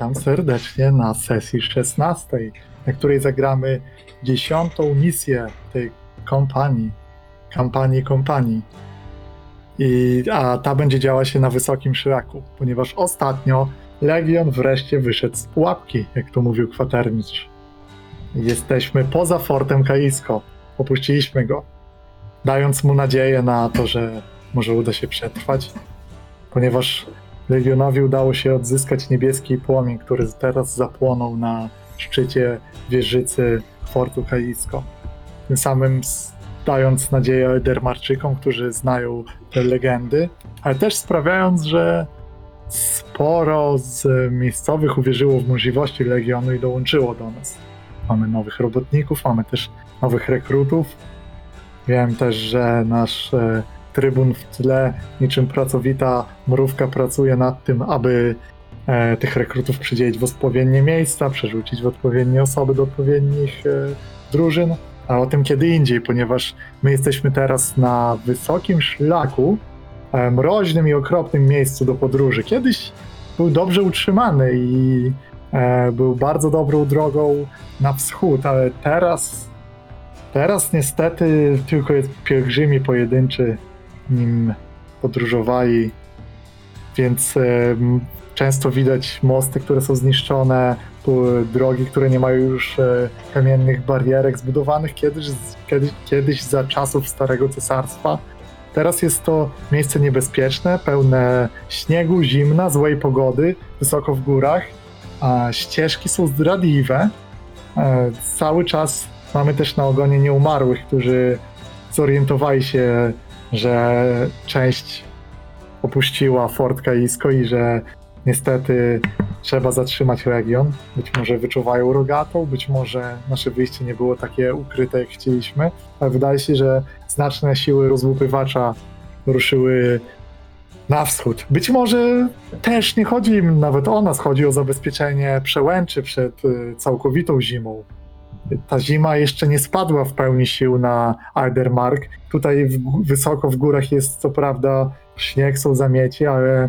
witam serdecznie na sesji 16, na której zagramy dziesiątą misję tej kompanii, kampanii kompanii. I, a ta będzie działa się na wysokim szlaku, ponieważ ostatnio Legion wreszcie wyszedł z pułapki, jak to mówił kwatermistrz. Jesteśmy poza fortem Kaisko. Opuściliśmy go, dając mu nadzieję na to, że może uda się przetrwać, ponieważ Legionowi udało się odzyskać niebieski płomień, który teraz zapłonął na szczycie wieżycy fortu Kaisko. Tym samym dając nadzieję Edermarczykom, którzy znają te legendy, ale też sprawiając, że sporo z miejscowych uwierzyło w możliwości Legionu i dołączyło do nas. Mamy nowych robotników, mamy też nowych rekrutów. Wiem też, że nasz trybun w tle, niczym pracowita mrówka, pracuje nad tym, aby e, tych rekrutów przydzielić w odpowiednie miejsca, przerzucić w odpowiednie osoby do odpowiednich e, drużyn, a o tym kiedy indziej, ponieważ my jesteśmy teraz na wysokim szlaku, e, mroźnym i okropnym miejscu do podróży. Kiedyś był dobrze utrzymany i e, był bardzo dobrą drogą na wschód, ale teraz, teraz niestety tylko jest pielgrzymi pojedynczy nim podróżowali, więc często widać mosty, które są zniszczone, drogi, które nie mają już e, kamiennych barierek zbudowanych kiedyś, kiedyś, kiedyś za czasów Starego Cesarstwa. Teraz jest to miejsce niebezpieczne, pełne śniegu, zimna, złej pogody, wysoko w górach, a ścieżki są zdradliwe. E, Cały czas mamy też na ogonie nieumarłych, którzy zorientowali się, że część opuściła Fort Kaisko i że niestety trzeba zatrzymać region. Być może wyczuwają rogatą, być może nasze wyjście nie było takie ukryte, jak chcieliśmy, ale wydaje się, że znaczne siły rozłupywacza ruszyły na wschód. Być może też nie chodzi im nawet o nas, chodzi o zabezpieczenie przełęczy przed y, całkowitą zimą. Ta zima jeszcze nie spadła w pełni sił na Aldermark. Tutaj w, wysoko w górach jest co prawda śnieg, są zamieci, ale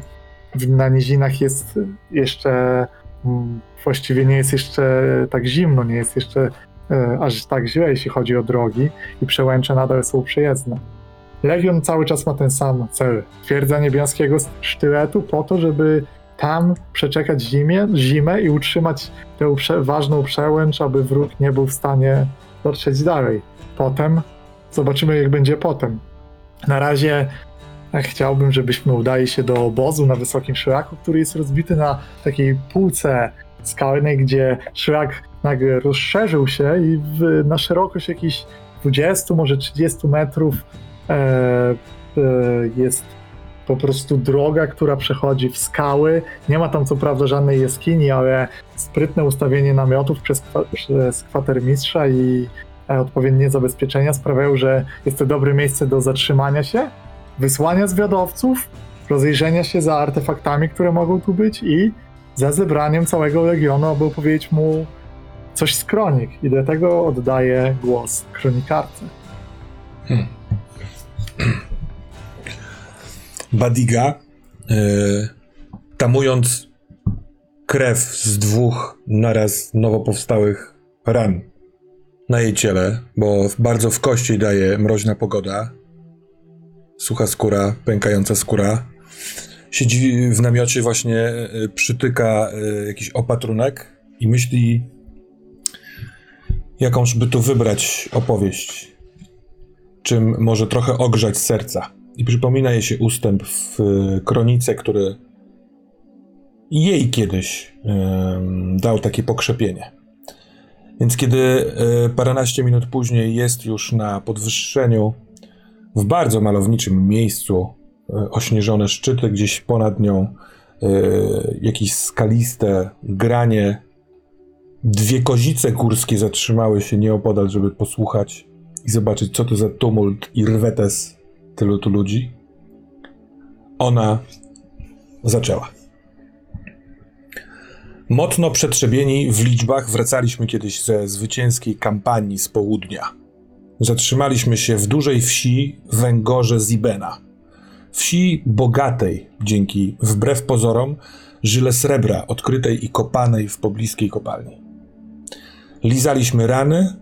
na nizinach jest jeszcze mm, właściwie nie jest jeszcze tak zimno, nie jest jeszcze e, aż tak źle, jeśli chodzi o drogi i przełęcze nadal są przejezdne. Legion cały czas ma ten sam cel. Twierdza niebieskiego sztyletu po to, żeby tam przeczekać zimie, zimę i utrzymać tę prze, ważną przełęcz, aby wróg nie był w stanie dotrzeć dalej. Potem zobaczymy, jak będzie potem. Na razie e, chciałbym, żebyśmy udali się do obozu na wysokim szlaku, który jest rozbity na takiej półce skalnej, gdzie szlak nagle rozszerzył się i w, na szerokość jakichś 20, może 30 metrów e, e, jest po prostu droga, która przechodzi w skały. Nie ma tam co prawda żadnej jaskini, ale sprytne ustawienie namiotów przez, przez kwatermistrza i e, odpowiednie zabezpieczenia sprawiają, że jest to dobre miejsce do zatrzymania się, wysłania zwiadowców, rozejrzenia się za artefaktami, które mogą tu być i za zebraniem całego legionu, aby opowiedzieć mu coś z kronik. I dlatego oddaję głos kronikarce. Badiga, e, tamując krew z dwóch naraz nowo powstałych ran na jej ciele, bo bardzo w kości daje mroźna pogoda, sucha skóra, pękająca skóra. Siedzi w namiocie, właśnie e, przytyka e, jakiś opatrunek i myśli, jakąż by tu wybrać opowieść, czym może trochę ogrzać serca. I przypomina jej się ustęp w e, kronice, który jej kiedyś em, dał takie pokrzepienie. Więc kiedy e, paręnaście minut później jest już na podwyższeniu, w bardzo malowniczym miejscu, e, ośnieżone szczyty, gdzieś ponad nią e, jakieś skaliste granie, dwie kozice górskie zatrzymały się nieopodal, żeby posłuchać i zobaczyć, co to za tumult i rwetes tylu tu ludzi. Ona zaczęła. Mocno przetrzebieni w liczbach wracaliśmy kiedyś ze zwycięskiej kampanii z południa. Zatrzymaliśmy się w dużej wsi Węgorze Zibena. Wsi bogatej, dzięki wbrew pozorom żyle srebra odkrytej i kopanej w pobliskiej kopalni. Lizaliśmy rany,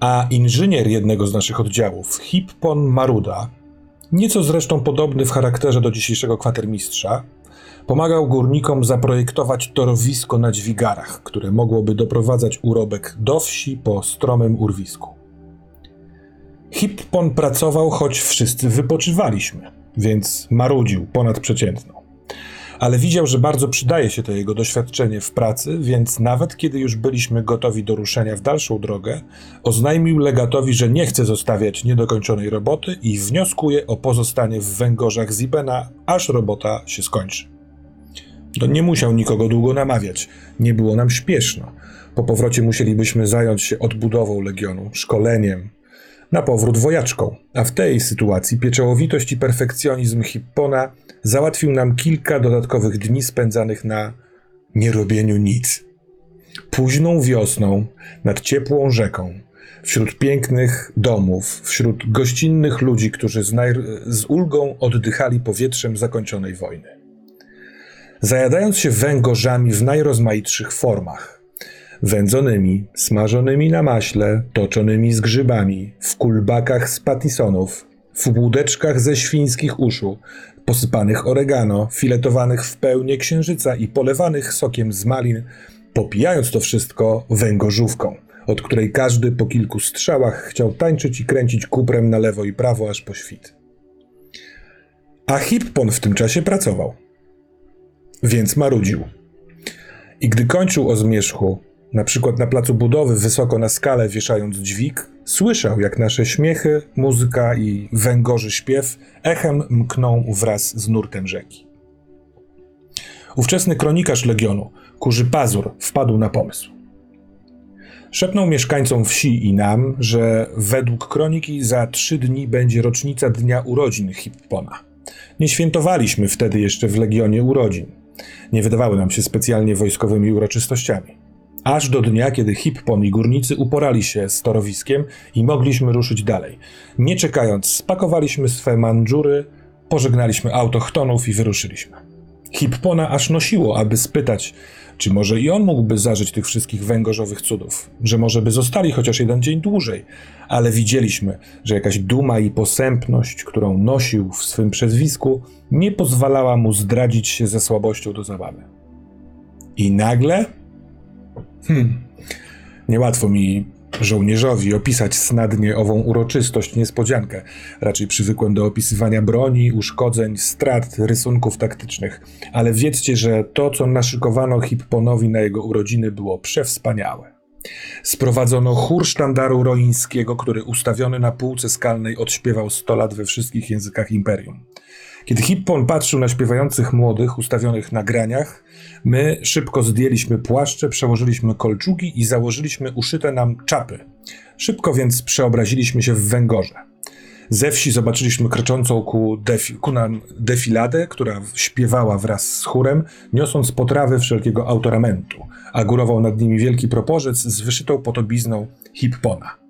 a inżynier jednego z naszych oddziałów, Hippon Maruda, nieco zresztą podobny w charakterze do dzisiejszego kwatermistrza, pomagał górnikom zaprojektować torowisko na dźwigarach, które mogłoby doprowadzać urobek do wsi po stromym urwisku. Hippon pracował, choć wszyscy wypoczywaliśmy, więc marudził ponad przeciętną. Ale widział, że bardzo przydaje się to jego doświadczenie w pracy, więc nawet kiedy już byliśmy gotowi do ruszenia w dalszą drogę, oznajmił legatowi, że nie chce zostawiać niedokończonej roboty i wnioskuje o pozostanie w węgorzach Zibena, aż robota się skończy. To nie musiał nikogo długo namawiać, nie było nam śpieszno. Po powrocie musielibyśmy zająć się odbudową legionu, szkoleniem, na powrót wojaczką, a w tej sytuacji pieczołowitość i perfekcjonizm Hippona załatwił nam kilka dodatkowych dni spędzanych na nierobieniu nic. Późną wiosną, nad ciepłą rzeką, wśród pięknych domów, wśród gościnnych ludzi, którzy z, z ulgą oddychali powietrzem zakończonej wojny. Zajadając się węgorzami w najrozmaitszych formach, wędzonymi, smażonymi na maśle, toczonymi z grzybami, w kulbakach z patisonów, w łódeczkach ze świńskich uszu, posypanych oregano, filetowanych w pełni księżyca i polewanych sokiem z malin, popijając to wszystko węgorzówką, od której każdy po kilku strzałach chciał tańczyć i kręcić kuprem na lewo i prawo aż po świt. A Hippon w tym czasie pracował, więc marudził. I gdy kończył o zmierzchu, na przykład na placu budowy, wysoko na skalę wieszając dźwig, słyszał, jak nasze śmiechy, muzyka i węgorzy śpiew echem mkną wraz z nurtem rzeki. Ówczesny kronikarz Legionu, Kurzy Pazur, wpadł na pomysł. Szepnął mieszkańcom wsi i nam, że według kroniki za trzy dni będzie rocznica dnia urodzin Hippona. Nie świętowaliśmy wtedy jeszcze w Legionie urodzin. Nie wydawały nam się specjalnie wojskowymi uroczystościami aż do dnia, kiedy Hippon i górnicy uporali się z torowiskiem i mogliśmy ruszyć dalej. Nie czekając, spakowaliśmy swe mandżury, pożegnaliśmy autochtonów i wyruszyliśmy. Hippona aż nosiło, aby spytać, czy może i on mógłby zażyć tych wszystkich węgorzowych cudów, że może by zostali chociaż jeden dzień dłużej, ale widzieliśmy, że jakaś duma i posępność, którą nosił w swym przezwisku, nie pozwalała mu zdradzić się ze słabością do zabawy. I nagle Hmm. Niełatwo mi, żołnierzowi, opisać snadnie ową uroczystość, niespodziankę. Raczej przywykłem do opisywania broni, uszkodzeń, strat, rysunków taktycznych. Ale wiedzcie, że to, co naszykowano Hipponowi na jego urodziny, było przewspaniałe. Sprowadzono chór sztandaru roińskiego, który ustawiony na półce skalnej odśpiewał 100 lat we wszystkich językach imperium. Kiedy Hippon patrzył na śpiewających młodych ustawionych na graniach, my szybko zdjęliśmy płaszcze, przełożyliśmy kolczugi i założyliśmy uszyte nam czapy. Szybko więc przeobraziliśmy się w węgorze. Ze wsi zobaczyliśmy kroczącą ku, defi, ku nam defiladę, która śpiewała wraz z chórem, niosąc potrawy wszelkiego autoramentu, a górował nad nimi wielki proporzec z wyszytą podobizną Hippona.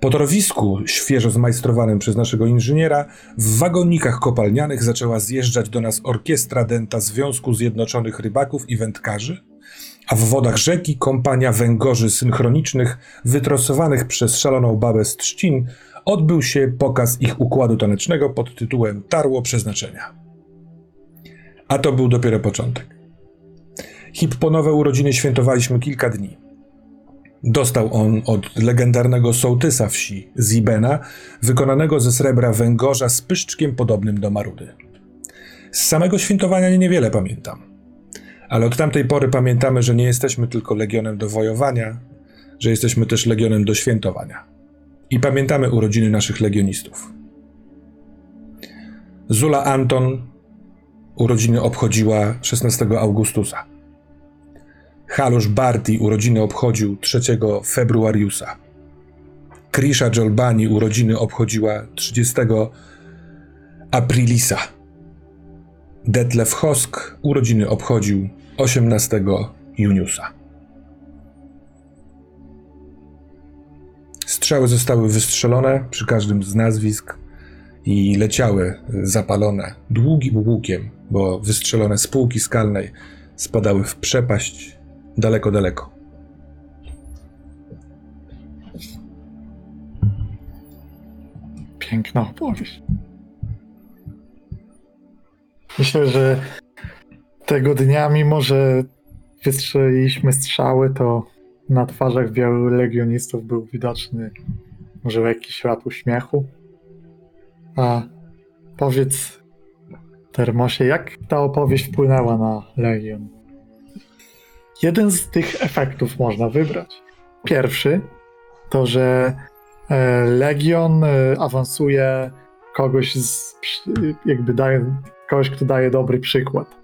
Po torowisku, świeżo zmajstrowanym przez naszego inżyniera, w wagonikach kopalnianych zaczęła zjeżdżać do nas orkiestra denta Związku Zjednoczonych Rybaków i Wędkarzy, a w wodach rzeki kompania węgorzy synchronicznych wytrosowanych przez szaloną babę z trzcin odbył się pokaz ich układu tanecznego pod tytułem Tarło Przeznaczenia. A to był dopiero początek. Hipponowe urodziny świętowaliśmy kilka dni. Dostał on od legendarnego sołtysa wsi, Zibena, wykonanego ze srebra węgorza z pyszczkiem podobnym do marudy. Z samego świętowania niewiele pamiętam. Ale od tamtej pory pamiętamy, że nie jesteśmy tylko legionem do wojowania, że jesteśmy też legionem do świętowania. I pamiętamy urodziny naszych legionistów. Zula Anton urodziny obchodziła 16 Augustusa. Halusz Barti urodziny obchodził 3 februariusa. Krisha Jolbani urodziny obchodziła 30 aprilisa. Detlef Hosk urodziny obchodził 18 juniusa. Strzały zostały wystrzelone przy każdym z nazwisk i leciały zapalone długim łukiem bo wystrzelone z półki skalnej spadały w przepaść daleko, daleko. Piękna opowieść. Myślę, że tego dnia, mimo że wystrzeliliśmy strzały, to na twarzach wielu legionistów był widoczny może jakiś ślad uśmiechu. A powiedz, Termosie, jak ta opowieść wpłynęła na Legion? Jeden z tych efektów można wybrać. Pierwszy to, że e, Legion e, awansuje kogoś z, jakby daje, kogoś, kto daje dobry przykład.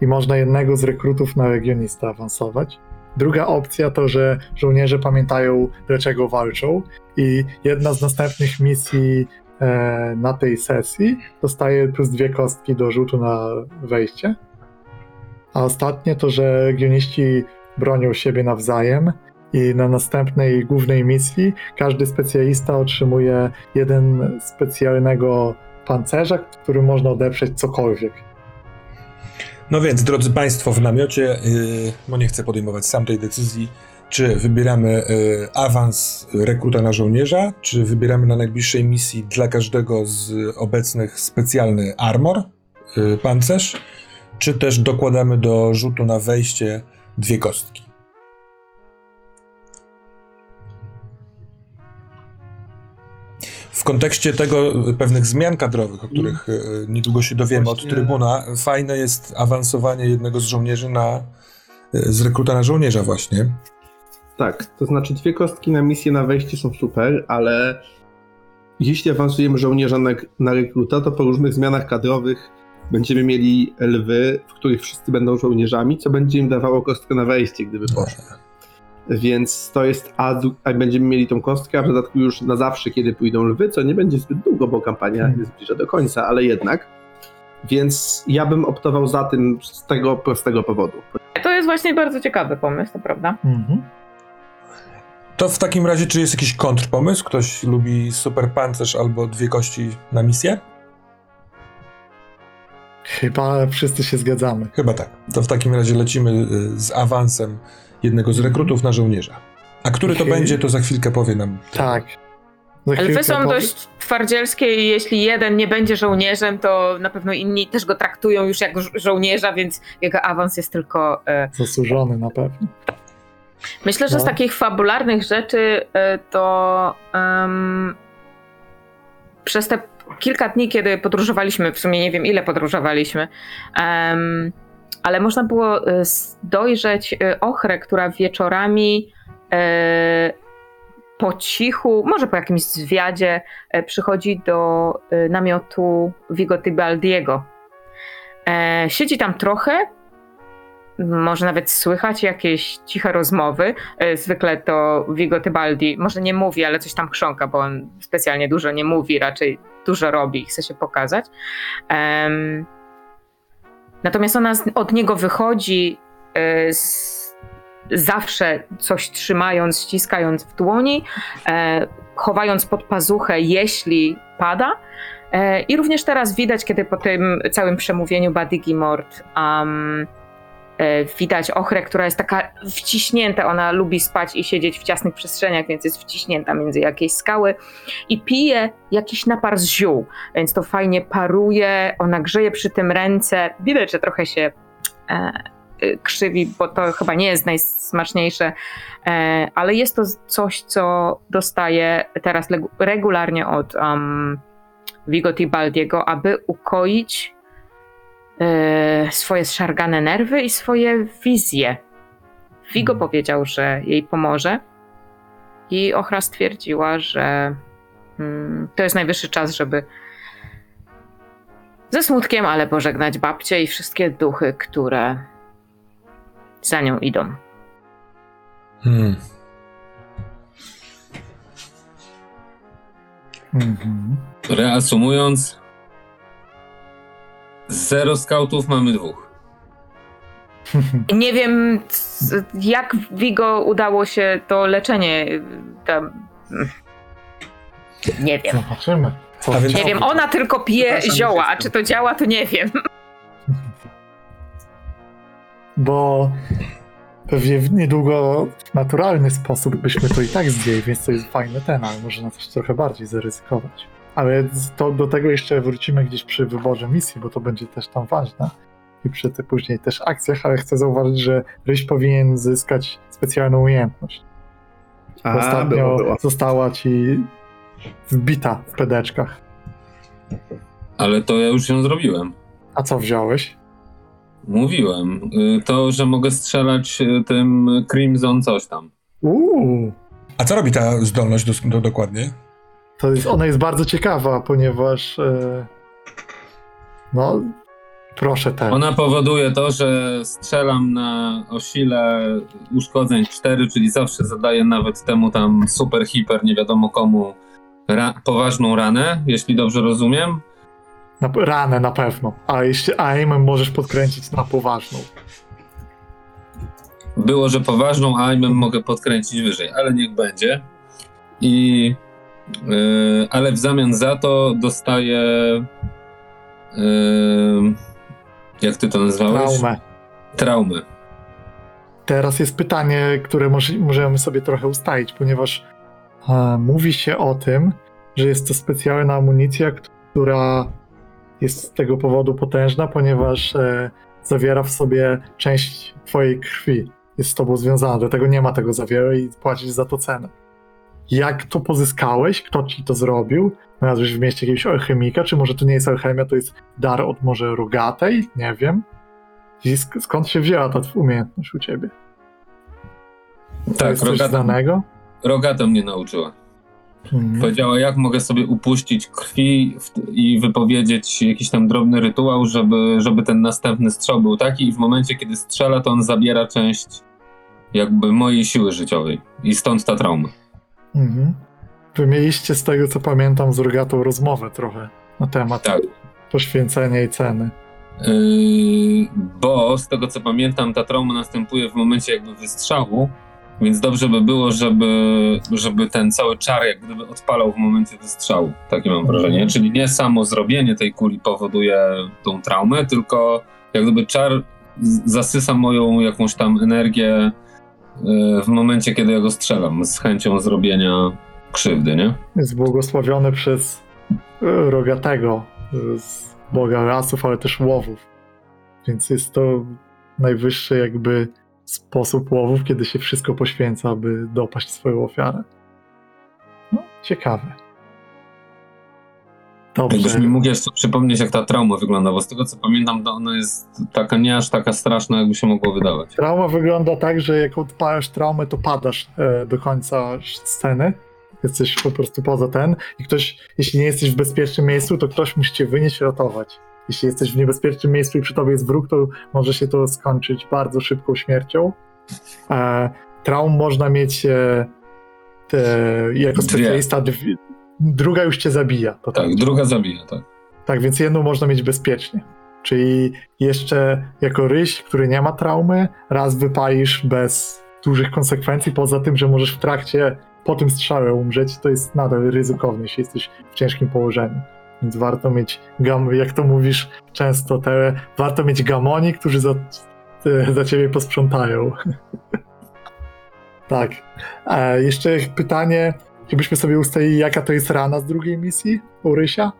I można jednego z rekrutów na legionista awansować. Druga opcja to, że żołnierze pamiętają, dlaczego walczą, i jedna z następnych misji e, na tej sesji dostaje plus dwie kostki do rzutu na wejście. A ostatnie to, że legioniści bronią siebie nawzajem i na następnej głównej misji każdy specjalista otrzymuje jeden specjalnego pancerza, którym można odeprzeć cokolwiek. No więc, drodzy Państwo, w namiocie, yy, bo nie chcę podejmować sam tej decyzji, czy wybieramy yy, awans rekruta na żołnierza, czy wybieramy na najbliższej misji dla każdego z obecnych specjalny armor, yy, pancerz, czy też dokładamy do rzutu na wejście dwie kostki. W kontekście tego y, pewnych zmian kadrowych, o których y, niedługo się dowiemy Właśnie- od trybuna, fajne jest awansowanie jednego z żołnierzy na y, z rekruta na żołnierza właśnie. Tak, to znaczy dwie kostki na misję na wejście są super, ale jeśli awansujemy żołnierza na, na rekruta, to po różnych zmianach kadrowych będziemy mieli lwy, w których wszyscy będą żołnierzami, co będzie im dawało kostkę na wejście, gdyby poszło. Więc to jest, a, będziemy mieli tą kostkę, a w dodatku już na zawsze, kiedy pójdą lwy, co nie będzie zbyt długo, bo kampania Hmm. jest zbliża do końca, ale jednak. Więc ja bym optował za tym z tego prostego powodu. To jest właśnie bardzo ciekawy pomysł, to prawda? Mhm. To w takim razie, czy jest jakiś kontrpomysł? Ktoś lubi super pancerz albo dwie kości na misję? Chyba wszyscy się zgadzamy. Chyba tak. To w takim razie lecimy y, z awansem jednego z rekrutów na żołnierza. A który to będzie, to za chwilkę powie nam. Tak. Elfy są powie- dość twardzielskie i jeśli jeden nie będzie żołnierzem, to na pewno inni też go traktują już jak żo- żołnierza, więc jego awans jest tylko... E, Zasłużony na pewno. myślę, że z No. takich fabularnych rzeczy e, to em, przez te kilka dni, kiedy podróżowaliśmy, w sumie nie wiem ile podróżowaliśmy, em, ale można było e, dojrzeć e, ochrę, która wieczorami e, po cichu, może po jakimś zwiadzie, e, przychodzi do e, namiotu Vigo Tibaldiego. E, Siedzi tam trochę, może nawet słychać jakieś ciche rozmowy. Zwykle to Vigo Tibaldi może nie mówi, ale coś tam chrząka, bo on specjalnie dużo nie mówi, raczej dużo robi i chce się pokazać. Em, Natomiast ona z- od niego wychodzi e, z, zawsze coś trzymając, ściskając w dłoni, e, chowając pod pazuchę, jeśli pada. E, I również teraz widać, kiedy po tym całym przemówieniu Badigi Mort um, widać ochrę, która jest taka wciśnięta. Ona lubi spać i siedzieć w ciasnych przestrzeniach, więc jest wciśnięta między jakieś skały i pije jakiś napar z ziół, więc to fajnie paruje. Ona grzeje przy tym ręce. Widać, że trochę się e, e, krzywi, bo to chyba nie jest najsmaczniejsze, e, ale jest to coś, co dostaje teraz regularnie od um, Vigo Tibaldiego, aby ukoić e, swoje zszargane nerwy i swoje wizje. Vigo Hmm. powiedział, że jej pomoże i Ochra stwierdziła, że mm, to jest najwyższy czas, żeby ze smutkiem, ale pożegnać babcię i wszystkie duchy, które za nią idą. Hmm. Mhm. Reasumując, zero skautów mamy dwóch. Nie wiem, jak Vigo udało się to leczenie tam. Nie wiem. Zobaczymy. Co Nie wiem, ona tylko pije zioła, a czy to działa, to nie wiem. bo pewnie w niedługo w naturalny sposób byśmy to i tak zdjęli, więc to jest fajny ten, ale można też trochę bardziej zaryzykować. Ale to, do tego jeszcze wrócimy gdzieś przy wyborze misji, bo to będzie też tam ważne. I przy tych później też akcjach, ale chcę zauważyć, że Ryś powinien zyskać specjalną umiejętność. A, Ostatnio było, było. została ci wbita w pedeczkach. Ale to ja już ją zrobiłem. A co wziąłeś? Mówiłem. Y, To, że mogę strzelać y, tym Crimson coś tam. Uuu, A co robi ta zdolność do, do, dokładnie? To jest, ona jest bardzo ciekawa, ponieważ e, no, proszę ten. Ona powoduje to, że strzelam na o sile uszkodzeń 4, czyli zawsze zadaję nawet temu tam super, hiper, nie wiadomo komu ra- poważną ranę, jeśli dobrze rozumiem. Na, ranę na pewno, a jeśli aimem możesz podkręcić na poważną. Było, że poważną, aimem mogę podkręcić wyżej, ale niech będzie. I ale w zamian za to dostaję yy, jak ty to nazwałeś? Traumę. Traumy. Teraz jest pytanie, które może, możemy sobie trochę ustalić, ponieważ e, mówi się o tym, że jest to specjalna amunicja, która jest z tego powodu potężna, ponieważ e, zawiera w sobie część twojej krwi. Jest z tobą związana, dlatego nie ma tego za wiele i płacisz za to cenę. Jak to pozyskałeś? Kto ci to zrobił? Znalazłeś w mieście jakiegoś alchemika? Czy może to nie jest alchemia, to jest dar od może rogatej? Nie wiem. I sk- skąd się wzięła ta umiejętność u ciebie? To Tak, jest rogata, znanego? rogata mnie nauczyła. Mhm. Powiedziała, jak mogę sobie upuścić krwi i wypowiedzieć jakiś tam drobny rytuał, żeby, żeby ten następny strzał był taki i w momencie, kiedy strzela, to on zabiera część jakby mojej siły życiowej. I stąd ta trauma. Mhm. Wy mieliście z tego, co pamiętam, z rogatą rozmowę trochę na temat Tak. poświęcenia i ceny. Yy, bo z tego co pamiętam, ta trauma następuje w momencie jakby wystrzału, więc dobrze by było, żeby, żeby ten cały czar jak gdyby odpalał w momencie wystrzału. Takie mam wrażenie. Czyli nie samo zrobienie tej kuli powoduje tą traumę, tylko jak gdyby czar zasysa moją jakąś tam energię w momencie, kiedy ja go strzelam, z chęcią zrobienia krzywdy, nie? Jest błogosławiony przez e, rogatego e, z boga lasów, ale też łowów. Więc jest to najwyższy jakby sposób łowów, kiedy się wszystko poświęca, aby dopaść swoją ofiarę. No, ciekawe. Dobrze. Jakbyś mi mógł jeszcze przypomnieć, jak ta trauma wygląda, bo z tego co pamiętam, to ona jest taka nie aż taka straszna, jakby się mogło wydawać. Trauma wygląda tak, że jak odpalasz traumę, to padasz e, do końca sceny. Jesteś po prostu poza ten i ktoś, jeśli nie jesteś w bezpiecznym miejscu, to ktoś musi cię wynieść ratować. Jeśli jesteś w niebezpiecznym miejscu i przy tobie jest wróg, to może się to skończyć bardzo szybką śmiercią. E, traum można mieć e, te, jako specjalista, dwie, druga już cię zabija. To Tak, druga zabija, tak. tak, więc jedną można mieć bezpiecznie. Czyli jeszcze jako ryś, który nie ma traumy, raz wypalisz bez dużych konsekwencji, poza tym, że możesz w trakcie po tym strzale umrzeć, to jest nadal ryzykowne, jeśli jesteś w ciężkim położeniu. Więc warto mieć, gam, jak to mówisz często, te, warto mieć gamoni, którzy za, te, za ciebie posprzątają. tak. E, jeszcze pytanie, żebyśmy sobie ustalili, jaka to jest rana z drugiej misji u Rysia?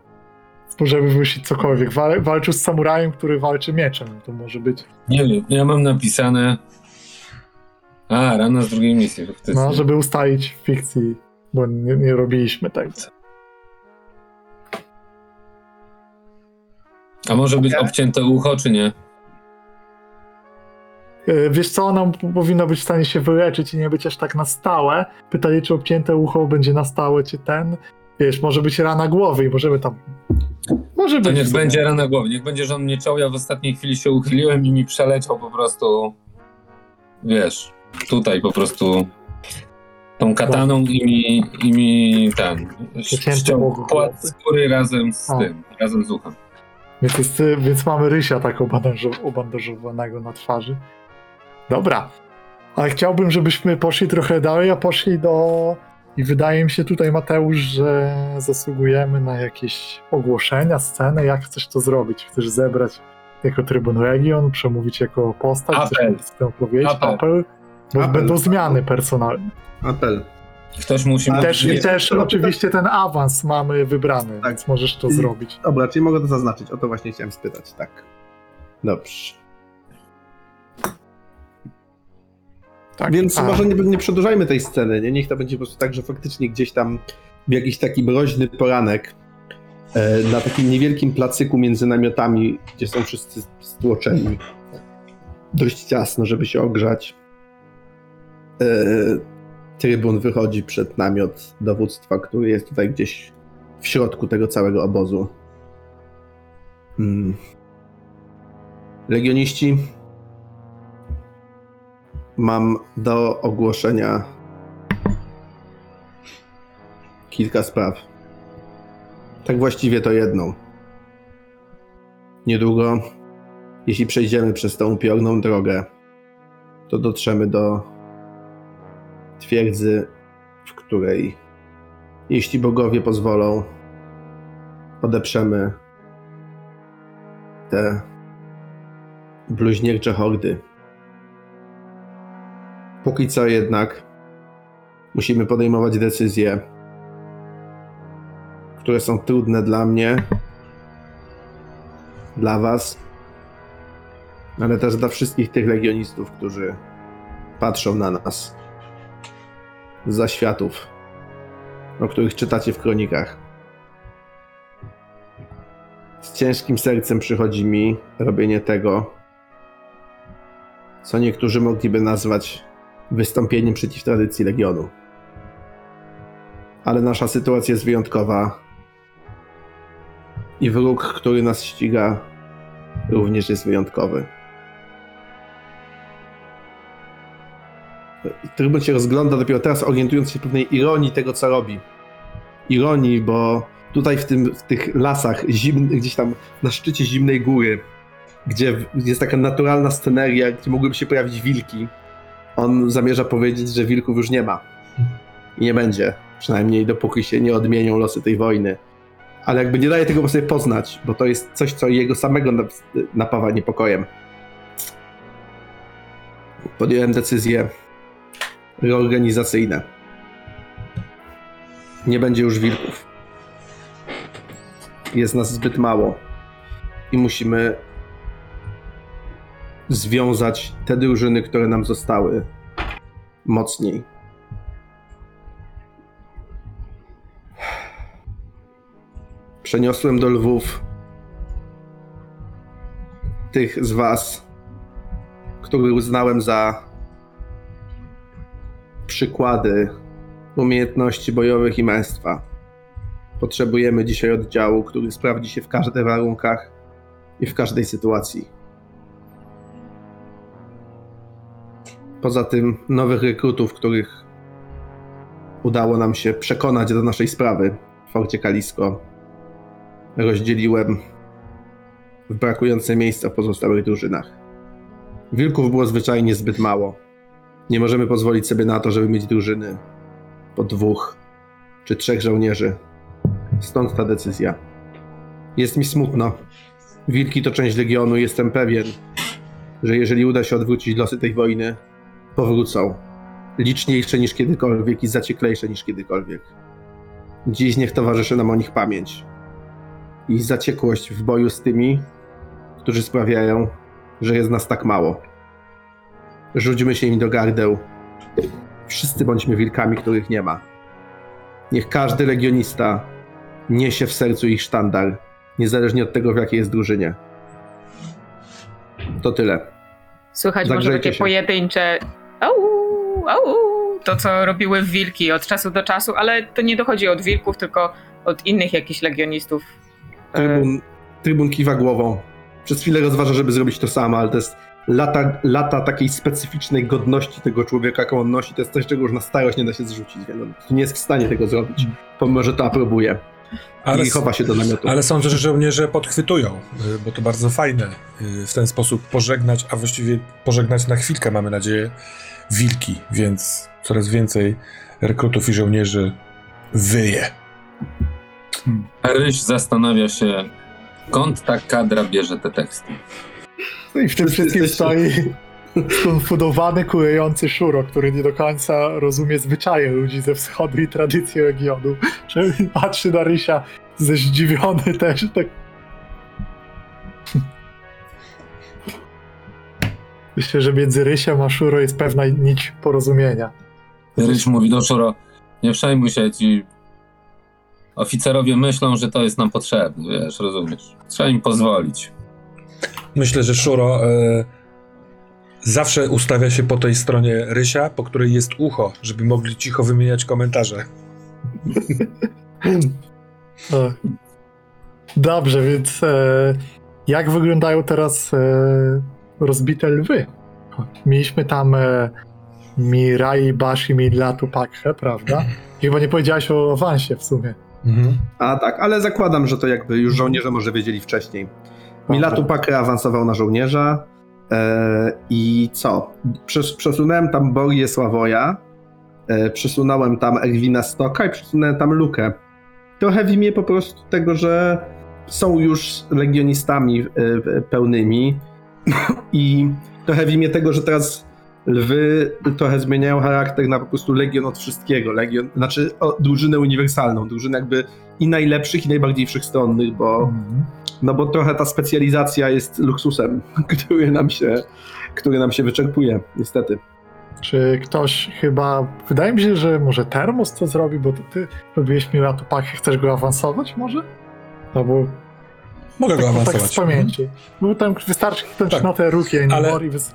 Możemy wymyślić cokolwiek. Wal, walczył z samurajem, który walczy mieczem. To może być. Nie wiem, ja mam napisane... A, rana z drugiej misji, faktycznie. No, żeby ustalić w fikcji, bo nie, nie robiliśmy tego. A może być obcięte ucho, czy nie? E, Wiesz co, ona powinna być w stanie się wyleczyć i nie być aż tak na stałe. Pytanie, czy obcięte ucho będzie na stałe, czy ten. Wiesz, może być rana głowy i możemy tam. Może To być. niech będzie rana głowy, niech będzie, że on mnie czoł, ja w ostatniej chwili się uchyliłem i mi przeleciał po prostu, wiesz, tutaj po prostu tą kataną i mi, i mi ten, ściął płat skóry razem z A. tym, razem z uchem. Więc, jest, więc mamy rysia tak obandażo- obandażowanego na twarzy. Dobra. Ale chciałbym, żebyśmy poszli trochę dalej, a poszli do. I wydaje mi się tutaj, Mateusz, że zasługujemy na jakieś ogłoszenia, scenę. Jak chcesz to zrobić? Chcesz zebrać jako Trybun Legion, przemówić jako postać, Apel. coś z tym powiedzieć, Apel. apel, bo Apel. będą zmiany personalne. Apel. Ktoś musi A Też, I też to- oczywiście ten awans mamy wybrany, Tak. więc możesz to I- zrobić. Dobra, czyli mogę to zaznaczyć. O to właśnie chciałem spytać, tak. Dobrze. Tak. Więc A, może nie, nie przedłużajmy tej sceny, nie? Niech to będzie po prostu tak, że faktycznie gdzieś tam w jakiś taki mroźny poranek e, na takim niewielkim placyku między namiotami, gdzie są wszyscy stłoczeni, dość ciasno, żeby się ogrzać. E, trybun wychodzi przed namiot dowództwa, który jest tutaj gdzieś w środku tego całego obozu. Mm. Legioniści, mam do ogłoszenia kilka spraw. Tak właściwie to jedną. Niedługo, jeśli przejdziemy przez tą upiorną drogę, to dotrzemy do twierdzy, w której, jeśli bogowie pozwolą, odeprzemy te bluźniercze hordy. Póki co jednak musimy podejmować decyzje, które są trudne dla mnie, dla Was, ale też dla wszystkich tych legionistów, którzy patrzą na nas z zaświatów, o których czytacie w kronikach. Z ciężkim sercem przychodzi mi robienie tego, co niektórzy mogliby nazwać wystąpieniem przeciw tradycji Legionu. Ale nasza sytuacja jest wyjątkowa i wróg, który nas ściga, również jest wyjątkowy. Trybun się rozgląda dopiero teraz, orientując się pewnej ironii tego, co robi. Ironii, bo tutaj w, tym, w tych lasach, zimny, gdzieś tam na szczycie zimnej góry, gdzie jest taka naturalna sceneria, gdzie mogłyby się pojawić wilki, on zamierza powiedzieć, że wilków już nie ma. I nie będzie. Przynajmniej dopóki się nie odmienią losy tej wojny. Ale jakby nie daje tego sobie poznać, bo to jest coś, co jego samego nap- napawa niepokojem. Podjąłem decyzje reorganizacyjne. Nie będzie już wilków. Jest nas zbyt mało. I musimy związać te drużyny, które nam zostały mocniej. Przeniosłem do Lwów tych z Was, których uznałem za przykłady umiejętności bojowych i męstwa. Potrzebujemy dzisiaj oddziału, który sprawdzi się w każdych warunkach i w każdej sytuacji. Poza tym nowych rekrutów, których udało nam się przekonać do naszej sprawy w Forcie Kalisko, rozdzieliłem w brakujące miejsca w pozostałych drużynach. Wilków było zwyczajnie zbyt mało. Nie możemy pozwolić sobie na to, żeby mieć drużyny po dwóch czy trzech żołnierzy. Stąd ta decyzja. Jest mi smutno. Wilki to część legionu. Jestem pewien, że jeżeli uda się odwrócić losy tej wojny, powrócą. Liczniejsze niż kiedykolwiek i zacieklejsze niż kiedykolwiek. Dziś niech towarzyszy nam o nich pamięć. I zaciekłość w boju z tymi, którzy sprawiają, że jest nas tak mało. Rzućmy się im do gardeł. Wszyscy bądźmy wilkami, których nie ma. Niech każdy legionista niesie w sercu ich sztandar, niezależnie od tego, w jakiej jest drużynie. To tyle. Słychać może Zagrzejcie takie się. pojedyncze au, au, to co robiły wilki od czasu do czasu, ale to nie dochodzi od wilków, tylko od innych jakichś legionistów. E, Trybun, trybun kiwa głową. Przez chwilę rozważa, żeby zrobić to samo, ale to jest lata, lata takiej specyficznej godności tego człowieka, jaką on nosi. To jest coś, czego już na starość nie da się zrzucić. Więc on nie jest w stanie tego zrobić, pomimo, że to aprobuje. Ale, I chowa się do namiotu. ale sądzę, że żołnierze podchwytują, y, bo to bardzo fajne y, w ten sposób pożegnać, a właściwie pożegnać na chwilkę, mamy nadzieję, wilki, więc coraz więcej rekrutów i żołnierzy wyje. Ryś zastanawia się, skąd ta kadra bierze te teksty. No I w tym wszystkim stoi skonfudowany, kulejący Szuro, który nie do końca rozumie zwyczaje ludzi ze wschodu i tradycję regionu. Patrzy na Rysia ze zdziwiony też, tak... Myślę, że między Rysiem a Szuro jest pewna nić porozumienia. Ryś mówi do Szuro, nie przejmuj się, ci oficerowie myślą, że to jest nam potrzebne, wiesz, rozumiesz. Trzeba im pozwolić. Myślę, że Szuro e, zawsze ustawia się po tej stronie Rysia, po której jest ucho, żeby mogli cicho wymieniać komentarze. Dobrze, więc e, jak wyglądają teraz e, rozbite lwy? Mieliśmy tam e, Mirai, Bashi, Milatu, Pakhe, prawda? I Chyba nie powiedziałeś o awansie w sumie. Mhm. A tak, ale zakładam, że to jakby już żołnierze może wiedzieli wcześniej. Milatu Pakę awansował na żołnierza e, i co? Przes, przesunąłem tam Borię Sławoja, e, przesunąłem tam Erwina Stoka i przesunąłem tam Lukę. Trochę w imię po prostu tego, że są już legionistami e, pełnymi i trochę w imię tego, że teraz lwy trochę zmieniają charakter na po prostu legion od wszystkiego. Legion, znaczy o, drużynę uniwersalną, drużynę jakby i najlepszych, i najbardziej wszechstronnych, bo Mhm. no bo trochę ta specjalizacja jest luksusem, który nam się, który nam się wyczerpuje, niestety. Czy ktoś chyba... Wydaje mi się, że może Termos to zrobi, bo to ty robiłeś Milatu, Pakhe, chcesz go awansować może? Albo Mogę go tak, tak z awansować. pamięci. Bo tam wystarczy kliknąć Tak. na te ruki Ale-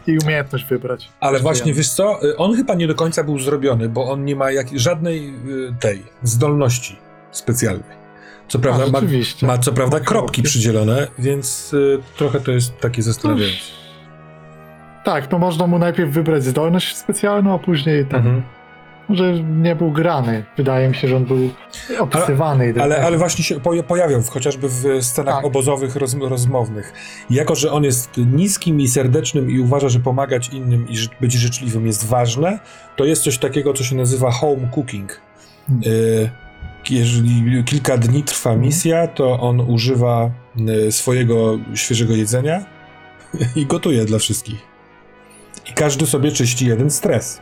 i, umiejętność wybrać. Ale właśnie, wiesz co, y, on chyba nie do końca był zrobiony, bo on nie ma jak, żadnej y, tej zdolności specjalnej. Co prawda A, ma, ma co prawda Ma kropki kropki. przydzielone, więc y, trochę to jest takie zastanawiające. Tak, no można mu najpierw wybrać zdolność specjalną, a później ten. Mhm. Może nie był grany. Wydaje mi się, że on był opisywany. i Ale, tak. ale właśnie się po- pojawiał chociażby w scenach Tak. obozowych, roz, rozmownych. Jako, że on jest niskim i serdecznym i uważa, że pomagać innym i być życzliwym jest ważne, to jest coś takiego, co się nazywa home cooking. Hmm. Y, Jeżeli kilka dni trwa misja, to on używa y, swojego świeżego jedzenia i gotuje dla wszystkich. I każdy sobie czyści jeden stres.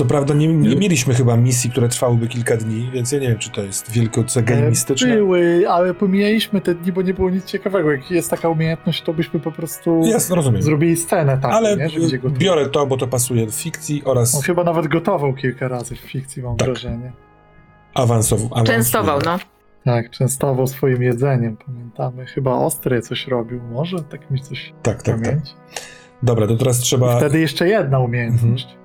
Co prawda nie, nie mieliśmy chyba misji, które trwałyby kilka dni, więc ja nie wiem, czy to jest wielkoce E, genimistyczne. Były, ale pomijaliśmy te dni, bo nie było nic ciekawego. Jak jest taka umiejętność, to byśmy po prostu Jasne, rozumiem. zrobili scenę taką, Ale nie? Że biorę to, bo to pasuje do fikcji oraz On chyba nawet gotował kilka razy w fikcji, mam Tak. wrażenie. awansow, awansuje. Częstował, no. Tak, częstował swoim jedzeniem, pamiętamy. Chyba ostry coś robił, może? Tak mi coś Tak, tak, tak. pamięć. Dobra, to teraz trzeba... Wtedy jeszcze jedna umiejętność. Mhm.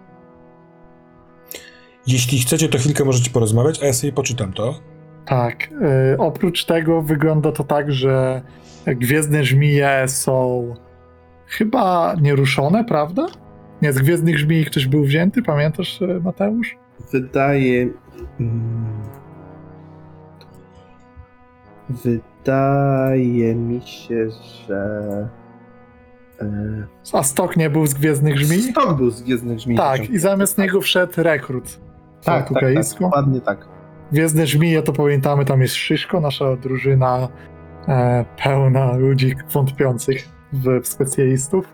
Jeśli chcecie, to chwilkę możecie porozmawiać, a ja sobie poczytam to. Tak. y, oprócz tego wygląda to tak, że gwiezdne żmije są chyba nieruszone, prawda? Nie, z gwiezdnych żmij ktoś był wzięty, pamiętasz, y, Mateusz? Wydaje. Wydaje mi się, że. e, A stok nie był z gwiezdnych żmij? Stok był z Gwiezdnych Żmii. Tak, i zamiast niego wszedł rekrut. Tak, tak, tak, portugalijsko. dokładnie tak. Gwiezdne żmije to pamiętamy, tam jest Szyszko, nasza drużyna e, pełna ludzi wątpiących w, w specjalistów.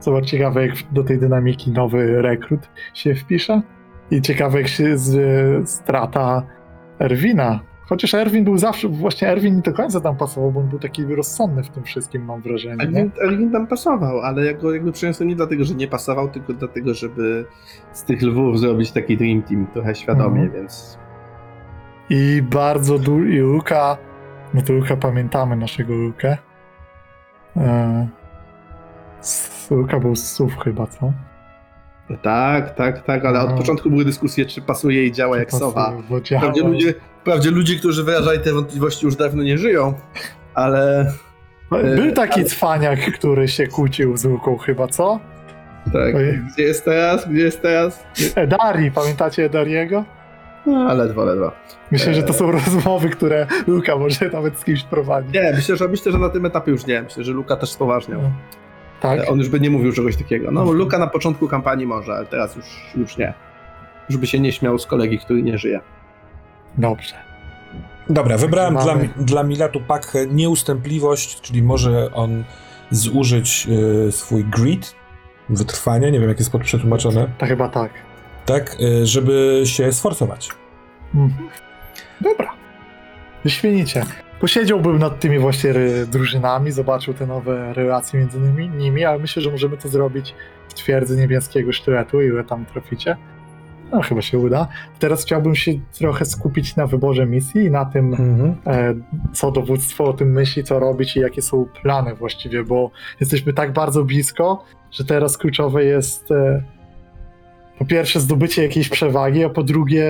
Zobacz, ciekawe jak do tej dynamiki nowy rekrut się wpisze. I ciekawe jak się z, strata Erwina. Chociaż Erwin był zawsze, właśnie Erwin nie do końca tam pasował, bo on był taki rozsądny w tym wszystkim, mam wrażenie. Nie? Erwin, Erwin tam pasował, ale ja go jakby przeniosłem nie dlatego, że nie pasował, tylko dlatego, żeby z tych lwów zrobić taki Dream Team trochę świadomie, Mhm. więc. I bardzo du- i Luka, no to Luka pamiętamy naszego Lukę. E, Luka był z SUV chyba, co? Tak, tak, tak, ale No. od początku były dyskusje, czy pasuje i działa jak sowa. Bo działa. Wprawdzie ludzie, wprawdzie ludzie, którzy wyrażali te wątpliwości już dawno nie żyją, ale Był taki cwaniak, który się kłócił z Luką chyba, co? tak, Ojej. gdzie jest teraz, gdzie jest teraz? Edari, pamiętacie Edariego? No, ledwo, ledwo. Myślę, że to są rozmowy, które Luka może nawet z kimś prowadzić. Nie, myślę, że myślę, że na tym etapie już nie. Myślę, że Luka też spoważniał. Tak? On już by nie mówił czegoś takiego. No, Mhm. Luka na początku kampanii może, ale teraz już, już nie. Już by się nie śmiał z kolegi, który nie żyje. Dobrze. Dobra, wybrałem dla, mamy- dla Milatu Pakhe nieustępliwość, czyli może on zużyć y, swój grit, wytrwanie, nie wiem jak jest pod- przetłumaczone, To chyba tak. tak, y, żeby się sforsować. Mhm. Dobra. Wyśmienicie. Posiedziałbym nad tymi właśnie drużynami, zobaczył te nowe relacje między nimi, nimi, ale myślę, że możemy to zrobić w twierdzy niebieskiego sztyletu, ile tam traficie. No, chyba się uda. Teraz chciałbym się trochę skupić na wyborze misji i na tym, Mhm. e, co dowództwo o tym myśli, co robić i jakie są plany właściwie, bo jesteśmy tak bardzo blisko, że teraz kluczowe jest e, po pierwsze zdobycie jakiejś przewagi, a po drugie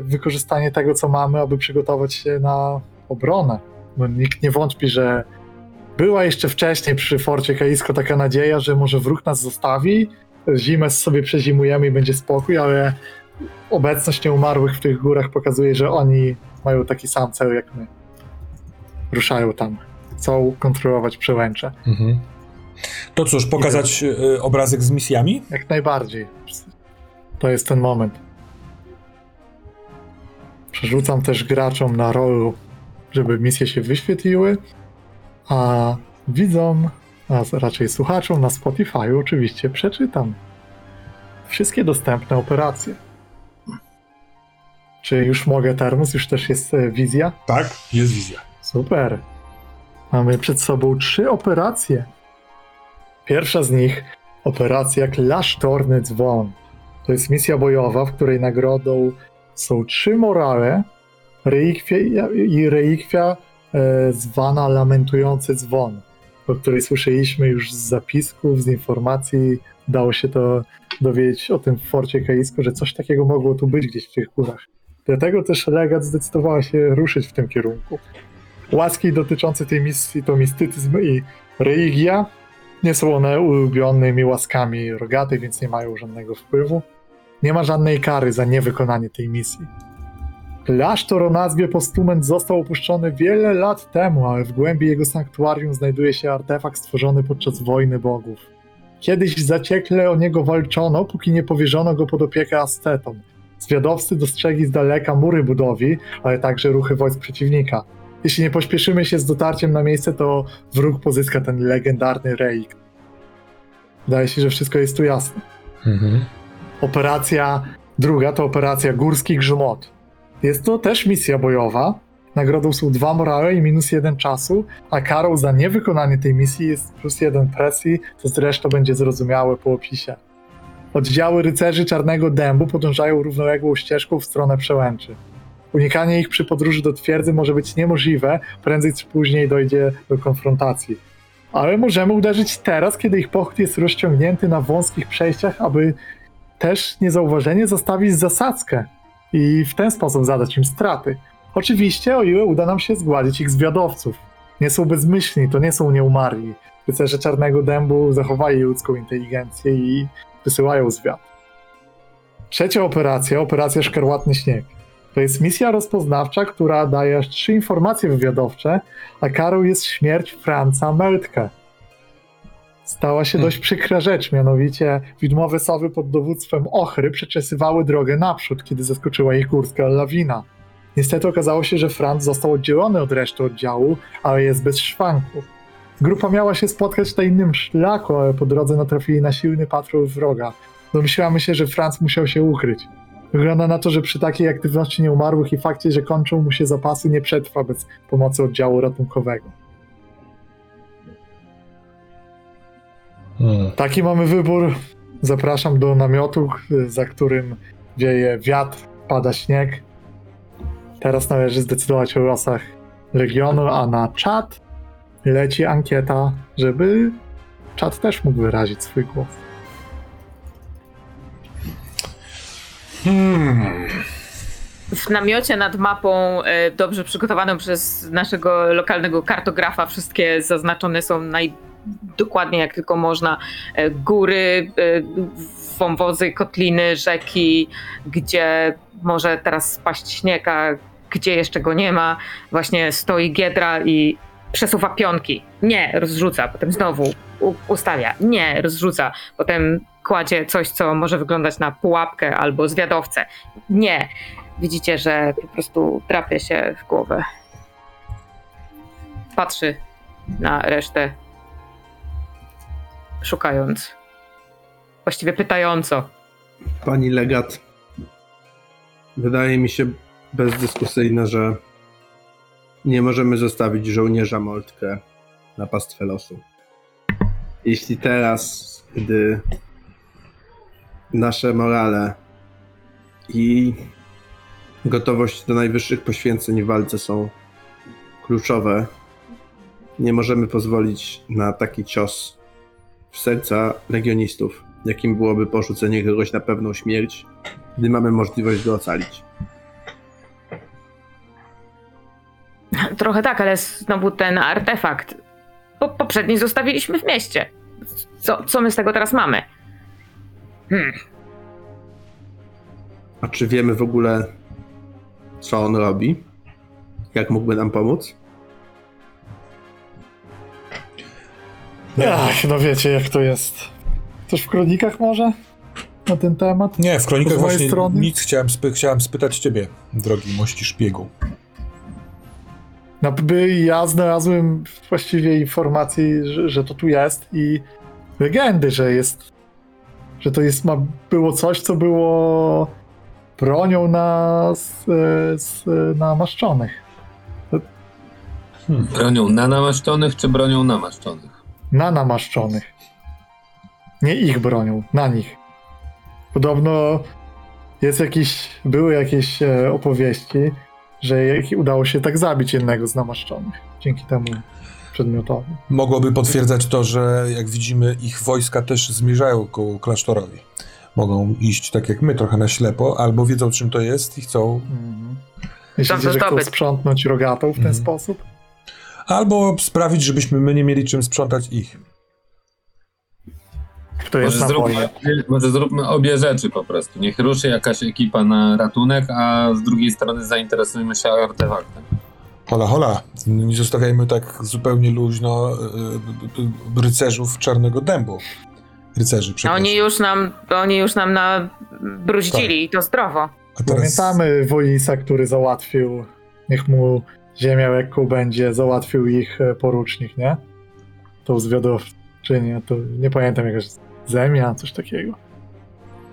wykorzystanie tego, co mamy, aby przygotować się na obronę. Bo nikt nie wątpi, że była jeszcze wcześniej przy Forcie Kaisko taka nadzieja, że może wróg nas zostawi, zimę sobie przezimujemy i będzie spokój, ale obecność nieumarłych w tych górach pokazuje, że oni mają taki sam cel jak my. Ruszają tam. Chcą kontrolować przełęcze. Mhm. To cóż, pokazać y, obrazek z misjami? Jak najbardziej. To jest ten moment. Przerzucam też graczom na rolu, żeby misje się wyświetliły, a widzom, a raczej słuchaczom na Spotify oczywiście przeczytam wszystkie dostępne operacje. Czy już mogę termos? Już też jest e, wizja? Tak, jest wizja. Super. Mamy przed sobą trzy operacje. Pierwsza z nich operacja Klasztorny Dzwon. To jest misja bojowa, w której nagrodą są trzy morale relikwia i relikwia e, zwana Lamentujący Dzwon, o której słyszeliśmy już z zapisków, z informacji. Dało się to dowiedzieć o tym w Forcie Kaisko, że coś takiego mogło tu być gdzieś w tych górach. Dlatego też legat zdecydowała się ruszyć w tym kierunku. Łaski dotyczące tej misji to mistycyzm i religia. Nie są one ulubionymi łaskami rogatej, więc nie mają żadnego wpływu. Nie ma żadnej kary za niewykonanie tej misji. Klasztor o nazwie Postument został opuszczony wiele lat temu, ale w głębi jego sanktuarium znajduje się artefakt stworzony podczas wojny bogów. Kiedyś zaciekle o niego walczono, póki nie powierzono go pod opiekę Astetom. Zwiadowcy dostrzegli z daleka mury budowi, ale także ruchy wojsk przeciwnika. Jeśli nie pośpieszymy się z dotarciem na miejsce, to wróg pozyska ten legendarny relikt. Wydaje się, że wszystko jest tu jasne. Mhm. Operacja druga to operacja Górski Grzmot. Jest to też misja bojowa. Nagrodą są dwa morale i minus jeden czasu, a karą za niewykonanie tej misji jest plus jeden presji, co zresztą będzie zrozumiałe po opisie. Oddziały rycerzy Czarnego Dębu podążają równoległą ścieżką w stronę przełęczy. Unikanie ich przy podróży do twierdzy może być niemożliwe, prędzej czy później dojdzie do konfrontacji. Ale możemy uderzyć teraz, kiedy ich pochód jest rozciągnięty na wąskich przejściach, aby też niezauważenie zostawić zasadzkę i w ten sposób zadać im straty. Oczywiście, o ile uda nam się zgładzić ich zwiadowców. Nie są bezmyślni, to nie są nieumarli. Rycerze Czarnego Dębu zachowali ludzką inteligencję i wysyłają zwiad. Trzecia operacja, operacja Szkarłatny Śnieg. To jest misja rozpoznawcza, która daje aż trzy informacje wywiadowcze, a karą jest śmierć Franca Meltke. Stała się Hmm. dość przykra rzecz, mianowicie widmowe sowy pod dowództwem Ochry przeczesywały drogę naprzód, kiedy zaskoczyła ich górska lawina. Niestety okazało się, że Franc został oddzielony od reszty oddziału, ale jest bez szwanku. Grupa miała się spotkać na innym szlaku, ale po drodze natrafili na silny patrol wroga. Domyślamy się, że Franc musiał się ukryć. Wygląda na to, że przy takiej aktywności nieumarłych i fakcie, że kończą mu się zapasy, nie przetrwa bez pomocy oddziału ratunkowego. Hmm. Taki mamy wybór. Zapraszam do namiotu, za którym wieje wiatr, pada śnieg. Teraz należy zdecydować o losach regionu, a na czat leci ankieta, żeby czat też mógł wyrazić swój głos. Hmm. w namiocie nad mapą, e, dobrze przygotowaną przez naszego lokalnego kartografa, wszystkie zaznaczone są najdokładniej jak tylko można. E, Góry, e, wąwozy, kotliny, rzeki, gdzie może teraz spaść śnieg, a gdzie jeszcze go nie ma. Właśnie stoi Giedra i przesuwa pionki. Nie, rozrzuca, potem znowu ustawia. Nie, rozrzuca, potem kładzie coś, co może wyglądać na pułapkę albo zwiadowcę. Nie, widzicie, że po prostu drapie się w głowę. Patrzy na resztę. szukając. Właściwie pytająco. Pani legat, wydaje mi się bezdyskusyjne, że nie możemy zostawić żołnierza Moltke na pastwę losu. Jeśli teraz, gdy nasze morale i gotowość do najwyższych poświęceń w walce są kluczowe, nie możemy pozwolić na taki cios w serca legionistów, jakim byłoby porzucenie kogoś na pewną śmierć, gdy mamy możliwość go ocalić. Trochę tak, ale znowu ten artefakt. Po, poprzedni zostawiliśmy w mieście. Co, co my z tego teraz mamy? Hmm. A czy wiemy w ogóle, co on robi? Jak mógłby nam pomóc? Ach, no wiecie jak to jest. Coś w kronikach może? Na ten temat? Nie, w kronikach właśnie strony? nic chciałem, spy- chciałem spytać ciebie, drogi mości szpiegu. No, by ja znalazłem właściwie informacji, że, że to tu jest i legendy, że jest, że to jest, ma, było coś, co było bronią na, z, z, namaszczonych. Bronią na namaszczonych, czy bronią namaszczonych? Na namaszczonych. Nie ich bronią, na nich. Podobno jest jakiś, były jakieś e, opowieści, że udało się tak zabić jednego z namaszczonych dzięki temu przedmiotowi. Mogłoby potwierdzać to, że jak widzimy, ich wojska też zmierzają ku klasztorowi. Mogą iść tak jak my, trochę na ślepo, albo wiedzą czym to jest i chcą, Mhm. Dobrze, że chcą zdobyć. sprzątnąć rogatą w ten Mhm. sposób? albo sprawić, żebyśmy my nie mieli czym sprzątać ich. Kto jest Może na zróbmy, boju? może zróbmy obie rzeczy po prostu. Niech ruszy jakaś ekipa na ratunek, a z drugiej strony zainteresujmy się artefaktem. Hola, hola, nie zostawiajmy tak zupełnie luźno y, y, rycerzów Czarnego Dębu. Rycerzy, A przepraszam. oni już nam, oni już nam nabruździli i to zdrowo. A teraz Pamiętamy Wojisa, który załatwił, niech mu ziemia lekko będzie, załatwił ich e, porucznik, nie? Tą zwiadowczynię, to nie pamiętam jakaś zemia, coś takiego.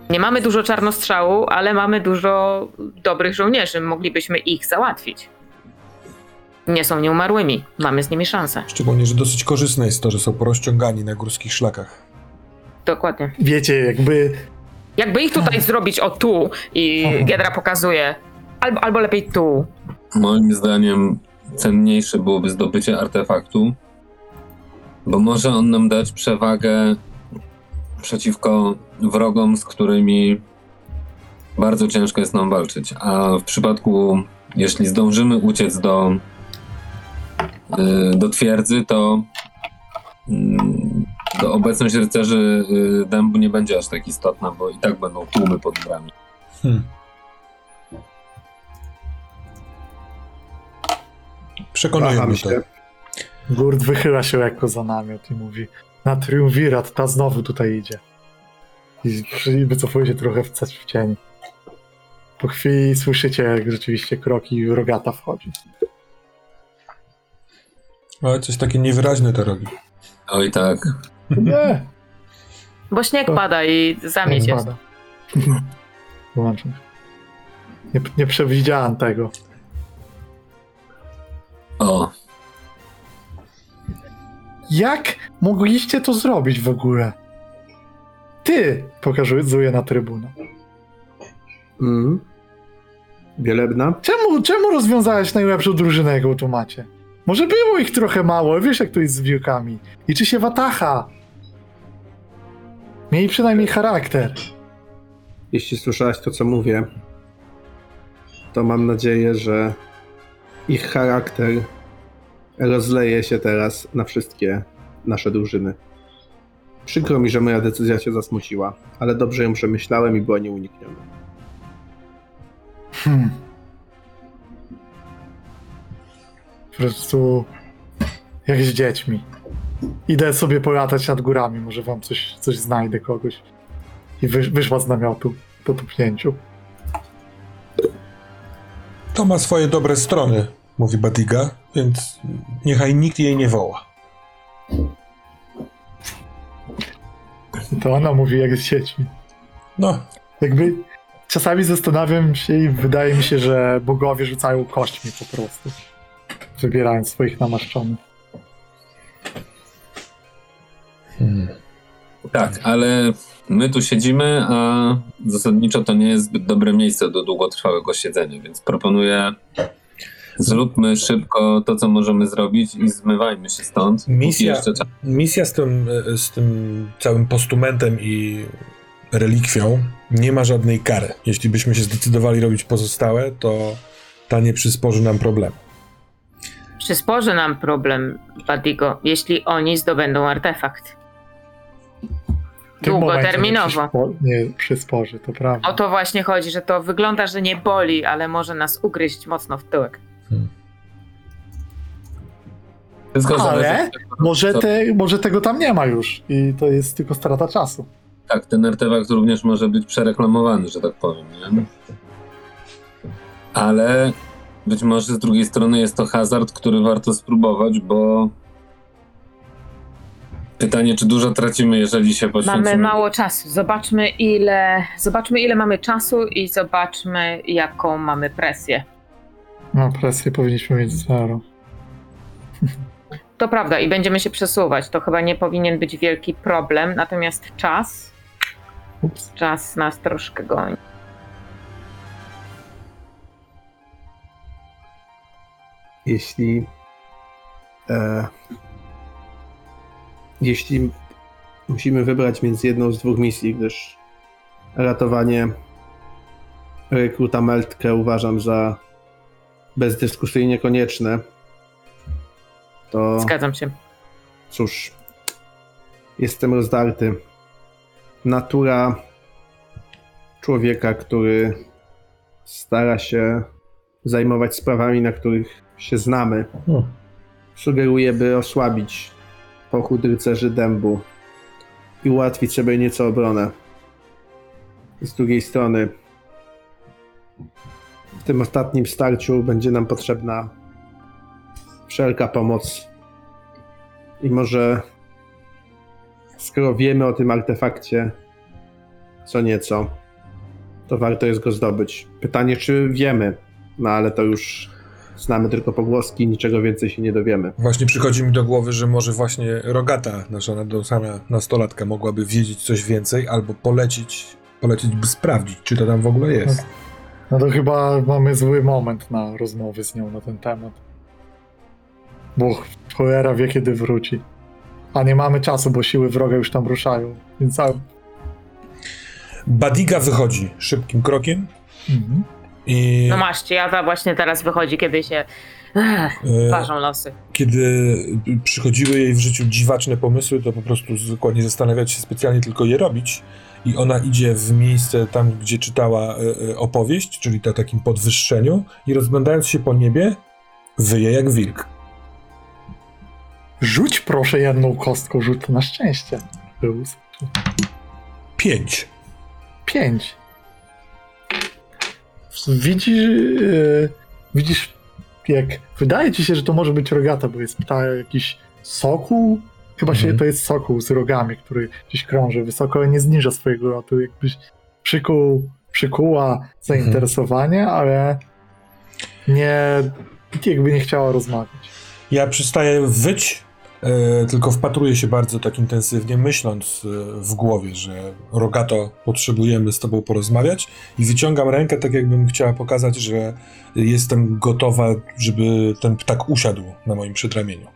Nie mamy dużo czarnostrzału, ale mamy dużo dobrych żołnierzy. Moglibyśmy ich załatwić. Nie są nieumarłymi. Mamy z nimi szansę. szczególnie, że dosyć korzystne jest to, że są porozciągani na górskich szlakach. Dokładnie. Wiecie, jakby Jakby ich tutaj zrobić o tu i Giedra pokazuje, albo, albo lepiej tu. Moim zdaniem cenniejsze byłoby zdobycie artefaktu, bo może on nam dać przewagę przeciwko wrogom, z którymi bardzo ciężko jest nam walczyć. A w przypadku, jeśli zdążymy uciec do, y, do twierdzy, to mm, to obecność rycerzy y, dębu nie będzie aż tak istotna, bo i tak będą tłumy pod brami. Hmm. Przekonujemy się. Gurt wychyla się lekko za namiot i mówi na triumvirat, ta znowu tutaj idzie. I i wycofuje się trochę w, w cień. Po chwili słyszycie, jak rzeczywiście kroki rogata wchodzi. Ale coś takie niewyraźne to robi. Oj tak. Nie, Bo śnieg To- pada i zamieć jest. spada. Wyłączam. Nie, nie przewidziałem tego. O, Jak mogliście to zrobić w ogóle? Ty! Pokazuję na trybunę. Mm. Wielebna? Czemu, czemu rozwiązałeś najlepszą drużynę, jaką tu macie? Może było ich trochę mało, wiesz jak to jest z wilkami. Liczy się watacha. Mieli przynajmniej charakter. Jeśli słyszałaś to, co mówię, to mam nadzieję, że ich charakter rozleje się teraz na wszystkie nasze drużyny. Przykro mi, że moja decyzja cię zasmuciła, ale dobrze ją przemyślałem i była nieunikniona. Hmm. Po prostu jak z dziećmi. Idę sobie polatać nad górami, może wam coś, coś znajdę kogoś. I wysz, wyszła z namiotu po tupnięciu. To ma swoje dobre strony, mówi Badiga, więc niechaj nikt jej nie woła. To ona mówi jak z dziećmi. No, Jakby czasami zastanawiam się i wydaje mi się, że bogowie rzucają kośćmi po prostu. Wybierając swoich namaszczonych. hmm. Tak, ale my tu siedzimy, a zasadniczo to nie jest zbyt dobre miejsce do długotrwałego siedzenia, więc proponuję zróbmy szybko to, co możemy zrobić i zmywajmy się stąd. Misja- misja z tym, z tym całym postumentem i relikwią nie ma żadnej kary. Jeśli byśmy się zdecydowali robić pozostałe, to ta nie przysporzy nam problemu. Przysporzy nam problem, Badigo, jeśli oni zdobędą artefakt. Długoterminowo. Nie przysporzy, to prawda. O to właśnie chodzi, że to wygląda, że nie boli, ale może nas ugryźć mocno w tyłek. Wszystko Ale Może, te, może tego tam nie ma już i to jest tylko strata czasu. Tak, ten artefakt również może być przereklamowany, że tak powiem, nie? Ale być może z drugiej strony jest to hazard, który warto spróbować, bo pytanie, czy dużo tracimy, jeżeli się poświęcimy. Mamy mało czasu. Zobaczmy ile, zobaczmy ile mamy czasu i zobaczmy jaką mamy presję. No, presję powinniśmy mieć zero. To prawda i będziemy się przesuwać. To chyba nie powinien być wielki problem, natomiast czas, Ups. czas nas troszkę goni. jeśli e, jeśli musimy wybrać między jedną z dwóch misji, gdyż ratowanie rekruta Meltkę uważam za bezdyskusyjnie konieczne, to Zgadzam się. cóż, jestem rozdarty. Natura człowieka, który stara się zajmować sprawami, na których się znamy, Hmm. sugeruje, by osłabić pochód rycerzy dębu i ułatwić sobie nieco obronę. Z drugiej strony, w tym ostatnim starciu będzie nam potrzebna wszelka pomoc. I może, skoro wiemy o tym artefakcie co nieco, to warto jest go zdobyć. Pytanie, czy wiemy, no ale to już znamy tylko pogłoski, niczego więcej się nie dowiemy. Właśnie przychodzi mi do głowy, że może właśnie Rogata, nasza nadąsana nastolatka, mogłaby wiedzieć coś więcej albo polecić, polecić, by sprawdzić, czy to tam w ogóle jest. No to chyba mamy zły moment na rozmowy z nią na ten temat. Bo cholera wie kiedy wróci. A nie mamy czasu, bo siły wroga już tam ruszają. Więc a... Badiga wychodzi szybkim krokiem mhm. i No masz, Jawa właśnie teraz wychodzi, kiedy się ech, e, ważą losy. kiedy przychodziły jej w życiu dziwaczne pomysły, to po prostu zwykła nie zastanawiać się specjalnie, tylko je robić. I ona idzie w miejsce tam, gdzie czytała e, e, opowieść, czyli na takim podwyższeniu, i rozglądając się po niebie, wyje jak wilk. Rzuć proszę jedną kostką, rzut na szczęście. Pięć. pięć. Widzisz, e, widzisz, jak wydaje ci się, że to może być rogata, bo jest pta jakiś sokół. Chyba się Mhm. to jest sokół z rogami, który gdzieś krąży wysoko, ale nie zniża swojego lotu. Jakbyś przykuł, przykuła zainteresowanie, ale nie, jakby nie chciała rozmawiać. Ja przestaję wyć, e, tylko wpatruję się bardzo tak intensywnie, myśląc e, w głowie, że Rogato, potrzebujemy z tobą porozmawiać i wyciągam rękę, tak jakbym chciała pokazać, że jestem gotowa, żeby ten ptak usiadł na moim przedramieniu.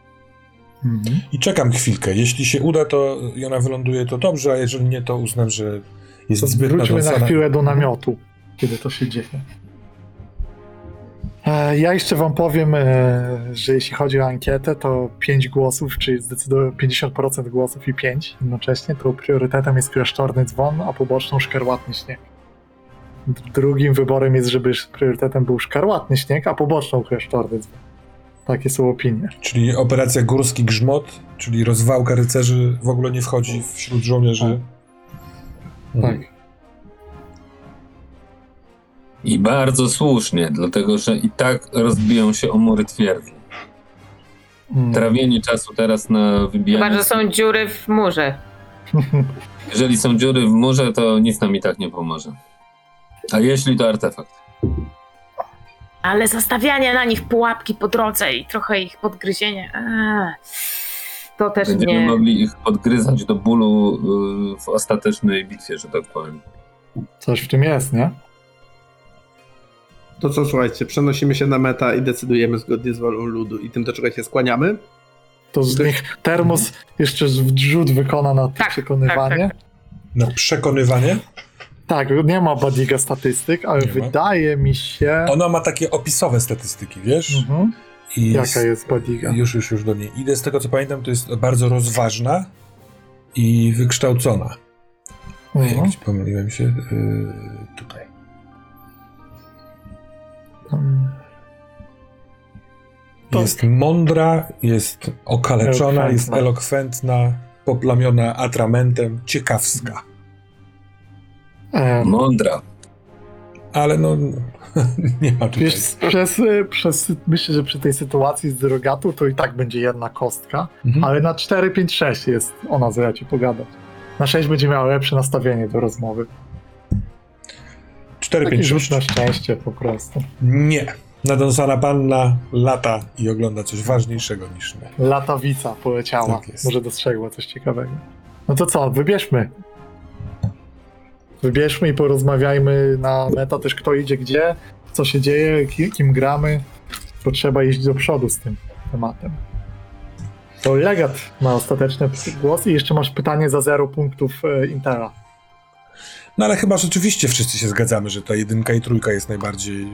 Mhm. I czekam chwilkę. Jeśli się uda, to i ona wyląduje, to dobrze, a jeżeli nie, to uznam, że jest To zbyt wróćmy na chwilę do namiotu, kiedy to się dzieje. E, Ja jeszcze wam powiem, e, że jeśli chodzi o ankietę, to 5 głosów, czyli zdecydowanie 50% głosów i 5 jednocześnie, to priorytetem jest klasztorny dzwon, a poboczną szkarłatny śnieg. Drugim wyborem jest, żeby priorytetem był szkarłatny śnieg, a poboczną klasztorny dzwon. Takie są opinie. Czyli operacja Górski Grzmot, czyli rozwałka rycerzy w ogóle nie wchodzi wśród żołnierzy. Tak. I bardzo słusznie, dlatego że i tak rozbiją się o mury twierdzy. Mm. Trawienie czasu teraz na wybijanie... Chyba, że są dziury w murze. Jeżeli są dziury w murze, to nic nam i tak nie pomoże. A jeśli to artefakt? Ale zostawianie na nich pułapki po drodze i trochę ich podgryzienie. Eee, to też Będziemy nie. mogli ich podgryzać do bólu y, w ostatecznej bitwie, że tak powiem. Coś w tym jest, nie? To co, słuchajcie, przenosimy się na meta i decydujemy zgodnie z wolą ludu i tym, do czego się skłaniamy. To z nich termos jeszcze wrzut wykona na Tak, przekonywanie. tak, Na przekonywanie? Tak, nie ma Badiga statystyk, ale Nie ma. wydaje mi się. Ona ma takie opisowe statystyki, wiesz? Mhm. I Jaka jest Badiga? Już, już, już do niej idę. Z tego co pamiętam, to jest bardzo rozważna i wykształcona. Mhm. Pomyliłem się? Yy, tutaj. To- Jest mądra, jest okaleczona, jest Elokwentna. elokwentna, poplamiona atramentem, ciekawska. Mądra. Ale no, nie ma tutaj. Wiesz, przez, przez, myślę, że przy tej sytuacji z drogatu to i tak będzie jedna kostka, Mhm. ale na 4, 5, 6 jest ona, co ja ci pogadać. Na 6 będzie miała lepsze nastawienie do rozmowy. 4, Taki 5, rzut 6. na szczęście po prostu. Nie. Nadąsana panna lata i ogląda coś ważniejszego niż my. Latawica poleciała. Tak. Może dostrzegła coś ciekawego. No to co, wybierzmy. Wybierzmy i porozmawiajmy na meta też kto idzie gdzie, co się dzieje, ki- kim gramy. Bo trzeba iść do przodu z tym tematem. To Legat ma ostateczny głos i jeszcze masz pytanie za 0 punktów e, Intera. No ale chyba rzeczywiście wszyscy się zgadzamy, że ta jedynka i trójka jest najbardziej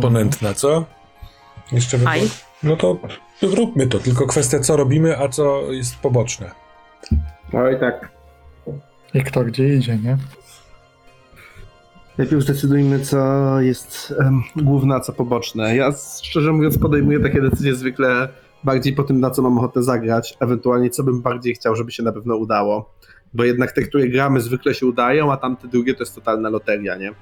ponętna, co? Jeszcze było- No to róbmy to, tylko kwestia co robimy, a co jest poboczne. No i tak. I kto gdzie idzie, nie? Najpierw zdecydujmy, co jest em, główne, a co poboczne. Ja szczerze mówiąc podejmuję takie decyzje zwykle bardziej po tym, na co mam ochotę zagrać, ewentualnie co bym bardziej chciał, żeby się na pewno udało. Bo jednak te, które gramy, zwykle się udają, a tamte drugie to jest totalna loteria, nie?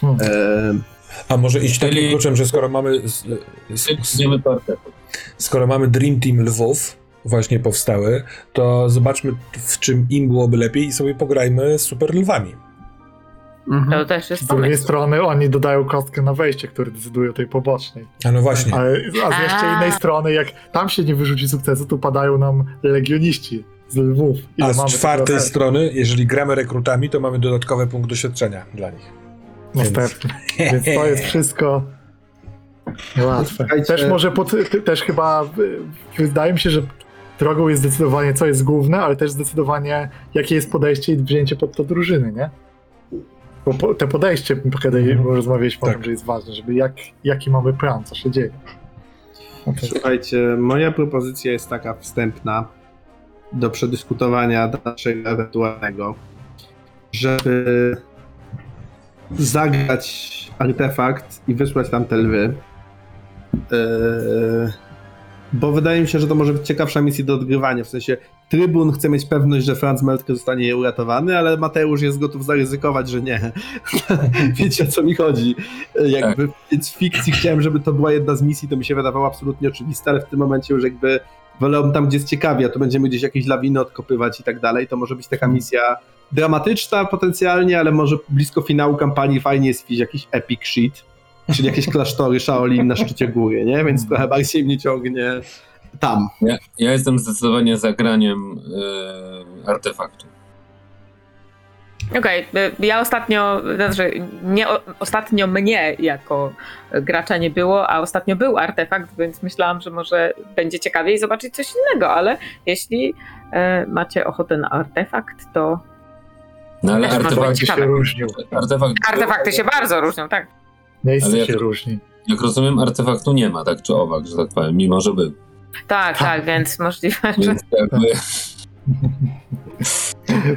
Hmm. Em, A może iść takim kluczem, że skoro mamy skoro mamy Dream Team Lwów właśnie powstały, to zobaczmy w czym im byłoby lepiej i sobie pograjmy z super lwami. To też Z jest drugiej pomysł. strony oni dodają kostkę na wejście, który decyduje o tej pobocznej. A no właśnie. Ale, a z jeszcze A. innej strony, jak tam się nie wyrzuci sukcesu, to padają nam legioniści z Lwów. Ile A z czwartej strony, jeżeli gramy rekrutami, to mamy dodatkowy punkt doświadczenia dla nich. Następny. Więc to jest wszystko łatwe. Też może pod, też chyba y, wydaje mi się, że drogą jest zdecydowanie co jest główne, ale też zdecydowanie jakie jest podejście i wzięcie pod to drużyny, nie? Bo po, te podejście, kiedy Mhm. rozmawialiśmy o Tak. tym, że jest ważne, żeby jak, jaki mamy plan, co się dzieje. To- Słuchajcie, moja propozycja jest taka wstępna do przedyskutowania naszego ewentualnego, żeby zagrać artefakt i wysłać tam te lwy. Yy, bo wydaje mi się, że to może być ciekawsza misja do odgrywania. W sensie trybun chce mieć pewność, że Franz Meltke zostanie uratowany, ale Mateusz jest gotów zaryzykować, że nie. Wiecie o co mi chodzi. Jakby, Więc w fikcji chciałem, żeby to była jedna z misji, to mi się wydawało absolutnie oczywiste, ale w tym momencie już jakby wolałbym tam, gdzie jest ciekawie, a to będziemy gdzieś jakieś lawiny odkopywać i tak dalej, to może być taka misja dramatyczna potencjalnie, ale może blisko finału kampanii fajnie jest jakiś epic shit, czyli jakieś klasztory Shaolin na szczycie góry, nie? Więc trochę bardziej mnie ciągnie tam. Ja, ja jestem zdecydowanie zagraniem y, artefaktu. Okej, y, ja ostatnio, znaczy nie, ostatnio mnie jako gracza nie było, a ostatnio był artefakt, więc myślałam, że może będzie ciekawiej zobaczyć coś innego, ale jeśli e, macie ochotę na artefakt, to No ale Też może artefakt, być się różnił. artefakt. artefakty się bardzo różnią, tak? Miejsce Ale ja- się różni. Jak rozumiem, artefaktu nie ma, tak czy owak, że tak powiem, mimo że był. Tak, tak, więc możliwe, że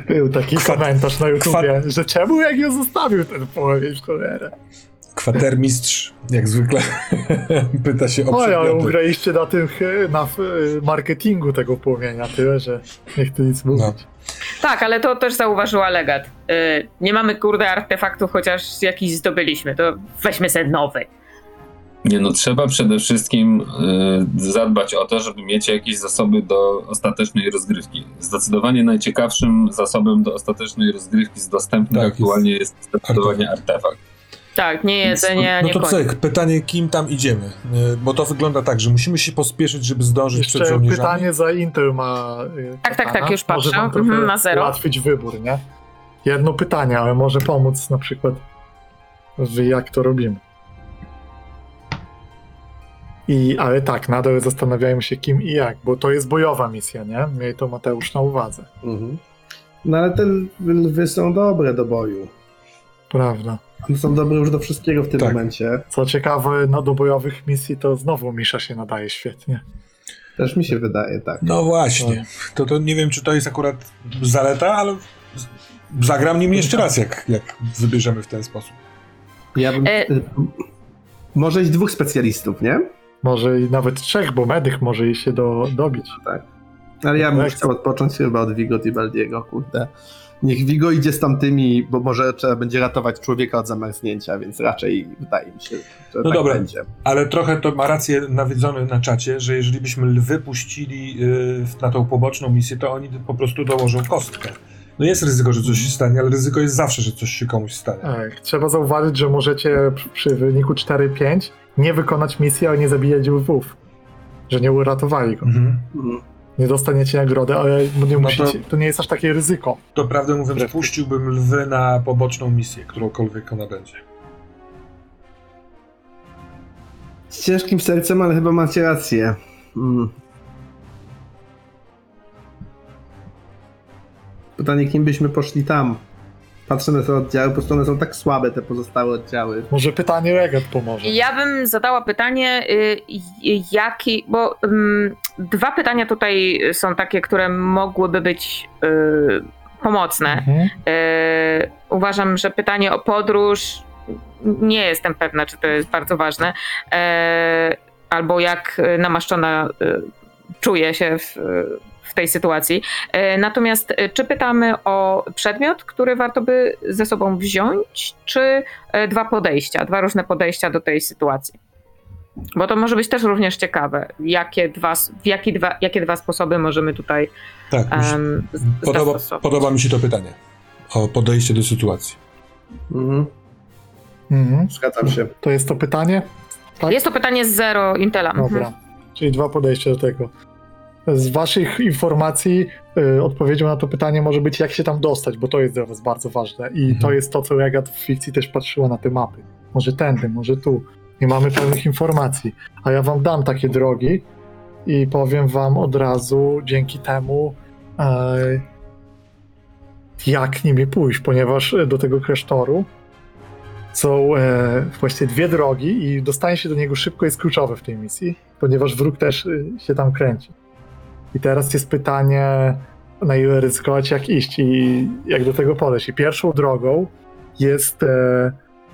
Był taki Kwa- komentarz na YouTubie, kwa- że czemu jak ją zostawił ten połowie w cholerę. Kwatermistrz, jak zwykle, pyta się o Oj, ale przedmioty. ugraliście na tym, he- na f- marketingu tego płomienia tyle, że nie chcę nic mówić. Tak, ale to też zauważyła Legat. Y, nie mamy kurde artefaktów, chociaż jakiś zdobyliśmy, to weźmy sobie nowy. Nie no, trzeba przede wszystkim y, zadbać o to, żeby mieć jakieś zasoby do ostatecznej rozgrywki. Zdecydowanie najciekawszym zasobem do ostatecznej rozgrywki z dostępnych Tak, aktualnie jest, zdecydowanie artefakt. Tak, nie jedzenie, No nie to cyk, pytanie, kim tam idziemy? Y, Bo to wygląda tak, że musimy się pospieszyć, żeby zdążyć przed Jeszcze żołnierzami. pytanie za Intel ma. y, Tak, tak, tak, już Może patrzę. trochę Mhm, ma zero. ułatwić wybór, nie? Jedno pytanie, ale może pomóc na przykład w jak to robimy. I, ale tak, nadal zastanawiajmy się kim i jak, bo to jest bojowa misja, nie? Miej to Mateusz na uwadze. Mhm. No ale te lwy są dobre do boju. Prawda. One są dobre już do wszystkiego w tym Tak. momencie. Co ciekawe, no do bojowych misji to znowu Misza się nadaje świetnie. Też mi się wydaje, tak. No właśnie. To, to nie wiem, czy to jest akurat zaleta, ale zagram nim jeszcze raz, jak, jak wybierzemy w ten sposób. Ja bym... E- y, Może iść dwóch specjalistów, nie? Może i nawet trzech, bo medych może jej się do, dobić. Ale ja bym Jak- chciał odpocząć chyba od Vigo i Baldiego, kurde. Niech Vigo idzie z tamtymi, bo może trzeba będzie ratować człowieka od zamarznięcia, więc raczej wydaje mi się, że No tak dobra. będzie. Ale trochę to ma rację nawiedzony na czacie, że jeżeli byśmy lwy puścili y, na tą poboczną misję, to oni po prostu dołożą kostkę. No jest ryzyko, że coś się stanie, ale ryzyko jest zawsze, że coś się komuś stanie. Tak, trzeba zauważyć, że możecie przy, przy wyniku 4-5 nie wykonać misji, ale nie zabijać lwów. Że nie uratowali go. Mhm. Mhm. Nie dostaniecie nagrody, ale nie No musicie, to- to... nie jest aż takie ryzyko. To prawdę mówiąc, puściłbym lwy na poboczną misję, którąkolwiek ona będzie. Z ciężkim sercem, ale chyba macie rację. Mm. Pytanie, kim byśmy poszli tam? Patrzę na te oddziały, po prostu one są tak słabe, te pozostałe oddziały. Może pytanie Regat pomoże. Ja bym zadała pytanie, y, y, jaki, bo ym, dwa pytania tutaj są takie, które mogłyby być y, pomocne. Mhm. Y, uważam, że pytanie o podróż, nie jestem pewna, czy to jest bardzo ważne, y, albo jak namaszczona y, czuję się w, w tej sytuacji. Y, Natomiast y, czy pytamy o przedmiot, który warto by ze sobą wziąć, czy y, dwa podejścia, dwa różne podejścia do tej sytuacji? Bo to może być też również ciekawe, jakie dwa, w jakie dwa, jakie dwa sposoby możemy tutaj Tak, um, podoba, podoba mi się to pytanie. O podejście do sytuacji. Mhm. Mhm. Zgadzam się. To jest to pytanie? Tak? Jest to pytanie z zero Intela. Mhm. Dobra. Czyli dwa podejścia do tego. Z waszych informacji y, odpowiedzią na to pytanie może być, jak się tam dostać, bo to jest dla was bardzo ważne. I Mhm. to jest to, co Regat w fikcji też patrzyła na te mapy. Może tędy, może tu. Nie mamy pełnych informacji. A ja wam dam takie drogi i powiem wam od razu dzięki temu, e, jak nimi pójść, ponieważ do tego klasztoru są e, właściwie dwie drogi i dostanie się do niego szybko jest kluczowe w tej misji, ponieważ wróg też y, się tam kręci. I teraz jest pytanie, na ile ryzykować, jak iść i jak do tego podejść. I pierwszą drogą jest e,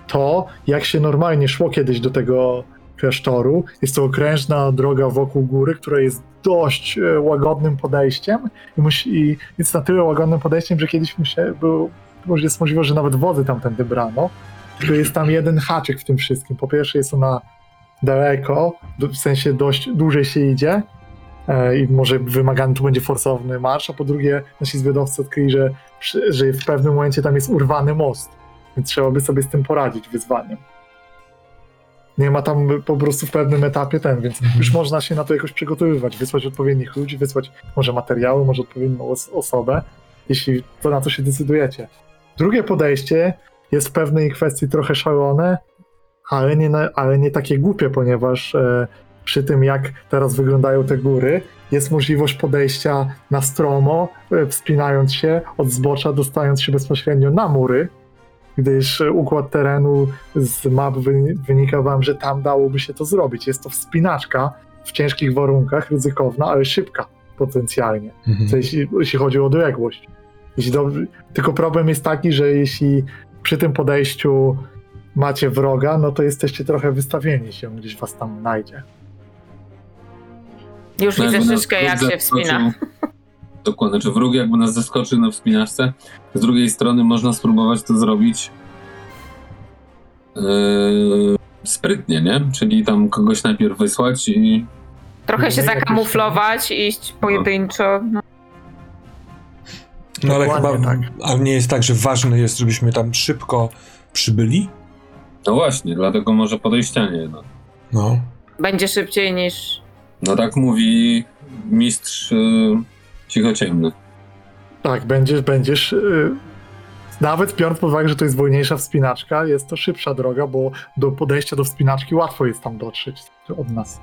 to, jak się normalnie szło kiedyś do tego klasztoru. Jest to okrężna droga wokół góry, która jest dość e, łagodnym podejściem i, musi, i jest na tyle łagodnym podejściem, że kiedyś musi, był, może jest możliwe, że nawet wody tamtędy brano. Tylko jest tam jeden haczyk w tym wszystkim. Po pierwsze jest ona daleko, w sensie dość dłużej się idzie i może wymagany tu będzie forsowny marsz, a po drugie nasi zwiadowcy odkryli, że, że w pewnym momencie tam jest urwany most, więc trzeba by sobie z tym poradzić wyzwaniem. Nie ma tam po prostu w pewnym etapie ten, więc Mhm. już można się na to jakoś przygotowywać, wysłać odpowiednich ludzi, wysłać może materiały, może odpowiednią os- osobę, jeśli to na to się decydujecie. Drugie podejście jest w pewnej kwestii trochę szalone, ale nie, ale nie takie głupie, ponieważ e, przy tym, jak teraz wyglądają te góry, jest możliwość podejścia na stromo, e, wspinając się od zbocza, dostając się bezpośrednio na mury, gdyż e, układ terenu z map wy, wynika wam, że tam dałoby się to zrobić. Jest to wspinaczka w ciężkich warunkach, ryzykowna, ale szybka potencjalnie Mhm. jeśli, jeśli chodzi o odległość. Dobrze, tylko problem jest taki, że jeśli przy tym podejściu macie wroga, no to jesteście trochę wystawieni się, gdzieś was tam znajdzie. Już No widzę Szyszkę, wróg jak się wspina. Dokładnie, czy wróg jakby nas zaskoczył na wspinaczce. Z drugiej strony można spróbować to zrobić yy, sprytnie, nie? Czyli tam kogoś najpierw wysłać i Trochę się No i zakamuflować, iść pojedynczo. No. No ale chyba, tak. ale nie jest tak, że ważne jest, żebyśmy tam szybko przybyli? no właśnie, dlatego może podejścianie jednak. No. Będzie szybciej niż. No tak mówi mistrz y, cichociemny. Tak, będziesz, będziesz. y, Nawet biorąc pod uwagę, że to jest wolniejsza wspinaczka, jest to szybsza droga, bo do podejścia do wspinaczki łatwo jest tam dotrzeć od nas.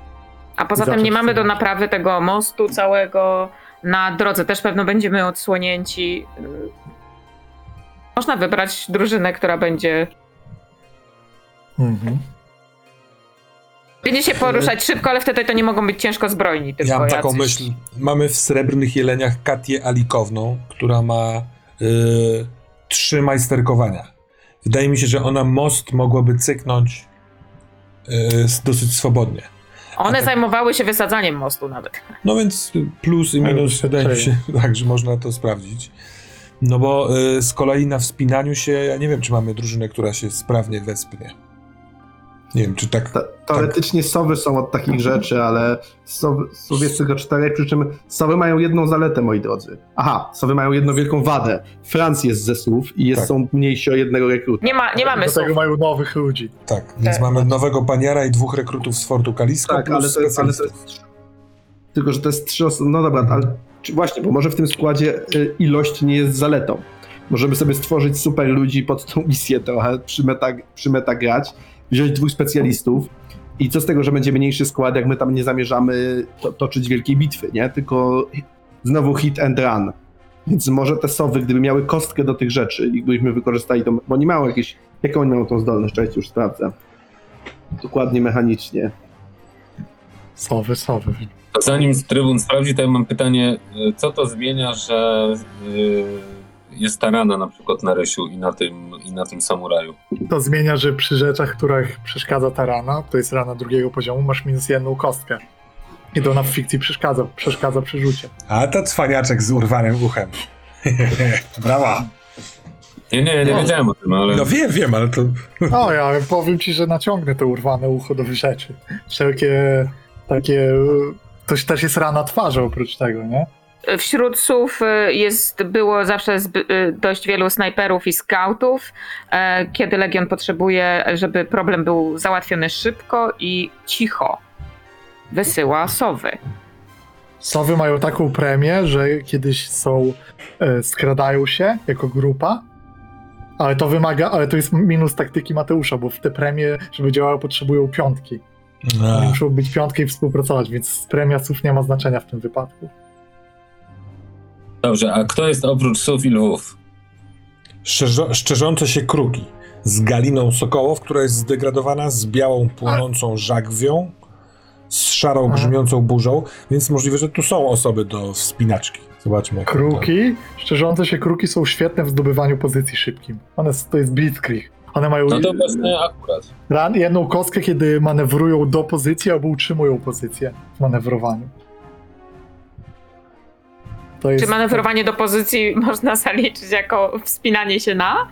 A poza tym nie mamy do naprawy tego mostu całego. Na drodze też pewno będziemy odsłonięci. Można wybrać drużynę, która będzie. Mhm. Będzie się poruszać szybko, ale wtedy to nie mogą być ciężko zbrojni. Tylko Ja mam taką jacyś. myśl. Mamy w Srebrnych Jeleniach Katię Alikowną, która ma y, trzy majsterkowania. Wydaje mi się, że ona most mogłaby cyknąć y, s- dosyć swobodnie. One tak- zajmowały się wysadzaniem mostu nawet. No więc plus i minus wydaje mi się, tak, że można to sprawdzić. No bo y, z kolei na wspinaniu się, ja nie wiem, czy mamy drużynę, która się sprawnie wespnie. Nie wiem, czy tak. Ta, teoretycznie sowy są od takich rzeczy, ale sowy, sów jest tylko czterech, przy czym sowy mają jedną zaletę, moi drodzy. Aha, sowy mają jedną wielką wadę. Franc jest ze słów i jest, Tak. są mniejsi o jednego rekruta. Nie, ma, nie mamy Do tego mają nowych ludzi. Tak, więc mamy nowego paniara i dwóch rekrutów z Fortu Kalisko Tak, plus ale to, jest, ale to jest. Tylko, że to jest trzy osoby. No dobra, ale czy właśnie, bo może w tym składzie y, ilość nie jest zaletą. Możemy sobie stworzyć super ludzi pod tą misję trochę, przy meta, przy meta grać, wziąć dwóch specjalistów. I co z tego, że będzie mniejszy skład, jak my tam nie zamierzamy to, toczyć wielkiej bitwy, nie? Tylko znowu hit and run. Więc może te sowy, gdyby miały kostkę do tych rzeczy i gdybyśmy wykorzystali to, bo oni mają jakieś, jaką oni mają tą zdolność, czekajcie, już sprawdzę. Dokładnie mechanicznie. Sowy, sowy. Zanim Trybun sprawdzi, to ja mam pytanie, y, co to zmienia, że y, jest ta rana na przykład na Rysiu i na tym, i na tym samuraju? To zmienia, że przy rzeczach, których przeszkadza ta rana, to jest rana drugiego poziomu, masz minus jedną kostkę. I to ona w fikcji przeszkadza, przeszkadza przy rzucie. A to cwaniaczek z urwanym uchem. Brawa. Nie, nie, nie wiedziałem o tym, ale No wiem, wiem, ale to. O, ja powiem ci, że naciągnę to urwane ucho do rzeczy. Wszelkie takie... To też jest rana twarzy oprócz tego, nie? Wśród słów y, jest, było zawsze zby, y, dość wielu snajperów i skautów. e, Kiedy Legion potrzebuje, żeby problem był załatwiony szybko i cicho, wysyła sowy. Sowy mają taką premię, że kiedyś są, e, skradają się jako grupa, ale to wymaga, ale to jest minus taktyki Mateusza, bo w te premie, żeby działały, potrzebują piątki. A, muszą być piątki i współpracować, więc premia słów nie ma znaczenia w tym wypadku. Dobrze, a kto jest oprócz sów i lwów? szczerzo, szczerzące się kruki z galiną sokołów, która jest zdegradowana, z białą płonącą żagwią, z szarą grzmiącą burzą, więc możliwe, że tu są osoby do wspinaczki. Zobaczmy. jak Kruki, szczerzące się kruki są świetne w zdobywaniu pozycji szybkim. One, to jest blitzkrieg. One mają No to właśnie akurat. ran, jedną kostkę, kiedy manewrują do pozycji albo utrzymują pozycję w manewrowaniu. To jest, Czy manewrowanie do pozycji można zaliczyć jako wspinanie się na?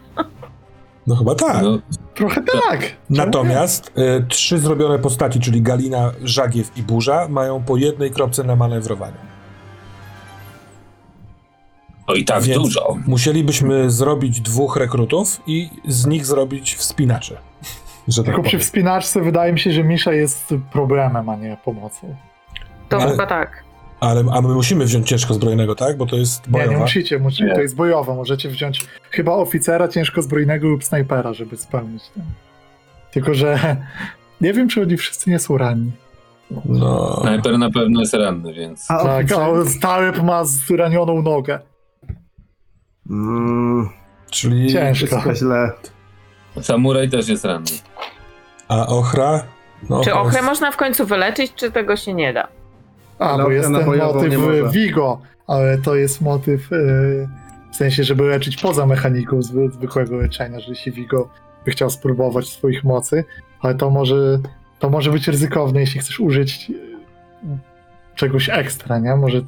No chyba tak. No, Trochę tak. Natomiast y, trzy zrobione postaci, czyli Galina, Żagiew i Burza, mają po jednej kropce na manewrowaniu. o i tak Więc dużo. Musielibyśmy zrobić dwóch rekrutów i z nich zrobić wspinaczy. Że tak Tylko przy powiem. wspinaczce wydaje mi się, że Misza jest problemem, a nie pomocą. To Ale- chyba tak. Ale a my musimy wziąć ciężko zbrojnego, tak? Bo to jest Nie, bojowa. nie musicie, musicie Nie. to jest bojowe. Możecie wziąć chyba oficera ciężkozbrojnego lub snajpera, żeby spełnić ten. Tylko, że nie wiem, czy oni wszyscy nie są ranni. No. Snajper na pewno jest ranny, więc... A Tak, oficer- a ma zranioną nogę. Mm, Czyli. Ciężko. źle. Samuraj też jest ranny. A ochra? No, Czy ochra ochrę jest- można w końcu wyleczyć, czy tego się nie da? A, Ale bo jest ten motyw e, Vigo, ale to jest motyw e, w sensie, żeby leczyć poza mechaniką zwy- zwykłego leczenia, że jeśli Vigo by chciał spróbować swoich mocy, ale to może, to może być ryzykowne, jeśli chcesz użyć e, czegoś ekstra, nie? Może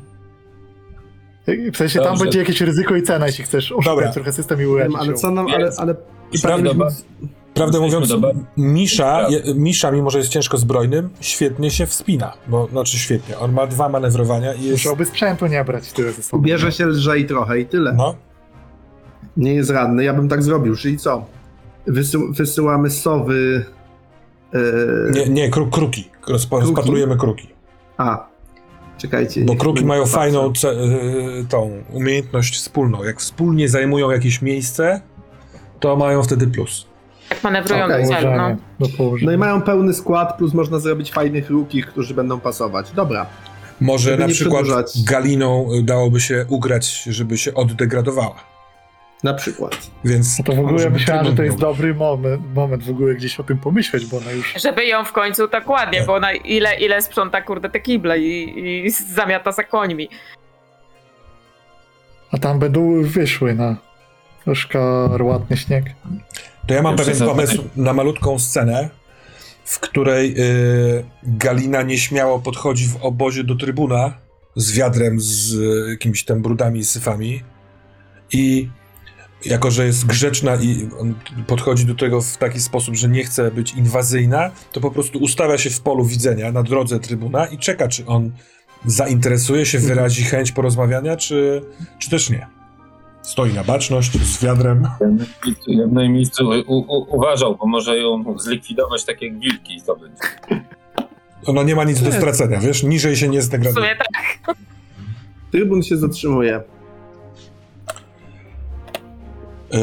w sensie tam Dobrze. będzie jakieś ryzyko i cena, jeśli chcesz Dobra. oszukać trochę system i uleczyć ale co nam, ale, ale prawda, brzmi, Prawdę Jesteśmy mówiąc. Misza, je, Misza, mimo że jest ciężko zbrojnym, świetnie się wspina. Bo, znaczy świetnie, on ma dwa manewrowania i jest... Musiałby sprzętu nie brać tyle ze sobą. Bierze się lżej trochę i tyle. No, Nie jest radny, ja bym tak zrobił, czyli co? Wysył, wysyłamy sowy... e, nie, nie kru, kruki. Rozpa, Kruki? rozpatrujemy kruki. A, czekajcie. Bo kruki mają fajną ce, y, tą umiejętność wspólną. Jak wspólnie zajmują jakieś miejsce, to mają wtedy plus. Jak manewrują Okej. do celu, no. Położenie, do położenia. No i mają pełny skład, plus można zrobić fajnych rukich, którzy będą pasować. Dobra. Może Żeby na nie przykład przedłużać. Galiną y, dałoby się ugrać, żeby się oddegradowała. Na przykład. Więc No to w ogóle by myślałem, że to jest dobry moment, moment w ogóle gdzieś o tym pomyśleć, bo ona już Żeby ją w końcu tak ładnie, bo ona ile, ile sprząta kurde te kible i, i zamiata za końmi. A tam będą wyszły na troszkę ładny śnieg. To ja mam Ja pewien pomysł na malutką scenę, w której y, Galina nieśmiało podchodzi w obozie do trybuna z wiadrem z y, jakimiś tam brudami i syfami i jako, że jest grzeczna i on podchodzi do tego w taki sposób, że nie chce być inwazyjna, to po prostu ustawia się w polu widzenia na drodze trybuna i czeka, czy on zainteresuje się, wyrazi chęć porozmawiania, czy, czy też nie. Stoi na baczność z wiadrem. Ja bym na jej miejscu u, u, uważał, bo może ją zlikwidować tak jak wilki i to będzie. Ona nie ma nic do stracenia, wiesz? Niżej się nie W zdegraduje. sumie tak. Trybun się zatrzymuje. Y,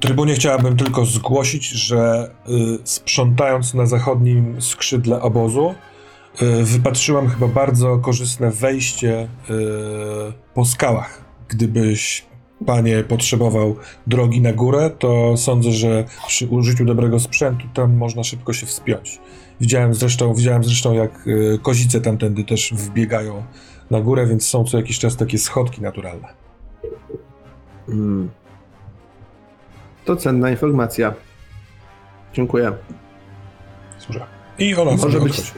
Trybunie chciałabym tylko zgłosić, że y, sprzątając na zachodnim skrzydle obozu, y, wypatrzyłam chyba bardzo korzystne wejście y, po skałach. Gdybyś, panie, potrzebował drogi na górę, to sądzę, że przy użyciu dobrego sprzętu tam można szybko się wspiąć. Widziałem zresztą, widziałem zresztą jak y, kozice tamtędy też wbiegają na górę, więc są co jakiś czas takie schodki naturalne. Mm. To cenna informacja. Dziękuję. Służę. I ona Może być- odchodzi.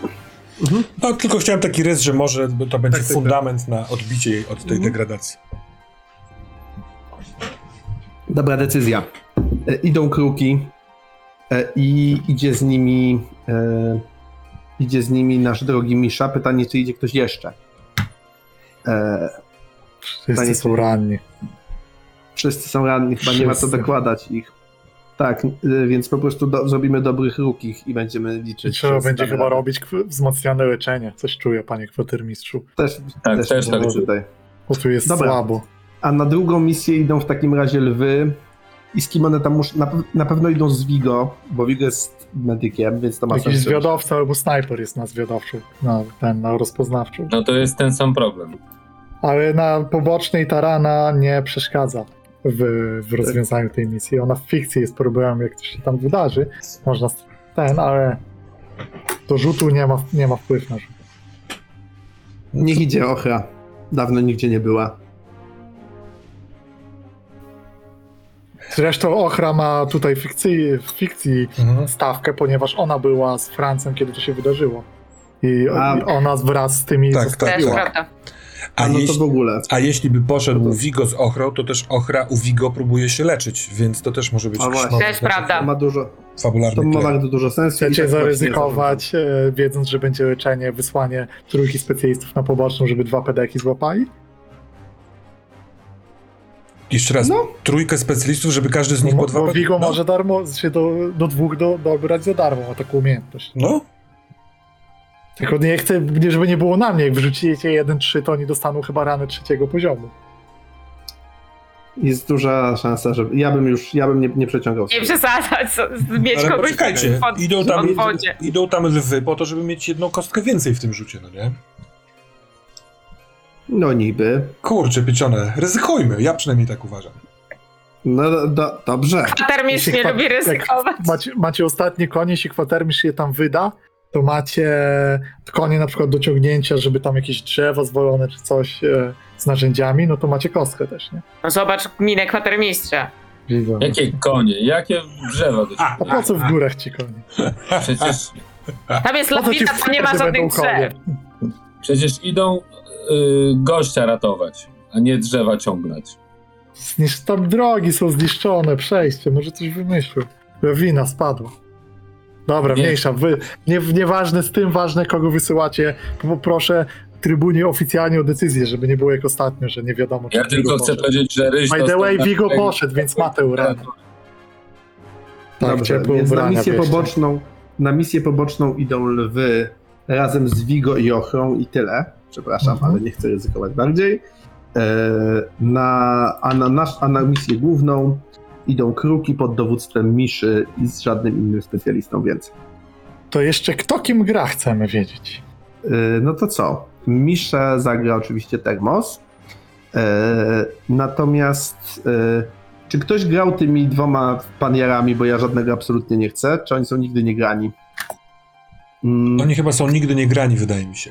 Mhm. No, tylko chciałem taki rys, że może to będzie Tak, tak, fundament na odbicie jej od tej Mhm. degradacji. Dobra decyzja. E, idą kruki e, i idzie z nimi e, idzie z nimi nasz drogi Misza. Pytanie, czy idzie ktoś jeszcze. E, Wszyscy są ranni. wszyscy są ranni, chyba nie ma co Wszyscy. dokładać ich. Tak, e, więc po prostu do, zrobimy dobrych rukich i będziemy I liczyć. trzeba że będzie chyba radę. robić wzmocnione leczenie. Coś czuję, panie kwatermistrzu. Też, Tak, też, też tak czuję. tutaj. Bo tu jest Dobra. słabo. A na drugą misję idą w takim razie lwy. I z kim one tam muszą. Na, na pewno idą z Vigo, bo Vigo jest medykiem, więc to ma Jakiś sens. zwiadowca albo snajper jest na zwiadowczą, na, ten, na. No to jest ten sam problem. Ale na pobocznej tarana nie przeszkadza w, w rozwiązaniu tej misji. Ona w fikcji jest problemem, jak to się tam wydarzy. Można ten, ale do rzutu nie ma, nie ma wpływu na rzut. Niech idzie ochra. Dawno nigdzie nie była. Zresztą Ochra ma tutaj fikcji, w fikcji Mhm. stawkę, ponieważ ona była z Francem, kiedy to się wydarzyło. I, A. i ona wraz z tymi Tak, zostawiła. Tak. prawda. A, no to jeśli, w ogóle. a jeśli by poszedł Vigo z Ochrą, to też Ochra u Vigo próbuje się leczyć, więc to też może być Też znaczy, prawda. To ma dużo, to fabularny ma klej. bardzo dużo sensu. i Chcecie tak zaryzykować, e, wiedząc, że będzie leczenie, wysłanie trójki specjalistów na poboczną, żeby dwa pedeki złapali? Jeszcze raz, No. trójkę specjalistów, żeby każdy z nich Bo, po dwa... bo Vigo no. może darmo, się do, do dwóch do, dobrać za darmo, ma taką umiejętność. No, Tylko nie chcę, nie- żeby nie było na mnie, jak jeden, trzy, to oni dostaną chyba ranę trzeciego poziomu. Jest duża szansa, że. Ja bym już. Ja bym nie, nie przeciągał. Nie przesadzać, mieć ale kogoś poczekajcie, pod- idą tam, wodzie. idą tam lwy po to, żeby mieć jedną kostkę więcej w tym rzucie, no nie? No niby. Kurczę, pieczone, ryzykujmy, ja przynajmniej tak uważam. No do, do, dobrze. Kwatermistrz nie kwa- lubi ryzykować. Macie, macie ostatnie konie, jeśli kwatermistrz je tam wyda, to macie konie na przykład do ciągnięcia, żeby tam jakieś drzewo zwolone czy coś e, z narzędziami, no to macie kostkę też, nie? No zobacz minę kwatermistrza. Widzę. Jakie konie, jakie drzewa do A po co w górach ci konie? Przecież, Tam jest lawina, to nie ma żadnych drzew. przecież idą gościa ratować, a nie drzewa ciągnąć. Znisz- tam drogi są zniszczone, przejście, może coś wymyślił. Wina spadła. Dobra, Nie. mniejsza. Wy, nie, nieważne z tym, ważne kogo wysyłacie. Poproszę trybunie oficjalnie o decyzję, żeby nie było jak ostatnio, że nie wiadomo czy Ja tylko chcę poszedł. powiedzieć, że Ryś By the way, Vigo poszedł, więc ma tę uranę. Tak, Dobrze, więc na misję, poboczną, na misję poboczną idą lwy razem z Vigo i Ochrą i tyle. Przepraszam, Mhm. ale nie chcę ryzykować bardziej. E, na, a, na nasz, a na misję główną idą kruki pod dowództwem Miszy i z żadnym innym specjalistą więcej. To jeszcze kto kim gra, chcemy wiedzieć. E, no to co? Miszę zagra oczywiście Termos. E, natomiast czy ktoś grał tymi dwoma panierami, bo ja żadnego absolutnie nie chcę? Czy oni są nigdy nie grani? Mm, Oni chyba są nigdy nie grani, wydaje mi się.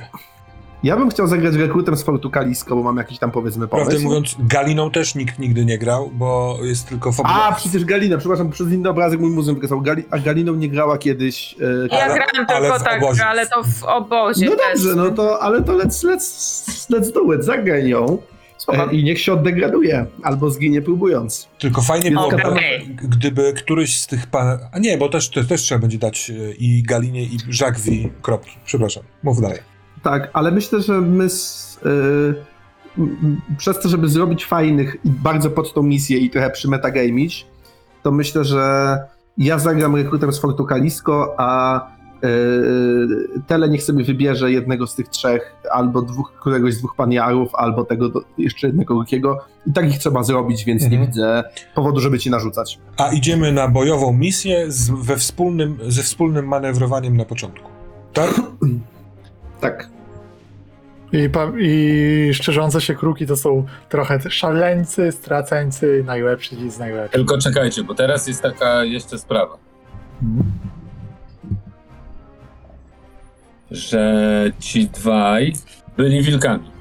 Ja bym chciał zagrać rekrutem z Fortu Kalisko, bo mam jakiś tam powiedzmy pomysł. Prawdę mówiąc, Galiną też nikt nigdy nie grał, bo jest tylko fabuła. A, przecież Galina, przepraszam, przez inny obrazek mój muzeum wykazał. Gali, a Galiną nie grała kiedyś. E, Ja Ale- grałem ale tylko tak, obozie. ale to w obozie no też. dobrze, no to, ale to let's, let's, let's do it, zagraj ją e, i niech się oddegraduje, albo zginie próbując. Tylko fajnie byłoby, okej. gdyby któryś z tych pan... A nie, bo też, też, też trzeba będzie dać e, i Galinie, i Żagwi kropki. Przepraszam, mów dalej. Tak, ale myślę, że my y, m- m- przez to, żeby zrobić fajnych i bardzo pod tą misję i trochę przymetagamić, to myślę, że ja zagram rekrutem z Fortu Kalisko, a y, Tele niech sobie wybierze jednego z tych trzech, albo dwóch, któregoś z dwóch paniarów, albo tego do, jeszcze jednego rukiego. I tak ich trzeba zrobić, więc nie Mhm. widzę powodu, żeby ci narzucać. A idziemy na bojową misję z, we wspólnym, ze wspólnym manewrowaniem na początku. Tak? Tak. I, I szczerzące się kruki to są trochę szaleńcy, straceńcy, najlepsi z najlepszych. Tylko czekajcie, bo teraz jest taka jeszcze sprawa, Mhm. że ci dwaj byli wilkami.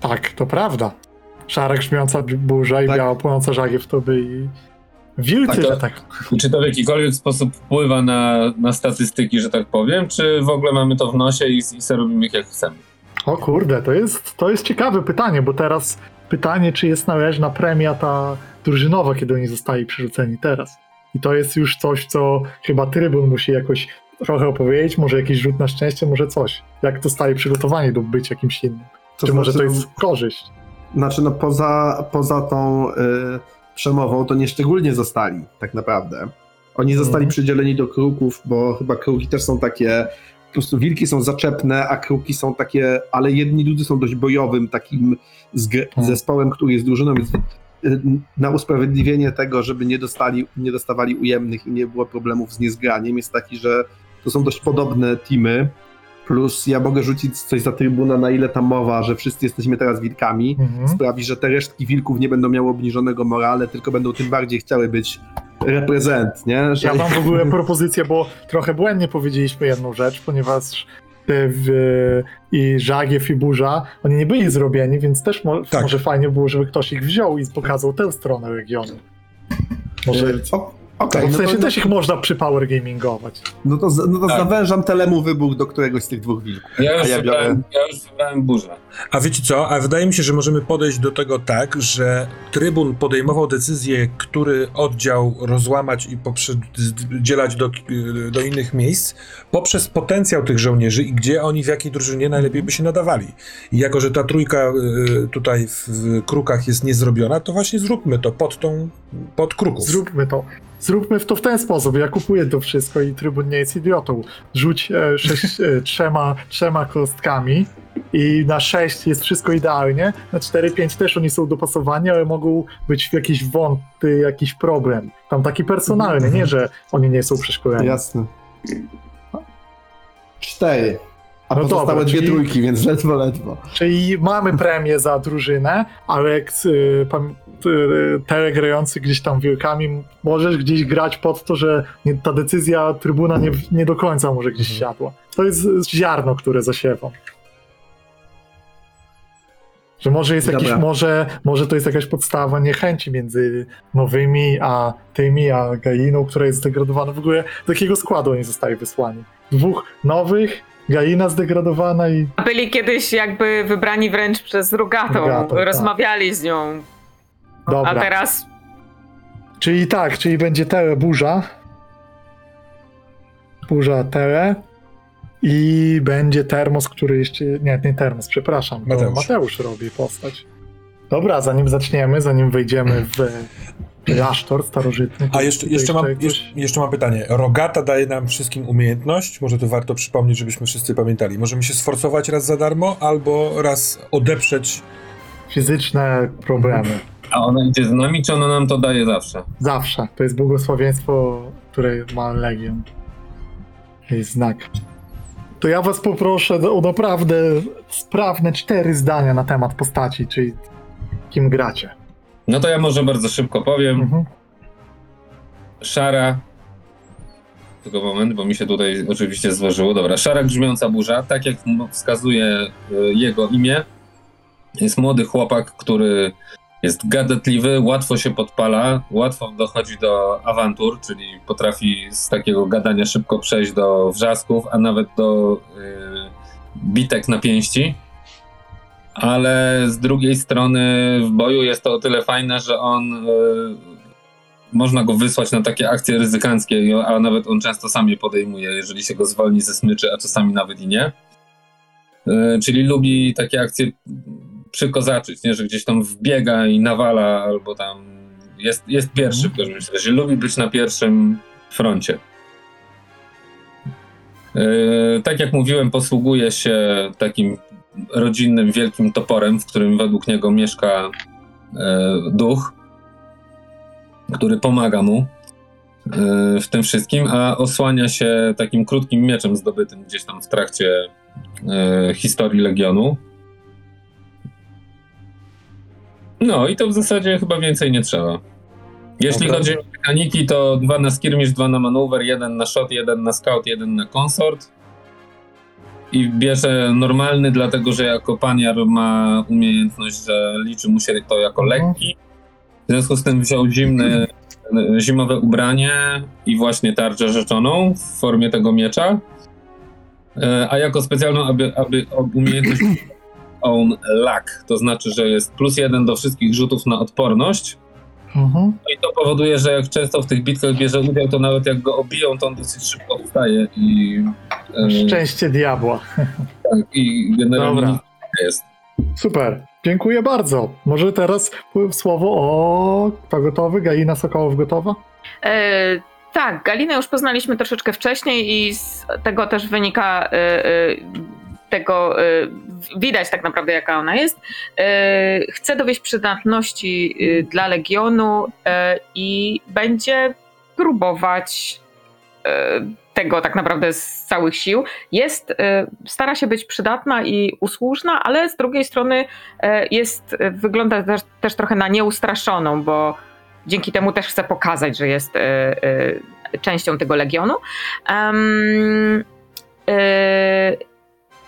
Tak, to prawda. Szara grzmiąca burza i Tak. biała płonąca żagiew to by i wilcy, A to- że tak. Czy to w jakikolwiek sposób wpływa na, na statystyki, że tak powiem, czy w ogóle mamy to w nosie i, i sobie robimy jak chcemy? O kurde, to jest, to jest ciekawe pytanie, bo teraz pytanie, czy jest należna premia ta drużynowa, kiedy oni zostali przerzuceni teraz. I to jest już coś, co chyba trybun musi jakoś trochę opowiedzieć, może jakiś rzut na szczęście, może coś. Jak zostali przygotowani do być jakimś innym. To czy może to znaczy, jest korzyść? Znaczy, no poza, poza tą y, przemową, to nie szczególnie zostali, tak naprawdę. Oni zostali Mhm. przydzieleni do kruków, bo chyba kruki też są takie. Po prostu wilki są zaczepne, a kruki są takie, ale jedni ludzie są dość bojowym, takim Mhm. zespołem, który jest drużyną, więc y, na usprawiedliwienie tego, żeby nie, dostali, nie dostawali ujemnych i nie było problemów z niezgraniem, jest taki, że to są dość podobne teamy. Plus ja mogę rzucić coś za trybuna, na ile ta mowa, że wszyscy jesteśmy teraz wilkami Mhm. sprawi, że te resztki wilków nie będą miały obniżonego morale, tylko będą tym bardziej chciały być reprezent, nie? Że... Ja mam w ogóle propozycję, bo trochę błędnie powiedzieliśmy jedną rzecz, ponieważ te w, i Żagiew i Burza, oni nie byli zrobieni, więc też mo, Tak. może fajnie było, żeby ktoś ich wziął i pokazał tę stronę regionu. Może, O, Bo w no, sensie to, też ich można przypower gamingować. no to, no to Tak. zawężam telemu wybór do któregoś z tych dwóch wilków. Ja już, ja wybrałem, biorę- ja już wybrałem burzę. A wiecie co? A wydaje mi się, że możemy podejść do tego tak, że trybun podejmował decyzję, który oddział rozłamać i dzielać do, do innych miejsc poprzez potencjał tych żołnierzy i gdzie oni w jakiej drużynie najlepiej by się nadawali. I jako, że ta trójka y, tutaj w, w krukach jest niezrobiona, to właśnie zróbmy to pod tą, pod kruków. Zróbmy to. Zróbmy to w ten sposób. Ja kupuję to wszystko i trybun nie jest idiotą. Rzuć e, sześć, e, trzema, trzema kostkami i na 6 jest wszystko idealnie. Na 4-5 też oni są dopasowani, ale mogą być jakieś wąty, jakiś problem. Tam taki personalny, nie, że oni nie są przeszkoleni. Jasne. Cztery. A No pozostałe dobra, dwie czyli- trójki, więc ledwo, ledwo. Czyli mamy premię za drużynę, ale y, pan, y, telegrający gdzieś tam wielkami, możesz gdzieś grać pod to, że nie, ta decyzja trybuna nie, nie do końca może gdzieś Mhm. siadła. To jest ziarno, które zasiewam. Że może jest jakiś, może, może to jest jakaś podstawa niechęci między nowymi a tymi, a Gainą, która jest zdegradowana. W ogóle z jakiego składu oni zostali wysłani? Dwóch nowych, Gaina zdegradowana i Byli kiedyś jakby wybrani wręcz przez Rogatą, Rogatą, tak. rozmawiali z nią. Dobra. A teraz Czyli tak, czyli będzie Tele burza. Burza Tele. I będzie termos, który jeszcze. Nie, nie termos, przepraszam. Mateusz. Mateusz robi postać. Dobra, zanim zaczniemy, zanim wejdziemy w klasztor starożytny. A jeszcze, jeszcze, mam, jakoś- jeszcze, jeszcze mam pytanie. Rogata daje nam wszystkim umiejętność? Może to warto przypomnieć, żebyśmy wszyscy pamiętali. Możemy się sforcować raz za darmo, albo raz odeprzeć. Fizyczne problemy. A ona idzie z nami, czy ona nam to daje zawsze? Zawsze. To jest błogosławieństwo, które ma Legion. To jest znak. To ja was poproszę o naprawdę sprawne cztery zdania na temat postaci, czyli kim gracie. No to ja może bardzo szybko powiem. Mhm. Szara. Tylko moment, bo mi się tutaj oczywiście złożyło. Dobra, szara grzmiąca burza, tak jak wskazuje y, jego imię, jest młody chłopak, który jest gadatliwy, łatwo się podpala, łatwo dochodzi do awantur, czyli potrafi z takiego gadania szybko przejść do wrzasków, a nawet do y, bitek na pięści. Ale z drugiej strony w boju jest to o tyle fajne, że on y, można go wysłać na takie akcje ryzykanckie, a nawet on często sam je podejmuje, jeżeli się go zwolni ze smyczy, a czasami nawet i nie. E, Czyli lubi takie akcje przykozaczyć, nie? że gdzieś tam wbiega i nawala, albo tam jest, jest pierwszy w każdym razie. Lubi być na pierwszym froncie. E, Tak jak mówiłem, posługuje się takim rodzinnym wielkim toporem, w którym według niego mieszka e, duch który pomaga mu yy, w tym wszystkim, a osłania się takim krótkim mieczem zdobytym gdzieś tam w trakcie yy, historii Legionu. No i to w zasadzie chyba więcej nie trzeba. Jeśli chodzi o mechaniki, to dwa na skirmish, dwa na maneuver, jeden na shot, jeden na scout, jeden na consort. I bierze normalny, dlatego że jako paniar ma umiejętność, że liczy mu się to jako Mhm. lekki. W związku z tym wziął zimny, zimowe ubranie i właśnie tarczę rzeczoną w formie tego miecza. E, A jako specjalną aby, aby umiejętność on luck, to znaczy, że jest plus jeden do wszystkich rzutów na odporność. Mhm. No i to powoduje, że jak często w tych bitkach bierze udział, to nawet jak go obiją, to on dosyć szybko wstaje i, e, Szczęście diabła. tak, i generalnie Dobra. jest. Super. Dziękuję bardzo. Może teraz słowo o... Kto gotowy? Galina Sokołow gotowa? E, tak, Galinę już poznaliśmy troszeczkę wcześniej i z tego też wynika e, e, tego, e, widać tak naprawdę jaka ona jest. E, chce dowieść przydatności e, dla Legionu i będzie próbować tego tak naprawdę z całych sił. Jest, stara się być przydatna i usłużna, ale z drugiej strony jest, wygląda też, też trochę na nieustraszoną, bo dzięki temu też chcę pokazać, że jest częścią tego legionu.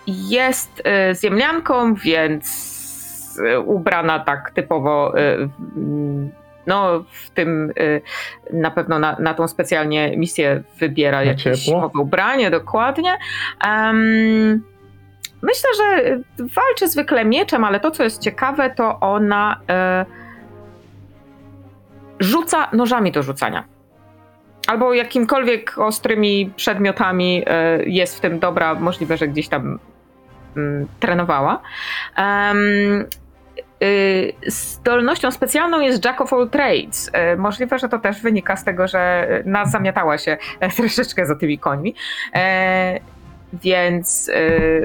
Jest e, ziemnianką, więc e, ubrana tak typowo e, w- no, w tym na pewno na, na tą specjalnie misję wybiera Na jakieś ciepło. nowe ubranie, dokładnie. Em, myślę, że walczy zwykle mieczem, ale to, co jest ciekawe, to ona e, rzuca nożami do rzucania. Albo jakimkolwiek ostrymi przedmiotami e, jest w tym dobra, możliwe, że gdzieś tam mm, trenowała. Em, y, Zdolnością specjalną jest Jack of all Trades. E, Możliwe, że to też wynika z tego, że nas zamiatała się e, troszeczkę za tymi końmi. E, Więc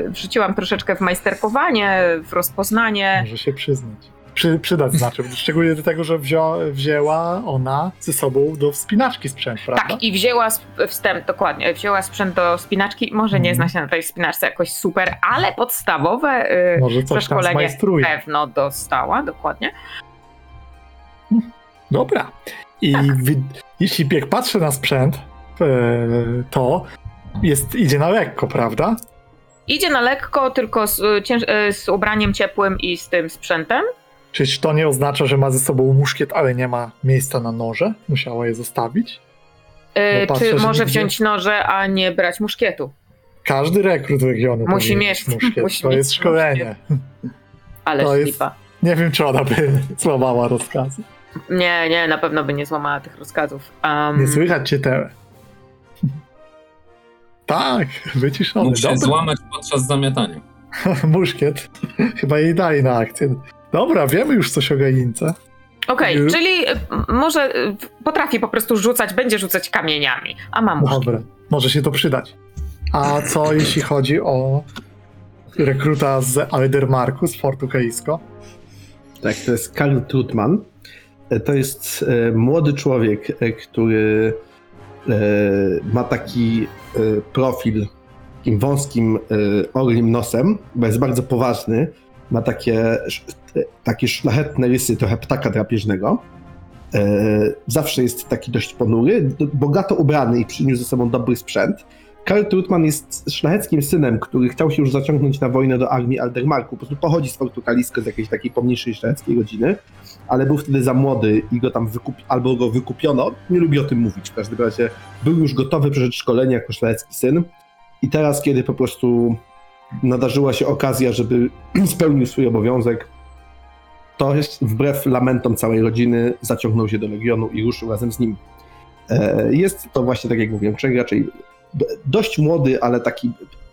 wrzuciłam troszeczkę w majsterkowanie, w rozpoznanie. Może się przyznać. Przy, przydać znaczy, szczególnie do tego, że wzią, wzięła ona ze sobą do wspinaczki sprzęt, prawda? Tak, i wzięła wstęp, dokładnie, wzięła sprzęt do spinaczki. Może nie Mhm. zna się na tej spinaczce jakoś super, ale podstawowe y, Może coś tam przeszkolenie pewno dostała, dokładnie. Dobra. I wi- jeśli jak patrzę na sprzęt, e, to jest, idzie na lekko, prawda? Idzie na lekko, tylko z, y, z ubraniem ciepłym i z tym sprzętem. Czyż to nie oznacza, że ma ze sobą muszkiet, ale nie ma miejsca na noże? Musiała je zostawić? Y, Bo patrzę, Czy że może wziąć noże, a nie brać muszkietu? Każdy rekrut regionu Musi mieć- muszkiet. musi to mieć jest szkolenie. Ale To jest-. Nie wiem, czy ona by złamała rozkazy. Nie, nie, na pewno by nie złamała tych rozkazów. Um, Nie słychać cię te. Tak, wyciszony. Dobry. złamać podczas zamiatania. Muszkiet. Chyba jej daj na akcję. Dobra, wiemy już coś o Galince. Okej, Już? czyli y, może y, potrafi po prostu rzucać, będzie rzucać kamieniami, a mam. Dobra, może się to przydać. A co jeśli chodzi o rekruta z Aldermarku, z Fortu Keisko? Tak, to jest Karl Trutman. E, To jest e, młody człowiek, e, który e, ma taki e, profil takim wąskim e, orlim nosem, bo jest bardzo poważny. Ma takie, takie szlachetne rysy, trochę ptaka drapieżnego. E, Zawsze jest taki dość ponury, bogato ubrany i przyniósł ze sobą dobry sprzęt. Karl Trutman jest szlacheckim synem, który chciał się już zaciągnąć na wojnę do armii Aldermarku. Po prostu pochodzi z Fortu Kalisko, z jakiejś takiej pomniejszej szlacheckiej rodziny, ale był wtedy za młody i go tam wykupi, albo go wykupiono. Nie lubi o tym mówić. W każdym razie był już gotowy przeszedł szkolenie jako szlachecki syn. I teraz, kiedy po prostu nadarzyła się okazja, żeby spełnił swój obowiązek, to jest wbrew lamentom całej rodziny zaciągnął się do Legionu i ruszył razem z nim. E, Jest to właśnie, tak jak mówiłem, człowiek raczej dość młody, ale taki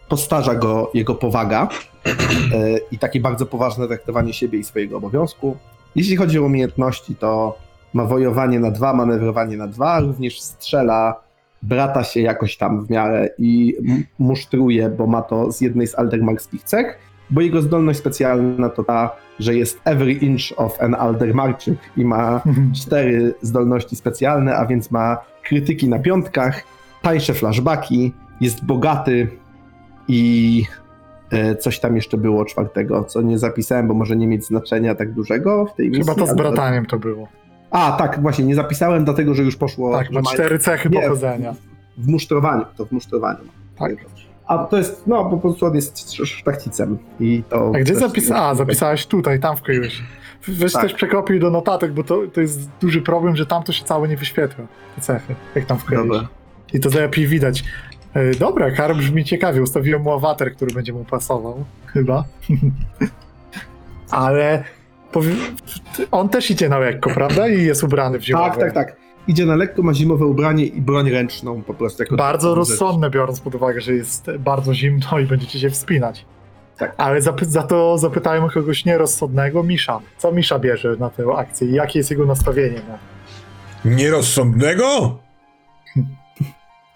postarza go jego powaga e, i takie bardzo poważne traktowanie siebie i swojego obowiązku. Jeśli chodzi o umiejętności, to ma wojowanie na dwa, manewrowanie na dwa, również strzela, brata się jakoś tam w miarę i musztruje, bo ma to z jednej z aldermarskich cech, bo jego zdolność specjalna to ta, że jest every inch of an aldermarczyk i ma cztery zdolności specjalne, a więc ma krytyki na piątkach, tańsze flashbacki, jest bogaty i e, coś tam jeszcze było czwartego, co nie zapisałem, bo może nie mieć znaczenia tak dużego w tej misji. Chyba to z brataniem to było. A, tak, właśnie, nie zapisałem, dlatego że już poszło... Tak, ma cztery cechy Nie, pochodzenia. W musztrowaniu, to w musztrowaniu. Tak. A to jest, no po prostu on jest sz- szlachcicem i to... A gdzie zapisałeś? A, zapisałeś tutaj, tam wkleiłeś. Weź Tak. też przekopiuj do notatek, bo to, to jest duży problem, że tam to się całe nie wyświetla, te cechy, jak tam wkleisz. Dobra. I to lepiej widać. E, Dobra, Karol brzmi ciekawie. Ustawiłem mu awatar, który będzie mu pasował. Chyba. Ale on też idzie na lekko, prawda? I jest ubrany w zimowe. Tak, tak, tak. Idzie na lekko, ma zimowe ubranie i broń ręczną po prostu. Jako Bardzo rozsądne, biorąc pod uwagę, że jest bardzo zimno i będziecie się wspinać. Tak. Ale zapy- za to zapytajmy kogoś nierozsądnego, Misza. Co Misza bierze na tę akcję i jakie jest jego nastawienie na Nierozsądnego?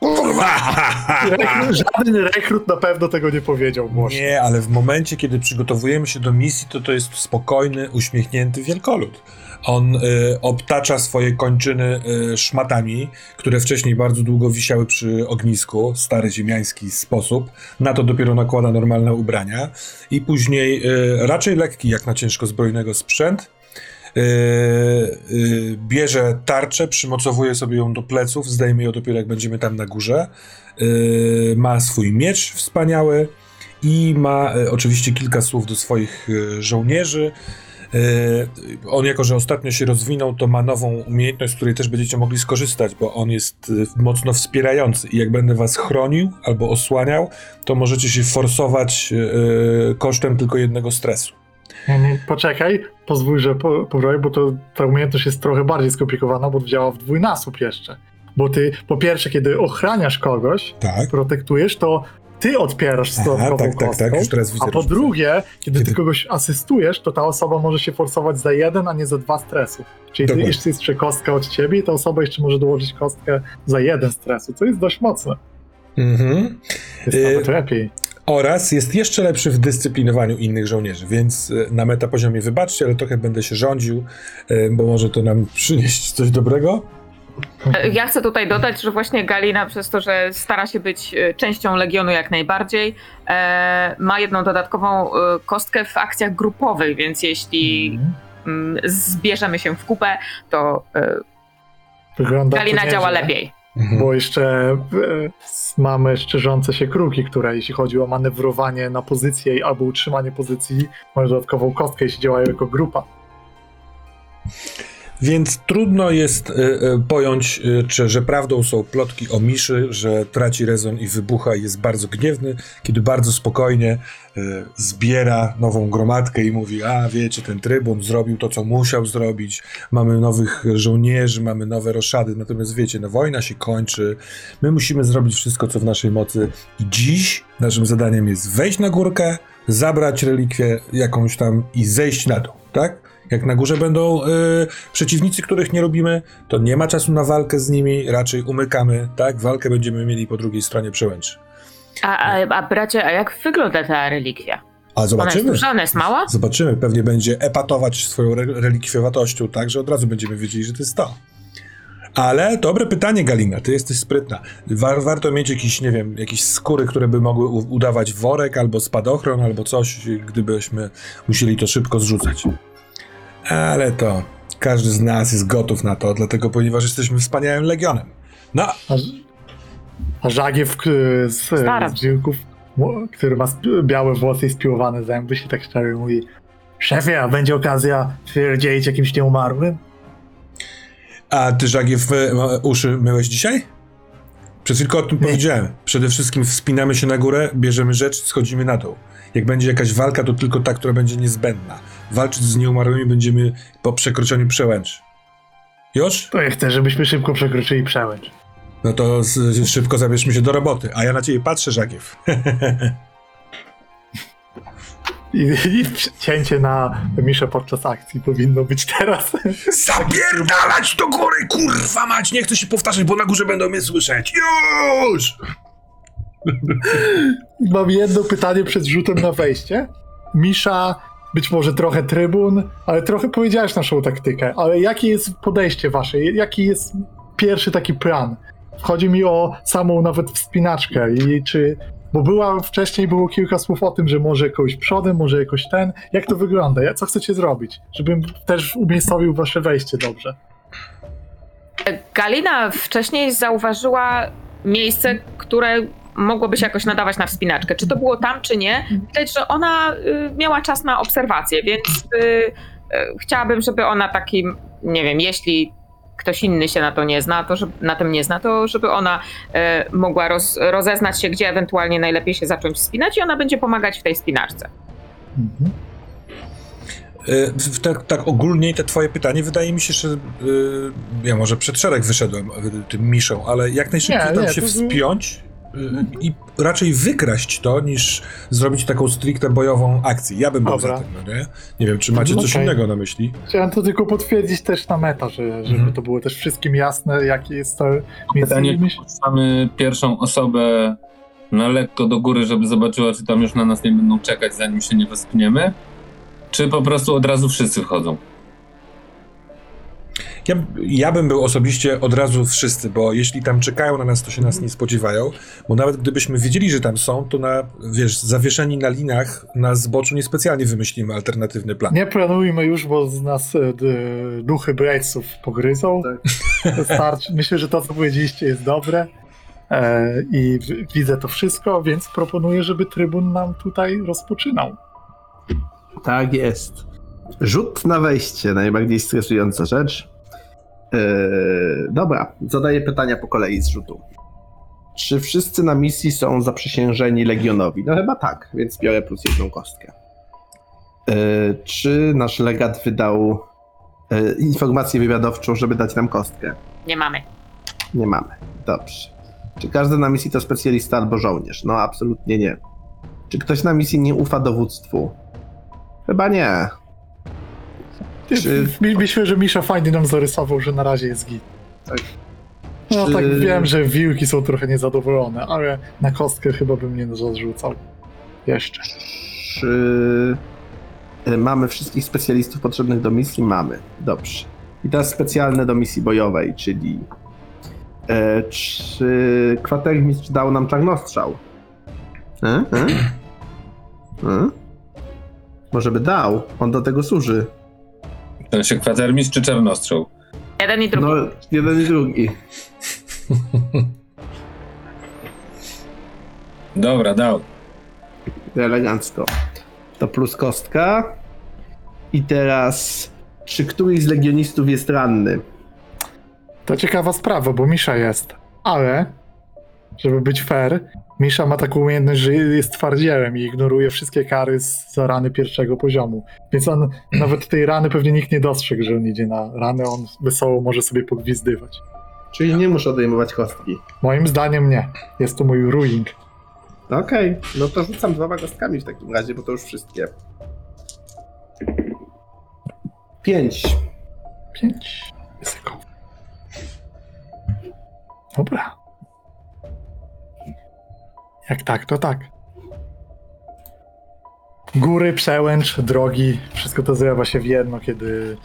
Rekrut, żaden rekrut na pewno tego nie powiedział głośno. Nie, ale w momencie, kiedy przygotowujemy się do misji, to to jest spokojny, uśmiechnięty wielkolud. On y, obtacza swoje kończyny y, szmatami, które wcześniej bardzo długo wisiały przy ognisku, stary ziemiański sposób. Na to dopiero nakłada normalne ubrania. I później y, raczej lekki, jak na ciężko zbrojnego sprzęt. Y, y, bierze tarczę, przymocowuje sobie ją do pleców, zdejmie ją dopiero jak będziemy tam na górze. Y, ma swój miecz wspaniały i ma oczywiście kilka słów do swoich żołnierzy. Y, On, jako że ostatnio się rozwinął, to ma nową umiejętność, z której też będziecie mogli skorzystać, bo on jest y, mocno wspierający. I jak będę was chronił albo osłaniał, to możecie się forsować y, kosztem tylko jednego stresu. Nie, nie, poczekaj, pozwól, że po, powiem, bo to, ta umiejętność jest trochę bardziej skomplikowana, bo działa w dwójnasób jeszcze. Bo ty, po pierwsze, kiedy ochraniasz kogoś, Tak. protektujesz, to ty odpierasz dodatkową tak, tak, kostką, tak, już teraz widzę. a po drugie, kiedy, Kiedy- ty kogoś asystujesz, to ta osoba może się forsować za jeden, a nie za dwa stresu. Czyli ty Dokładnie. jeszcze jest jeszcze kostka od ciebie i ta osoba jeszcze może dołożyć kostkę za jeden stresu, co jest dość mocne. Mhm. Jest Y- nawet lepiej. Oraz jest jeszcze lepszy w dyscyplinowaniu innych żołnierzy, więc y, na metapoziomie wybaczcie, ale trochę będę się rządził, y, bo może to nam przynieść coś dobrego. Ja chcę tutaj dodać, że właśnie Galina przez to, że stara się być e, częścią Legionu jak najbardziej, e, ma jedną dodatkową e, kostkę w akcjach grupowych, więc jeśli Mhm. mm, zbierzemy się w kupę, to e, Wygląda to Galina działa lepiej. Mhm. Bo jeszcze e, mamy szczerzące się kruki, które jeśli chodzi o manewrowanie na pozycję albo utrzymanie pozycji, mają dodatkową kostkę, jeśli działają jako grupa. Więc trudno jest y, y, pojąć, y, czy, że prawdą są plotki o Miszy, że traci rezon i wybucha i jest bardzo gniewny, kiedy bardzo spokojnie zbiera nową gromadkę i mówi, a wiecie, ten trybun zrobił to, co musiał zrobić, mamy nowych żołnierzy, mamy nowe roszady, natomiast wiecie, no wojna się kończy, my musimy zrobić wszystko, co w naszej mocy. I dziś naszym zadaniem jest wejść na górkę, zabrać relikwię jakąś tam i zejść na dół, tak? Jak na górze będą y, przeciwnicy, których nie lubimy, to nie ma czasu na walkę z nimi, raczej umykamy, tak? Walkę będziemy mieli po drugiej stronie przełęczy. A, a, a bracie, a jak wygląda ta relikwia? A Ona jest zobaczymy. duża, ona jest mała? Zobaczymy, pewnie będzie epatować swoją re tak, że od razu będziemy wiedzieli, że to jest to. Ale dobre pytanie, Galina, ty jesteś sprytna. War, warto mieć jakiś, nie wiem, jakieś skóry, które by mogły udawać worek, albo spadochron, albo coś, gdybyśmy musieli to szybko zrzucać. Ale to każdy z nas jest gotów na to, dlatego, ponieważ jesteśmy wspaniałym legionem. No, A, a żagiew z, z mo- który ma białe włosy i spiłowane zęby, się tak szczerze mówi Szefie, a będzie okazja twierdzić jakimś nieumarłym? A ty, Żagiew, e, uszy myłeś dzisiaj? Przed chwilką o tym Nie. powiedziałem. Przede wszystkim wspinamy się na górę, bierzemy rzecz, schodzimy na dół. Jak będzie jakaś walka, to tylko ta, która będzie niezbędna. Walczyć z nieumarłymi będziemy po przekroczeniu przełęczy. Już? To ja chcę, żebyśmy szybko przekroczyli przełęcz. No to z, szybko zabierzmy się do roboty. A ja na ciebie patrzę, Żagiew. I, I cięcie na Miszę podczas akcji powinno być teraz. Zapierdalać do góry, kurwa mać! Nie chcę się powtarzać, bo na górze będą mnie słyszeć. Już! Mam jedno pytanie przed rzutem na wejście. Misza, być może trochę trybun, ale trochę powiedziałeś naszą taktykę. Ale jakie jest podejście wasze? Jaki jest pierwszy taki plan? Chodzi mi o samą nawet wspinaczkę i czy... Bo była wcześniej było kilka słów o tym, że może jakoś przodem, może jakoś ten. Jak to wygląda? Co chcecie zrobić? Żebym też umiejscowił wasze wejście dobrze. Galina wcześniej zauważyła miejsce, które mogłoby się jakoś nadawać na wspinaczkę. Czy to było tam, czy nie? Widać, że ona y, miała czas na obserwację, więc y, y, chciałabym, żeby ona takim, nie wiem, jeśli ktoś inny się na to nie zna, to żeby, na tym nie zna, to żeby ona y, mogła roz, rozeznać się, gdzie ewentualnie najlepiej się zacząć wspinać i ona będzie pomagać w tej spinaczce. Mhm. Tak, tak ogólnie te twoje pytanie wydaje mi się, że ja może przed szereg wyszedłem tym miszą, ale jak najszybciej Nie, tam nie, się to- wspiąć i raczej wykraść to, niż zrobić taką stricte bojową akcję. Ja bym był Dobra. za tym, no nie? Nie wiem, czy macie coś okej. innego na myśli? Chciałem to tylko potwierdzić też na meta, że, żeby Mhm. to było też wszystkim jasne, jakie jest to Pytanie, miejsce. czy puszczamy pierwszą osobę na lekko do góry, żeby zobaczyła, czy tam już na nas nie będą czekać, zanim się nie wespniemy? Czy po prostu od razu wszyscy wchodzą? Ja, ja bym był osobiście od razu wszyscy, bo jeśli tam czekają na nas, to się nas nie spodziewają, bo nawet gdybyśmy wiedzieli, że tam są, to na, wiesz, zawieszeni na linach na zboczu niespecjalnie wymyślimy alternatywny plan. Nie planujmy już, bo z nas e, duchy Bradesów pogryzą. Starczy. Myślę, że to, co powiedzieliście, jest dobre. E, I widzę to wszystko, więc proponuję, żeby trybun nam tutaj rozpoczynał. Tak jest. Rzut na wejście, najbardziej stresująca rzecz. Yy, dobra, zadaję pytania po kolei z rzutu. Czy wszyscy na misji są zaprzysiężeni Legionowi? No chyba tak, więc biorę plus jedną kostkę. Yy, czy nasz legat wydał yy, informację wywiadowczą, żeby dać nam kostkę? Nie mamy. Nie mamy. Dobrze. Czy każdy na misji to specjalista albo żołnierz? No absolutnie nie. Czy ktoś na misji nie ufa dowództwu? Chyba nie. Czy- My- Myślę, że Misza fajnie nam zarysował, że na razie jest git. Tak. No Czy- tak wiem, że wilki są trochę niezadowolone, ale na kostkę chyba bym nie zarzucał. Jeszcze. Czy y, mamy wszystkich specjalistów potrzebnych do misji? Mamy. Dobrze. I teraz specjalne do misji bojowej, czyli e, czy kwatermistrz dał nam czarnostrzał? E? E? E? Może by dał. On do tego służy. To się kwatermistrz czy czarnostrzał? Jeden i drugi. No, jeden i drugi. Dobra, dał. Elegancko. To plus kostka. I teraz Czy któryś z legionistów jest ranny? To ciekawa sprawa, bo Misza jest. Ale, żeby być fair, Misza ma taką umiejętność, że jest twardzielem i ignoruje wszystkie kary za rany pierwszego poziomu. Więc on nawet tej rany pewnie nikt nie dostrzegł, że on idzie na ranę, on wesoło może sobie pogwizdywać. Czyli nie muszę odejmować kostki. Moim zdaniem nie. Jest to mój ruling. Okej, no to rzucam dwoma kostkami w takim razie, bo to już wszystkie. Pięć. Pięć. Ryzyko. Dobra. Jak tak, to tak. Góry, przełęcz, drogi, wszystko to zlewa się w jedno, kiedy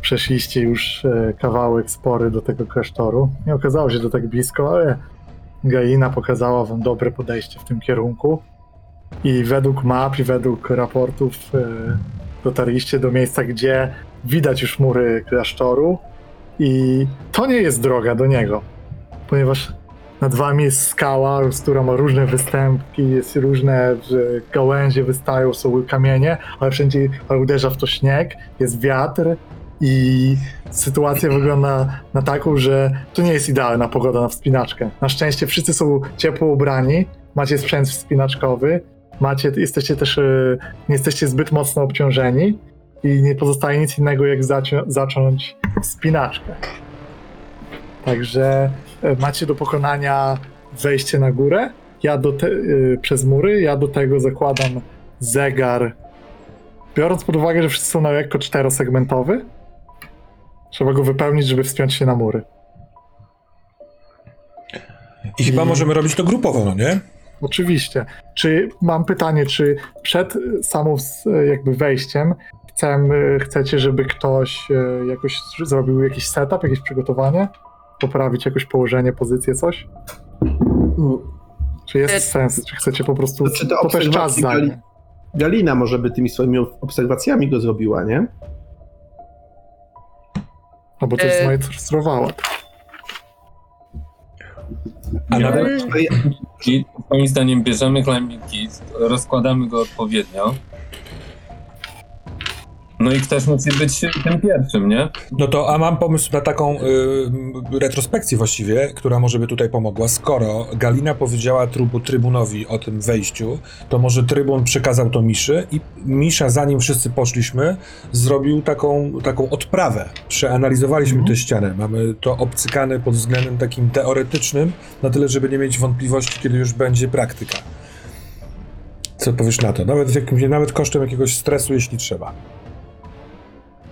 przeszliście już e, kawałek spory do tego klasztoru. Nie okazało się to tak blisko, ale Gaina pokazała wam dobre podejście w tym kierunku. I według map i według raportów e, dotarliście do miejsca, gdzie widać już mury klasztoru i to nie jest droga do niego, ponieważ nad wami jest skała, która ma różne występki, jest różne gałęzie wystają, są kamienie, ale wszędzie uderza w to śnieg, jest wiatr i sytuacja wygląda na taką, że to nie jest idealna pogoda na wspinaczkę. Na szczęście wszyscy są ciepło ubrani, macie sprzęt wspinaczkowy, macie, jesteście też, e, nie jesteście zbyt mocno obciążeni, i nie pozostaje nic innego, jak zaci- zacząć wspinaczkę. Także macie do pokonania wejście na górę. Ja do te, y, przez mury, ja do tego zakładam zegar. Biorąc pod uwagę, że wszyscy są na lekko czterosegmentowy, trzeba go wypełnić, żeby wspiąć się na mury. I chyba I- możemy robić to grupowo, no nie? Oczywiście. Czy mam pytanie, czy przed y, samą jakby wejściem chcemy, chcecie, żeby ktoś jakoś zrobił jakiś setup, jakieś przygotowanie? Poprawić jakoś położenie, pozycję, coś? Czy jest Y- sens? Czy chcecie po prostu... To czy to to też czas gali- zajmie. Galina może by tymi swoimi obserwacjami go zrobiła, nie? Albo coś Y- zmajstrowała. A nawet, moim zdaniem bierzemy climbing kit, rozkładamy go odpowiednio. No i ktoś musi być tym pierwszym, nie? no to, a mam pomysł na taką y, retrospekcję właściwie, która może by tutaj pomogła. Skoro Galina powiedziała trybu, trybunowi o tym wejściu, to może trybun przekazał to Miszy i Misza, zanim wszyscy poszliśmy, zrobił taką, taką odprawę. Przeanalizowaliśmy Mhm. tę ścianę. Mamy to obcykane pod względem takim teoretycznym, na tyle, żeby nie mieć wątpliwości, kiedy już będzie praktyka. Co powiesz na to? Nawet, jakimś, nawet kosztem jakiegoś stresu, jeśli trzeba.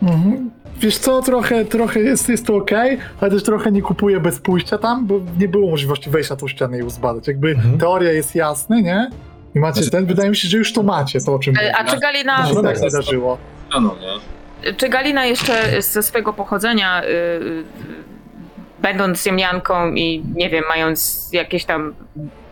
Mhm. Wiesz co, trochę, trochę jest, jest to okej, ale też trochę nie kupuję bez pójścia tam, bo nie było możliwości wejść na tą ścianę i ją zbadać. Jakby Mhm. teoria jest jasna, nie? I macie Znaczy- ten, wydaje mi się, że już to macie, to o czym mówię. A czy Galina, To się tak tak. wydarzyło. No, no, nie? czy Galina jeszcze ze swojego pochodzenia, y, y, będąc ziemnianką i nie wiem, mając jakieś tam,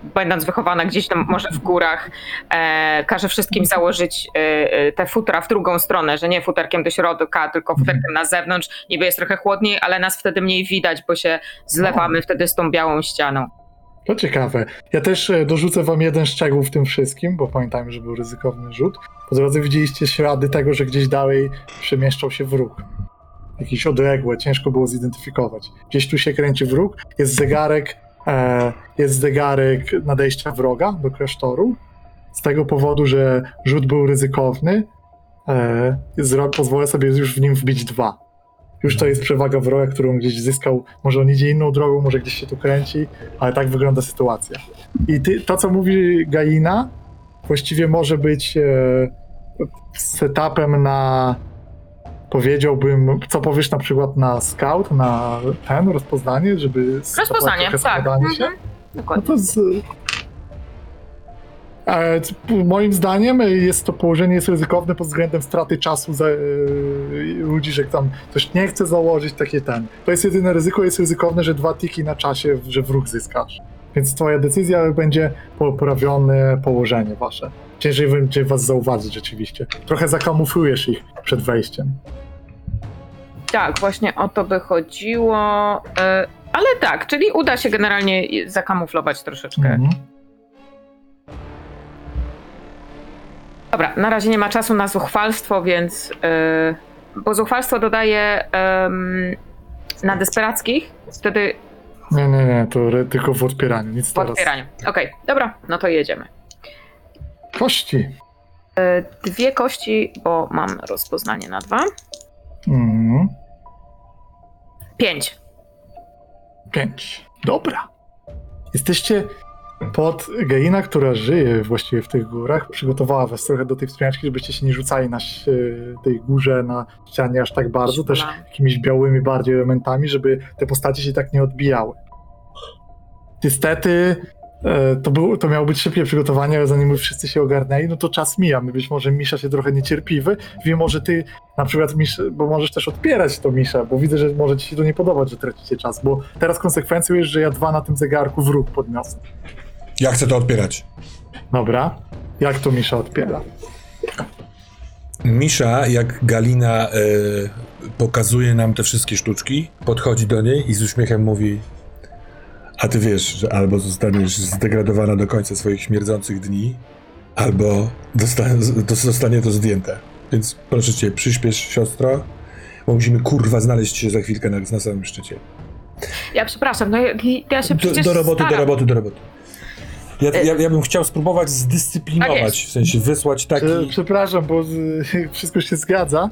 będąc wychowana gdzieś tam może w górach, e, każe wszystkim założyć e, e, te futra w drugą stronę, że nie futerkiem do środka, tylko futerkiem na zewnątrz. Niby jest trochę chłodniej, ale nas wtedy mniej widać, bo się zlewamy wtedy z tą białą ścianą. To ciekawe. Ja też e, dorzucę wam jeden szczegół w tym wszystkim, bo pamiętajmy, że był ryzykowny rzut. Po drodze widzieliście ślady tego, że gdzieś dalej przemieszczał się wróg. Jakieś odległe, ciężko było zidentyfikować. Gdzieś tu się kręci wróg, jest zegarek, jest zegarek nadejścia wroga do klasztoru. Z tego powodu, że rzut był ryzykowny, e, pozwolę sobie już w nim wbić dwa. Już to jest przewaga wroga, którą gdzieś zyskał. Może on idzie inną drogą, może gdzieś się tu kręci, ale tak wygląda sytuacja. I ty, to, co mówi Gaina, właściwie może być e, setupem na. Powiedziałbym, co powiesz na przykład na scout, na ten rozpoznanie, żeby. Rozpoznanie, tak. skradanie się? Mhm. No Dokładnie. to z... E, Moim zdaniem jest to położenie jest ryzykowne pod względem straty czasu za, e, ludzi, że tam ktoś nie chce założyć takie ten. To jest jedyne ryzyko, jest ryzykowne, że dwa tiki na czasie, że wróg zyskasz. Więc twoja decyzja będzie poprawione położenie wasze. Ciężej będzie was zauważyć rzeczywiście. Trochę zakamuflujesz ich przed wejściem. Tak, właśnie o to by chodziło. e, Ale tak, czyli uda się generalnie zakamuflować troszeczkę. Mhm. Dobra, na razie nie ma czasu na zuchwalstwo, więc yy, bo zuchwalstwo dodaje em, na desperackich, wtedy Nie, nie, nie, to tylko w odpieraniu, nic w teraz. otwieraniu. Okej, dobra, no to jedziemy. Kości. E, Dwie kości, bo mam rozpoznanie na dwa. Mhm. Pięć. Pięć. Dobra. Jesteście pod Geina, która żyje właściwie w tych górach. Przygotowała was trochę do tej wspinaczki, żebyście się nie rzucali na tej górze, na ścianie aż tak bardzo. Też jakimiś białymi bardziej elementami, żeby te postacie się tak nie odbijały. Niestety to, był, to miało być szybkie przygotowanie, ale zanim wszyscy się ogarnęli, no to czas mija. Być może Misza się trochę niecierpliwy. Wiem, może ty na przykład, Misz, bo możesz też odpierać to Misza, bo widzę, że może ci się to nie podobać, że tracicie czas, bo teraz konsekwencją jest, że ja dwa na tym zegarku wróg podniosę. Ja chcę to odpierać. Dobra. Jak to Misza odpiera? Misza, jak Galina e, pokazuje nam te wszystkie sztuczki, podchodzi do niej i z uśmiechem mówi: A ty wiesz, że albo zostaniesz zdegradowana do końca swoich śmierdzących dni, albo zostanie to zdjęte. Więc proszę cię, przyśpiesz, siostro, bo musimy kurwa znaleźć się za chwilkę na, na samym szczycie. Ja przepraszam, no ja, ja się Do, przecież do roboty, staram. do roboty, do roboty. Ja, E- ja, ja bym chciał spróbować Tak zdyscyplinować, w sensie wysłać taki. Prze- Przepraszam, bo wszystko się zgadza.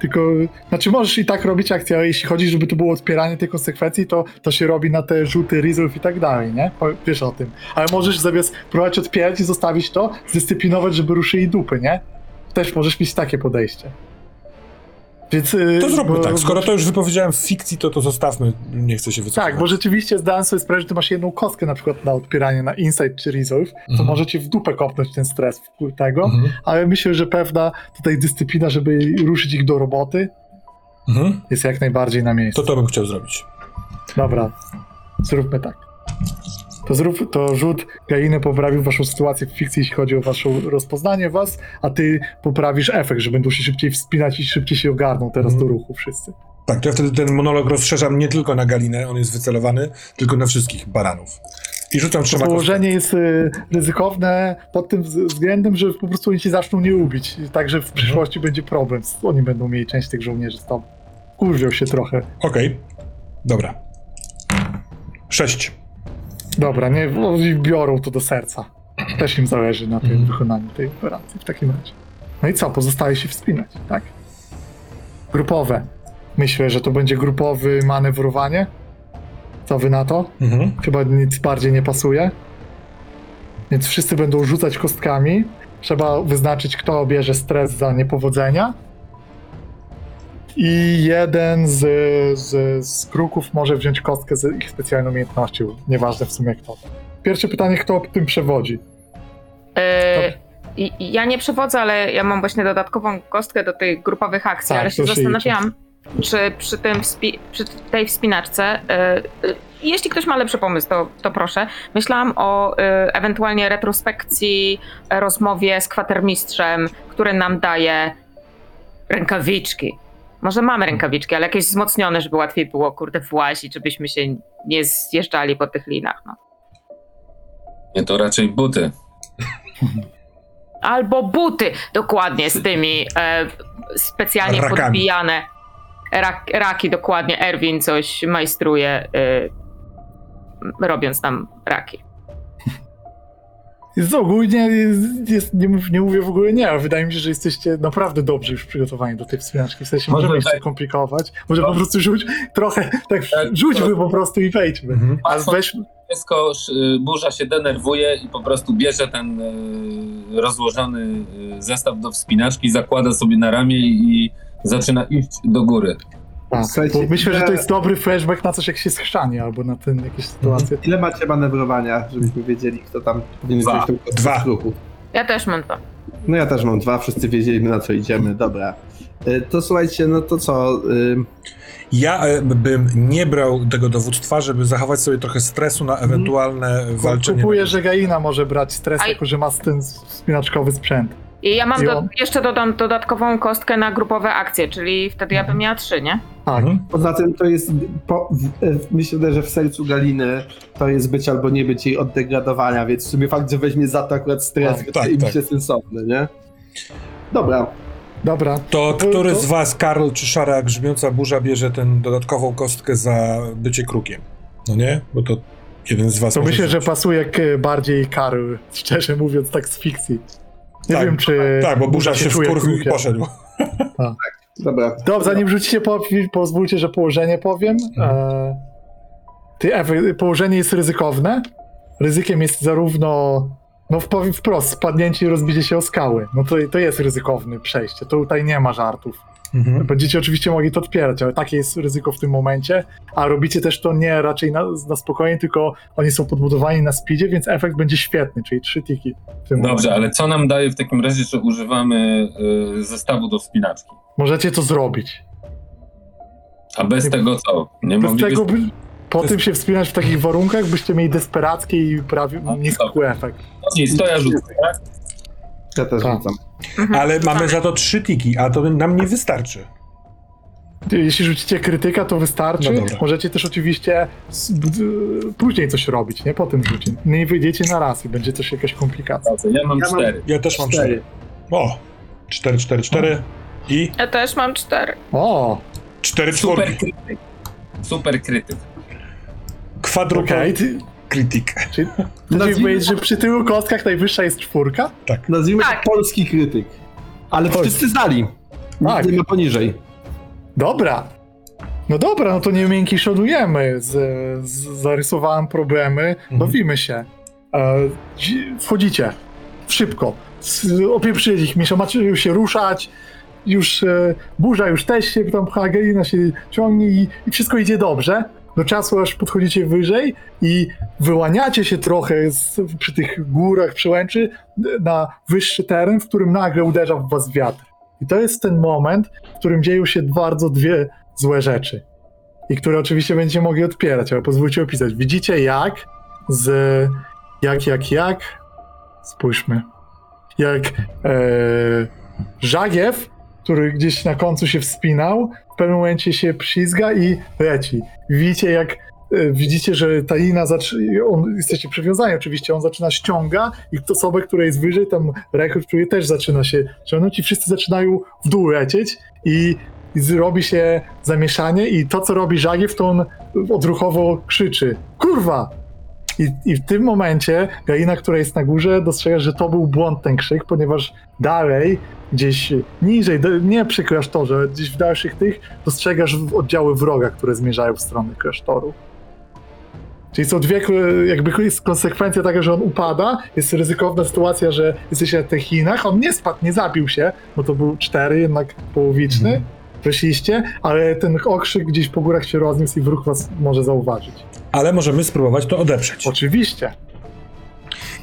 Tylko, znaczy możesz i tak robić akcję, ale jeśli chodzi, żeby to było odpieranie tej konsekwencji, to, to się robi na te rzuty resolve i tak dalej, nie? Wiesz o tym. Ale możesz zamiast próbować odpierać i zostawić to, zdyscyplinować, żeby ruszyli dupy, nie? Też możesz mieć takie podejście. Więc... yy, To zróbmy bo- tak. Skoro to już wypowiedziałem w fikcji, to to zostawmy. Nie chcę się wycofać. Tak, bo rzeczywiście zdałem sobie sprawę, że ty masz jedną kostkę na przykład na odpieranie, na insight czy resolve, to Mhm. możecie w dupę kopnąć ten stres tego, Mhm. ale myślę, że pewna tutaj dyscyplina, żeby ruszyć ich do roboty, Mhm. jest jak najbardziej na miejscu. To to bym chciał zrobić. Dobra, zróbmy tak. To, zrób, to rzut Gainy poprawił waszą sytuację w fikcji, jeśli chodzi o wasze rozpoznanie was, a ty poprawisz efekt, że będą się szybciej wspinać i szybciej się ogarną teraz Mhm. do ruchu wszyscy. Tak, to ja wtedy ten monolog rozszerzam nie tylko na Galinę, on jest wycelowany, tylko na wszystkich baranów. I rzucam trzema położenie jest y, ryzykowne pod tym wz- względem, że po prostu oni się zaczną nie lubić. Także w przyszłości będzie problem. Oni będą mieli część tych żołnierzy z tobą. Kurwią się trochę. Okej. Dobra. Sześć. Dobra, nie, oni biorą to do serca. Też im zależy na tym Mhm. wykonaniu tej operacji w takim razie. No i co? Pozostaje się wspinać, tak? Grupowe. Myślę, że to będzie grupowy manewrowanie. Co wy na to? Mhm. Chyba nic bardziej nie pasuje. Więc wszyscy będą rzucać kostkami. Trzeba wyznaczyć, kto bierze stres za niepowodzenia. I jeden z, z, z kruków może wziąć kostkę z ich specjalną umiejętnością. Nieważne w sumie kto. Pierwsze pytanie, kto tym przewodzi? E, i ja nie przewodzę, ale ja mam właśnie dodatkową kostkę do tych grupowych akcji, Tak, ale się to się zastanawiam, czy przy, tym wspi- przy tej wspinaczce, e, e, jeśli ktoś ma lepszy pomysł, to, to proszę. Myślałam o e, ewentualnie retrospekcji, e, rozmowie z kwatermistrzem, który nam daje rękawiczki. Może mamy rękawiczki, ale jakieś wzmocnione, żeby łatwiej było, kurde, włazić, żebyśmy się nie zjeżdżali po tych linach. No. Nie, to raczej buty. Albo buty, dokładnie z tymi e, specjalnie Rakami. podbijane. Rak, raki, dokładnie. Erwin coś majstruje, e, robiąc nam raki. Jest ogólnie, jest, jest, nie, mów- nie mówię w ogóle nie, ale wydaje mi się, że jesteście naprawdę dobrze już przygotowani do tej wspinaczki. W sensie Może możemy jeszcze tak. komplikować. Może po prostu rzuć trochę, tak, Tak, rzućmy po prostu i wejdźmy. Mhm. A weź, Wszystko, sz- y, burza się denerwuje i po prostu bierze ten y, rozłożony y, zestaw do wspinaczki, zakłada sobie na ramię i zaczyna iść do góry. Słuchajcie, bo myślę, że to jest dobry flashback na coś, jak się schrzani, albo na ten, jakieś sytuacje. Ile macie manewrowania, żebyśmy wiedzieli, kto tam powinien Dwa. wziąć tą Dwa. ruchu? Ja też mam to. No ja też mam dwa, wszyscy wiedzieliśmy na co idziemy, dobra. Y, To słuchajcie, no to co? y, Ja e, bym nie brał tego dowództwa, żeby zachować sobie trochę stresu na ewentualne walczenie. Kupuję, że Gaina może brać stres, A- jako że ma ten wspinaczkowy sprzęt. I ja mam I do, jeszcze dodam dodatkową kostkę na grupowe akcje, czyli wtedy ja bym miała trzy, nie? Tak. Mhm. Poza tym to jest, po, w, myślę, że w sercu Galiny to jest być albo nie być jej od degradowania, więc w sumie fakt, że weźmie za to akurat stres, Tak, wydaje tak, mi tak. się sensowny, nie? Dobra, Dobra. To który z was, Karl czy Szara Grzmiąca Burza, bierze tę dodatkową kostkę za bycie krukiem? No nie? Bo to jeden z was To myślę, że rzucić. pasuje bardziej Karl, szczerze mówiąc, tak z fikcji. Nie Tak, wiem, czy. Tak, bo Burza się czuje wkurwił i poszedł. Dobra. Dobrze, zanim rzucicie, po, pozwólcie, że położenie powiem. Mhm. E, ty, Ewy, położenie jest ryzykowne. Ryzykiem jest zarówno, no powiem wprost, spadnięcie i rozbicie się o skały. No to, to jest ryzykowne przejście. To tutaj nie ma żartów. Mhm. Będziecie oczywiście mogli to odpierać, ale takie jest ryzyko w tym momencie. A robicie też to nie raczej na, na spokojnie, tylko oni są podbudowani na speedzie, więc efekt będzie świetny, czyli trzy tiki. Dobrze, momencie. ale co nam daje w takim razie, że używamy y, zestawu do wspinaczki? Możecie to zrobić. A bez Nie- tego co? Nie Bez moglibyśmy... tego, by, po tym się wspinać w takich warunkach, byście mieli desperacki i prawie A, niski efekt. No nic, to ja rzucę, tak? Ja też Tak. rzucam. Mhm. Ale mamy za to trzy tiki, a to nam nie wystarczy. Jeśli rzucicie krytyka, to wystarczy. No. Możecie też oczywiście później coś robić, nie po tym rzucie. Nie wyjdziecie na raz i będzie też jakaś komplikacja. Ja mam Ja mam- cztery. Ja też mam cztery. Cztery. O! Cztery, cztery, cztery. I Ja też mam cztery. O, cztery Super czwórki. krytyk. Super krytyk. Kwadruple okej. Ty, krytyk. czy, Nazwijmy- powiedzieć, że przy tylu kostkach najwyższa jest czwórka? Nazwijmy Tak. to polski krytyk. Ale Polski. wszyscy znali. Tak. Nie ma poniżej. Dobra. No dobra, no to nie miękki szanujemy. Z, z, zarysowałem problemy, Mhm. bawimy się. E, dzi- wchodzicie. Szybko. Opieprzyli ich, Misza, macie już się ruszać. Już e, burza już też się tam pcha, Galina się ciągnie i, i wszystko idzie dobrze. Do czasu aż podchodzicie wyżej i wyłaniacie się trochę z, przy tych górach przełęczy na wyższy teren, w którym nagle uderza w was wiatr. I to jest ten moment, w którym dzieją się bardzo dwie złe rzeczy. I które oczywiście będziecie mogli odpierać, ale pozwólcie opisać. Widzicie jak z. Jak, jak, jak. Spójrzmy. Jak e, Żagiew, który gdzieś na końcu się wspinał, pewnym momencie się przyzga i leci. Widzicie jak. e, Widzicie, że ta lina zaczyna. On, jesteście przywiązani oczywiście, on zaczyna ściąga i osobę, która jest wyżej, tam rekrut, który też zaczyna się ciągnąć i wszyscy zaczynają w dół lecieć i i zrobi się zamieszanie i to, co robi Żagiew, to on odruchowo krzyczy Kurwa! I, I w tym momencie Galina, która jest na górze, dostrzega, że to był błąd ten krzyk, ponieważ dalej, gdzieś niżej, nie przy klasztorze, gdzieś w dalszych tych, dostrzegasz oddziały wroga, które zmierzają w stronę klasztoru. Czyli są dwie, jakby jest konsekwencja taka, że on upada, jest ryzykowna sytuacja, że jesteś na tych Chinach, on nie spadł, nie zabił się, bo to był cztery, jednak połowiczny, weszliście, ale ten okrzyk gdzieś po górach się rozniósł i wróg was może zauważyć. Ale możemy spróbować to odeprzeć. Oczywiście.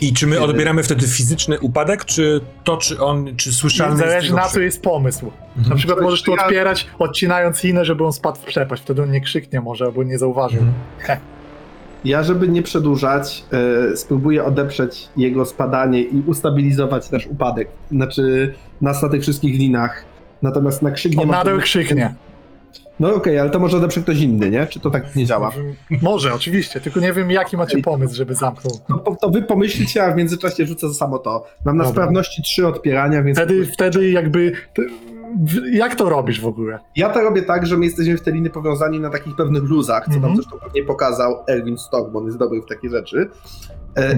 I czy my odbieramy wtedy fizyczny upadek, czy to, czy on, czy słyszalny jest Zależy na co jest pomysł. Na Mhm. przykład możesz tu odpierać, odcinając linę, żeby on spadł w przepaść. Wtedy on nie krzyknie może, albo nie zauważył. Mhm. Ja, żeby nie przedłużać, e, spróbuję odeprzeć jego spadanie i ustabilizować nasz upadek. Znaczy nas na tych wszystkich linach. Natomiast na krzyk nie On nadal krzyknie. No okej, ale to może odeprze ktoś inny, nie? Czy to tak nie działa? Może, oczywiście, tylko nie wiem jaki macie pomysł, żeby zamknął. No, to, wy pomyślcie, a w międzyczasie rzucę za samo to. Mam na Dobra. sprawności trzy odpierania, więc Wtedy, wtedy jakby... Jak to robisz w ogóle? ja to robię tak, że my jesteśmy w te liny powiązani na takich pewnych luzach, co Mhm. nam zresztą pewnie pokazał Erwin Stock, bo on jest dobry w takie rzeczy.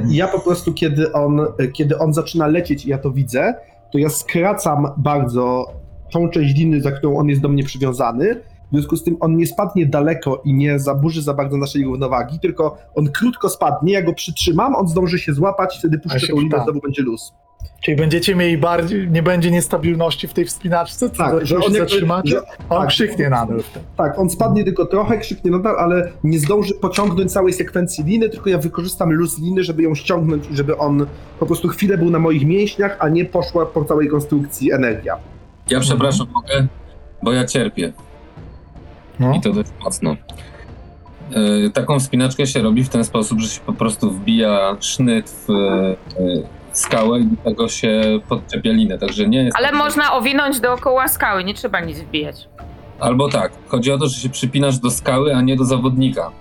I Ja po prostu, kiedy on, e, kiedy on zaczyna lecieć i ja to widzę, to ja skracam bardzo tą część liny, za którą on jest do mnie przywiązany. W związku z tym on nie spadnie daleko i nie zaburzy za bardzo naszej równowagi, tylko on krótko spadnie, ja go przytrzymam, on zdąży się złapać, wtedy puszczę tą linę, znowu będzie luz. Czyli będziecie mieli bardziej... Nie będzie niestabilności w tej wspinaczce? Co, Tak, że on się zatrzymacie? że- On tak. krzyknie nadal. Tak, on spadnie tylko trochę, krzyknie nadal, ale nie zdąży pociągnąć całej sekwencji liny, tylko ja wykorzystam luz liny, żeby ją ściągnąć i żeby on po prostu chwilę był na moich mięśniach, a nie poszła po całej konstrukcji energia. Ja przepraszam, mogę? Bo ja cierpię No. i to dość mocno. E, taką wspinaczkę się robi w ten sposób, że się po prostu wbija sznyt w e, skałę i do tego się podczepia linę, także nie jest... Ale tak, można owinąć dookoła skały, nie trzeba nic wbijać. Albo tak, chodzi o to, że się przypinasz do skały, a nie do zawodnika.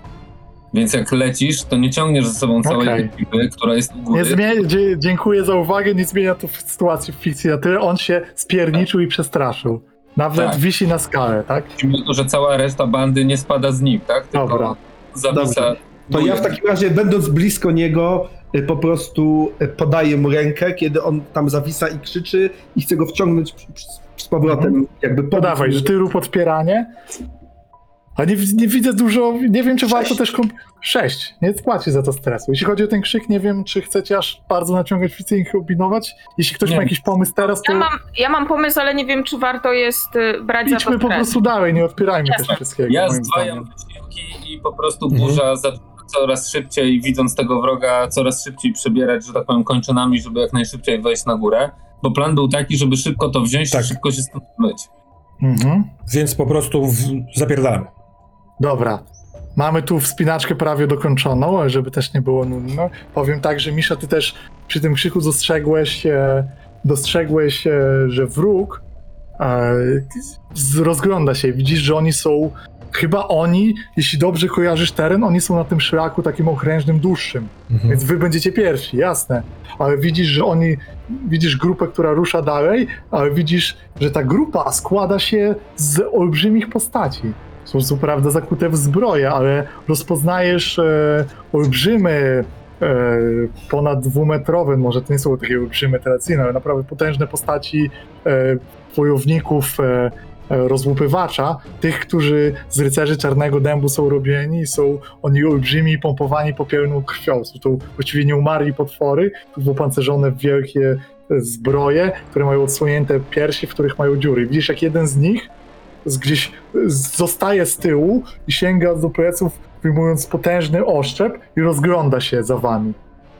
Więc jak lecisz, to nie ciągniesz ze sobą całej Okej. ekipy, która jest u góry. Nie zmienia, dzie, dziękuję za uwagę, nie zmienia to w sytuacji w fikcji na tyle. On się spierniczył i przestraszył. Nawet Tak. wisi na skalę, tak? Mimo to, że cała reszta bandy nie spada z nim, tak? Tylko Dobra. zawisa. To ja w takim razie, będąc blisko niego, y, po prostu y, podaję mu rękę, kiedy on tam zawisa i krzyczy i chcę go wciągnąć z powrotem, jakby To pomóc dawaj, mu. że ty rób odpieranie. A nie, nie widzę dużo, nie wiem czy warto Sześć. też... Komp- Sześć, nie płaci za to stresu. Jeśli chodzi o ten krzyk, nie wiem czy chcecie aż bardzo naciągać fikcję i kombinować. Jeśli ktoś Nie. ma jakiś pomysł teraz, to Ja mam, ja mam pomysł, ale nie wiem, czy warto jest y, brać za to idźmy po stres. prostu dalej, nie odpierajmy Jasne. też wszystkiego. Ja zdwajam wysiłki i po prostu Mhm. burza za coraz szybciej, widząc tego wroga, coraz szybciej przebierać, że tak powiem, kończynami, żeby jak najszybciej wejść na górę. Bo plan był taki, żeby szybko to wziąć Tak. i szybko się stąd myć. Mhm. Więc po prostu w... zapierdalamy. Dobra. Mamy tu wspinaczkę prawie dokończoną, ale żeby też nie było nudno. Powiem tak, że Misza, ty też przy tym krzyku dostrzegłeś, e, dostrzegłeś, e, że wróg e, z- rozgląda się. Widzisz, że oni są, chyba oni, jeśli dobrze kojarzysz teren, oni są na tym szlaku takim okrężnym, dłuższym. Mhm. Więc wy będziecie pierwsi, jasne. Ale widzisz, że oni, widzisz grupę, która rusza dalej, ale widzisz, że ta grupa składa się z olbrzymich postaci. Są co prawda zakute w zbroję, ale rozpoznajesz e, olbrzymy, e, ponad dwumetrowe, może to nie są takie olbrzymy tradycyjne, ale naprawdę potężne postaci e, wojowników e, e, rozłupywacza, tych, którzy z rycerzy Czarnego Dębu są robieni, są oni olbrzymi i pompowani popielną krwią. Są to właściwie nieumarli potwory, wypancerzone w wielkie e, zbroje, które mają odsłonięte piersi, w których mają dziury. Widzisz, jak jeden z nich z gdzieś zostaje z tyłu i sięga do pleców, wyjmując potężny oszczep i rozgląda się za wami.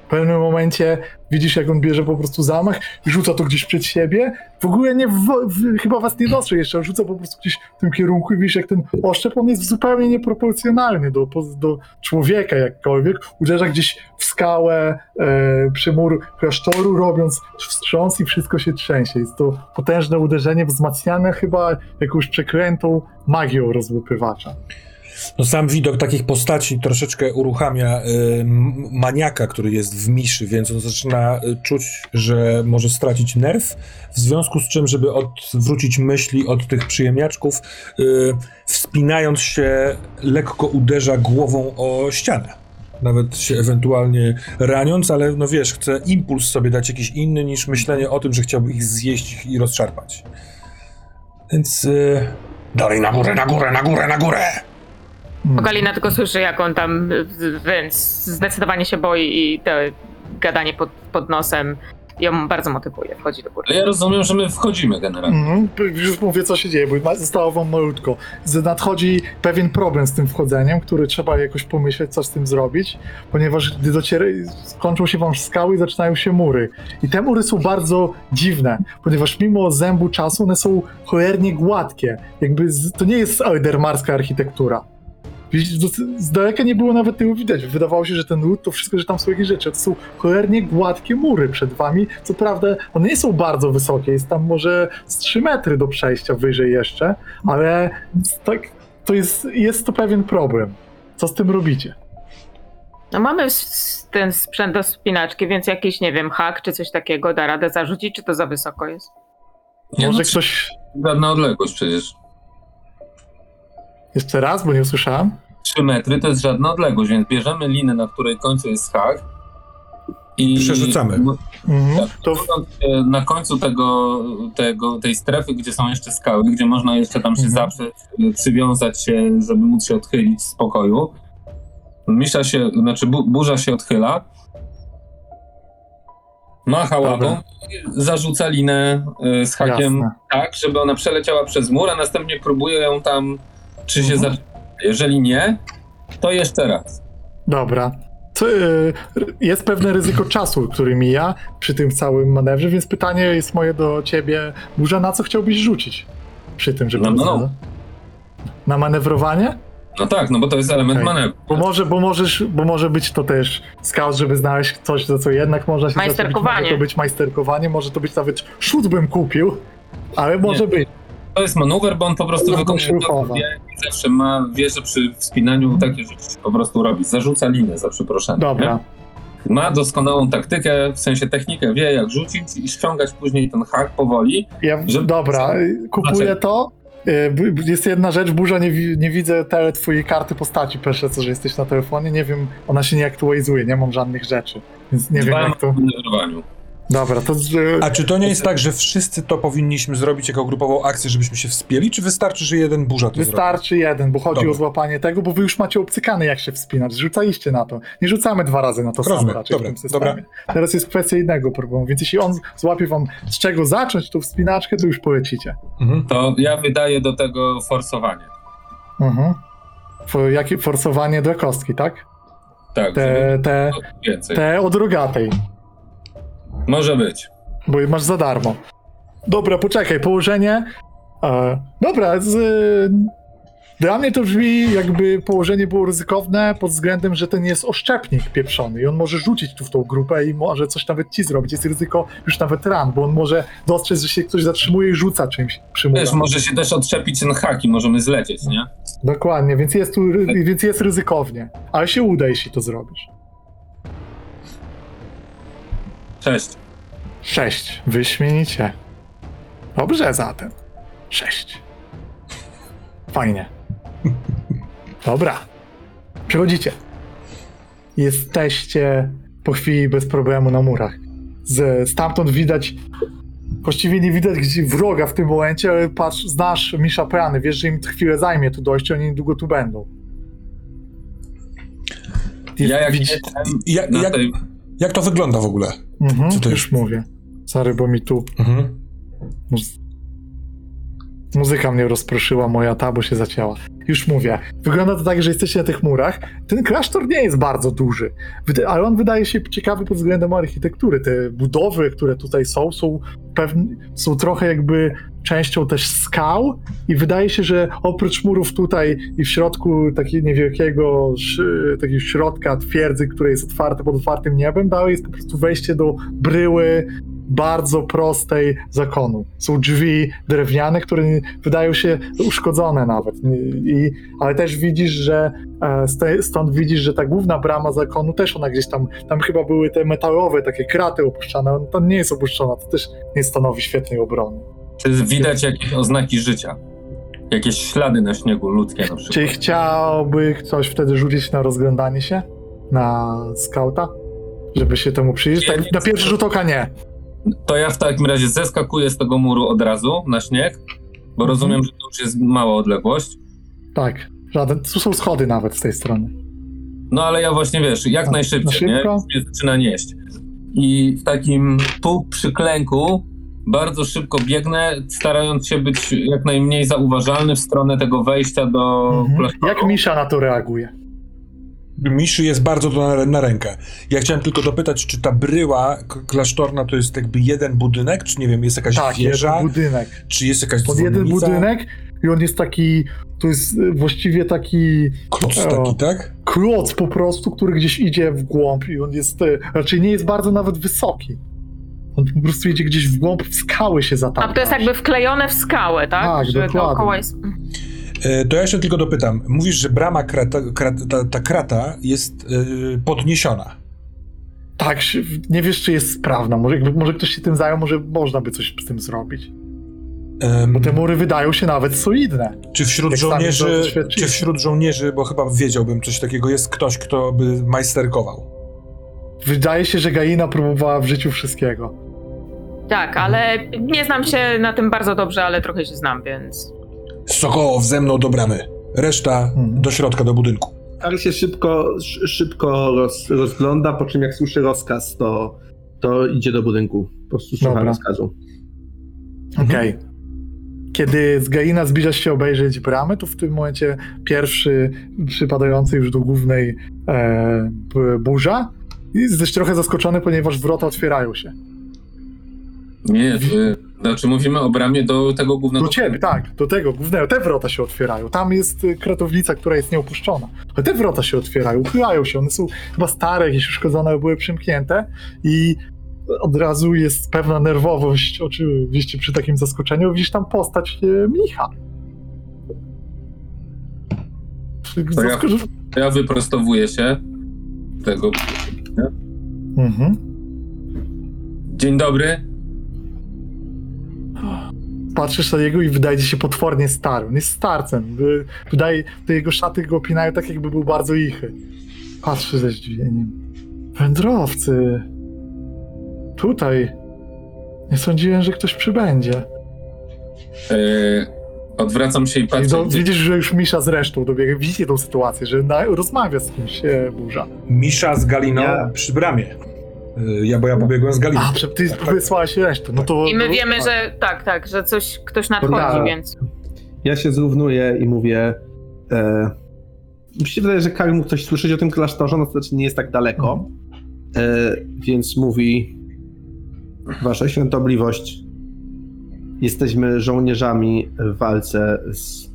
W pewnym momencie widzisz, jak on bierze po prostu zamach rzuca to gdzieś przed siebie. W ogóle nie, w, w, chyba was nie dostrzegł jeszcze, rzuca po prostu gdzieś w tym kierunku i widzisz, jak ten oszczep, on jest zupełnie nieproporcjonalny do, do człowieka jakkolwiek. Uderza gdzieś w skałę e, przy mur klasztoru, robiąc wstrząs i wszystko się trzęsie. Jest to potężne uderzenie wzmacniane chyba jakąś przekrętą magią rozłupywacza. No sam widok takich postaci troszeczkę uruchamia y, maniaka, który jest w miszy, więc on zaczyna y, czuć, że może stracić nerw, w związku z czym, żeby odwrócić myśli od tych przyjemniaczków, y, wspinając się, lekko uderza głową o ścianę. Nawet się ewentualnie raniąc, ale no wiesz, chce impuls sobie dać jakiś inny niż myślenie o tym, że chciałby ich zjeść i rozszarpać. Więc y, dalej na górę, na górę, na górę, na górę! Mm. Galina tylko słyszy, jak on tam, więc zdecydowanie się boi i to gadanie pod, pod nosem ją bardzo motywuje, wchodzi do góry. Ale ja rozumiem, że my wchodzimy generalnie. Mhm, już mówię, co się dzieje, bo ma- zostało wam malutko. Nadchodzi pewien problem z tym wchodzeniem, który trzeba jakoś pomyśleć, co z tym zrobić, ponieważ gdy dociera, skończą się wam skały i zaczynają się mury. I te mury są bardzo dziwne, ponieważ mimo zębu czasu one są cholernie gładkie. Jakby z, to nie jest eldermarska architektura. Widzisz, z- daleka nie było nawet tego widać. Wydawało się, że ten lód to wszystko, że tam są jakieś rzeczy. To są cholernie gładkie mury przed wami. Co prawda, one nie są bardzo wysokie. Jest tam może z 3 metry do przejścia wyżej jeszcze, ale tak, to jest, jest to pewien problem. Co z tym robicie? No mamy ten sprzęt do spinaczki, więc jakiś, nie wiem, hak czy coś takiego da radę zarzucić, czy to za wysoko jest? Nie, Może no, ktoś. Żadna odległość przecież. Jeszcze raz, bo nie usłyszałem. 3 metry to jest żadna odległość, więc bierzemy linę, na której końcu jest hak i Przerzucamy. Mhm. Tak. To się na końcu tego, tego, tej strefy, gdzie są jeszcze skały, gdzie można jeszcze tam się Mhm. zaprzeć, y, przywiązać się, żeby móc się odchylić z pokoju. Misza się, znaczy bu, burza się odchyla, macha łapą, zarzuca linę y, z hakiem Jasne. tak, żeby ona przeleciała przez mur, a następnie próbuje ją tam, czy się Mhm. za... Jeżeli nie, to jeszcze raz. Dobra. To, y, jest pewne ryzyko czasu, który mija przy tym całym manewrze, więc pytanie jest moje do ciebie, Burza, na co chciałbyś rzucić przy tym, żeby... No, no, no. Na manewrowanie? No tak, no bo to jest element Okej. manewru. Bo może, bo, możesz, bo może być to też scout, żeby znaleźć coś, za co jednak można się Majsterkowanie. zaczepić. Może to być majsterkowanie, może to być nawet szut bym kupił, ale może być. To jest manewr, bo on po prostu No, wykonuje się to, wie i zawsze ma, wie, że przy wspinaniu takie rzeczy po prostu robi. Zarzuca linę, za przeproszeniem. Dobra. Nie? Ma doskonałą taktykę, w sensie technikę, wie jak rzucić i ściągać później ten hak powoli. Ja, Że- dobra, y, kupuję to. Y, Jest jedna rzecz, Burza, nie, nie widzę te twojej karty postaci, proszę, co, że jesteś na telefonie, nie wiem, ona się nie aktualizuje, nie mam żadnych rzeczy, więc nie wiem Dbałem jak to... o. Dobra, to... A czy to nie jest tak, że wszyscy to powinniśmy zrobić jako grupową akcję, żebyśmy się wspięli, czy wystarczy, że jeden burza to zrobi? Wystarczy jeden, bo chodzi Dobra. o złapanie tego, bo wy już macie obcykane jak się wspinać, rzucaliście na to. Nie rzucamy dwa razy na to samo raczej dobra, w tym systemie. Teraz jest kwestia innego problemu, więc jeśli on złapie wam z czego zacząć tą wspinaczkę, to już polecicie. Mhm. To ja wydaję do tego forsowanie. Mhm. For, jakie forsowanie dla kostki, tak? Tak, Te, te, więcej. te od rogatej. Może być. bo je masz za darmo. Dobra, poczekaj, położenie. E, dobra, z, dla mnie to brzmi jakby położenie było ryzykowne pod względem, że ten jest oszczepnik pieprzony i on może rzucić tu w tą grupę i może coś nawet ci zrobić. Jest ryzyko już nawet ran, bo on może dostrzec, że się ktoś zatrzymuje i rzuca czymś przy Wiesz, może się też odczepić ten hak i możemy zlecieć, nie? Dokładnie, więc jest tu, więc jest ryzykownie. Ale się uda, jeśli to zrobisz. Cześć. Sześć. Wyśmienicie. Dobrze zatem. Sześć. Fajnie. Dobra. Przechodzicie. Jesteście po chwili bez problemu na murach. Z, stamtąd widać. Właściwie nie widać gdzie wroga w tym momencie, ale patrz, znasz Misza Prany, wiesz, że im chwilę zajmie tu dojście, oni niedługo tu będą. Jest- Ja jak widzi- jestem Jak, jak, to wygląda w ogóle? Mhm, Co to już jest? mówię. Sorry, bo mi tu Mhm. Muzy- Muzyka mnie rozproszyła, moja ta, bo się zacięła. Już mówię. Wygląda to tak, że jesteście na tych murach. Ten klasztor nie jest bardzo duży, ale on wydaje się ciekawy pod względem architektury. Te budowy, które tutaj są, są, pewne, są trochę jakby częścią też skał i wydaje się, że oprócz murów tutaj i w środku takiego niewielkiego takiego środka twierdzy, które jest otwarte pod otwartym niebem, dalej jest po prostu wejście do bryły bardzo prostej zakonu. Są drzwi drewniane, które wydają się uszkodzone nawet. I, ale też widzisz, że e, stąd widzisz, że ta główna brama zakonu też ona gdzieś tam, tam chyba były te metalowe takie kraty opuszczane, on tam nie jest opuszczona, to też nie stanowi świetnej obrony. Czy widać jakieś oznaki życia? Jakieś ślady na śniegu ludzkie na przykład? Czy chciałby ktoś wtedy rzucić na rozglądanie się? Na skauta? Żeby się temu przyjrzeć? Tak, na pierwszy rzut oka nie. To ja w takim razie zeskakuję z tego muru od razu na śnieg, bo Mhm. rozumiem, że to już jest mała odległość. Tak, żaden. Tu są schody nawet z tej strony. No ale ja właśnie wiesz, jak Na- najszybciej, na nie? Już mnie zaczyna nieść. I w takim pół przyklęku bardzo szybko biegnę, starając się być jak najmniej zauważalny w stronę tego wejścia do Mhm. klasztoru. Jak Misza na to reaguje? Miszy jest bardzo to na, na rękę. Ja chciałem tylko dopytać, czy ta bryła klasztorna to jest jakby jeden budynek, czy nie wiem, jest jakaś Tak, wieża, jeden budynek. czy jest jakaś Pod jeden budynek i on jest taki, to jest y, właściwie taki Kloc O. taki, tak? kloc po prostu, który gdzieś idzie w głąb i on jest, y, raczej nie jest bardzo nawet wysoki. On po prostu idzie gdzieś w głąb, w skały się zatapia. A to jest jakby wklejone w skałę, tak? Tak, Że dokładnie. dookoła jest... E, To ja jeszcze tylko dopytam. Mówisz, że brama krata, krata, ta, ta krata jest e, podniesiona. Tak, nie wiesz, czy jest sprawna. Może, jakby, może ktoś się tym zajął, może można by coś z tym zrobić. Em, Bo te mury wydają się nawet solidne. czy wśród żołnierzy, czy wśród żołnierzy, bo chyba wiedziałbym coś takiego, jest ktoś, kto by majsterkował? Wydaje się, że Gaina próbowała w życiu wszystkiego. Tak, ale nie znam się na tym bardzo dobrze, ale trochę się znam, więc... Sokołow ze mną do bramy. Reszta Mhm. do środka, do budynku. Karl się szybko, sz- szybko roz, rozgląda, po czym jak słyszy rozkaz, to, to idzie do budynku. Po prostu słucha Dobra. rozkazu. Okej. Kiedy z Gaina zbliżasz się obejrzeć bramy, to w tym momencie pierwszy przypadający już do głównej e, burza i jesteś trochę zaskoczony, ponieważ wrota otwierają się. Nie, y, znaczy mówimy o bramie do tego głównego... Do ciebie, tak, do tego głównego. Te wrota się otwierają. Tam jest y, kratownica, która jest nieopuszczona. Ale te wrota się otwierają, uchylają się. One są chyba stare, jakieś uszkodzone, były przymknięte i od razu jest pewna nerwowość, oczywiście przy takim zaskoczeniu, widzisz tam postać e, mnicha. To ja- Ja wyprostowuję się. Tego. Mhm. Dzień dobry. Patrzysz na niego i wydaje ci się potwornie stary. On jest starcem. Wy- Wydaje, te jego szaty go opinają tak, jakby był bardzo ichy. Patrzy ze zdziwieniem. Wędrowcy. Tutaj. Nie sądziłem, że ktoś przybędzie. E, odwracam się i I patrzę. do, gdzie- widzisz, że już Misza z resztą dobiega. Widzicie tą sytuację, że na, rozmawia z kimś e, burza. Misza z Galiną Ja- przy bramie. Y, Ja, bo ja pobiegłem z Galiną. A, że ty wysłałeś resztę. No to, I my wiemy, tak. że tak, tak, że coś, ktoś nadchodzi, Tak. więc. Ja się zrównuję i mówię. E, mi się wydaje, że Karl mógł coś słyszeć o tym klasztorze, no to znaczy nie jest tak daleko. E, więc mówi: Wasza świątobliwość, jesteśmy żołnierzami w walce z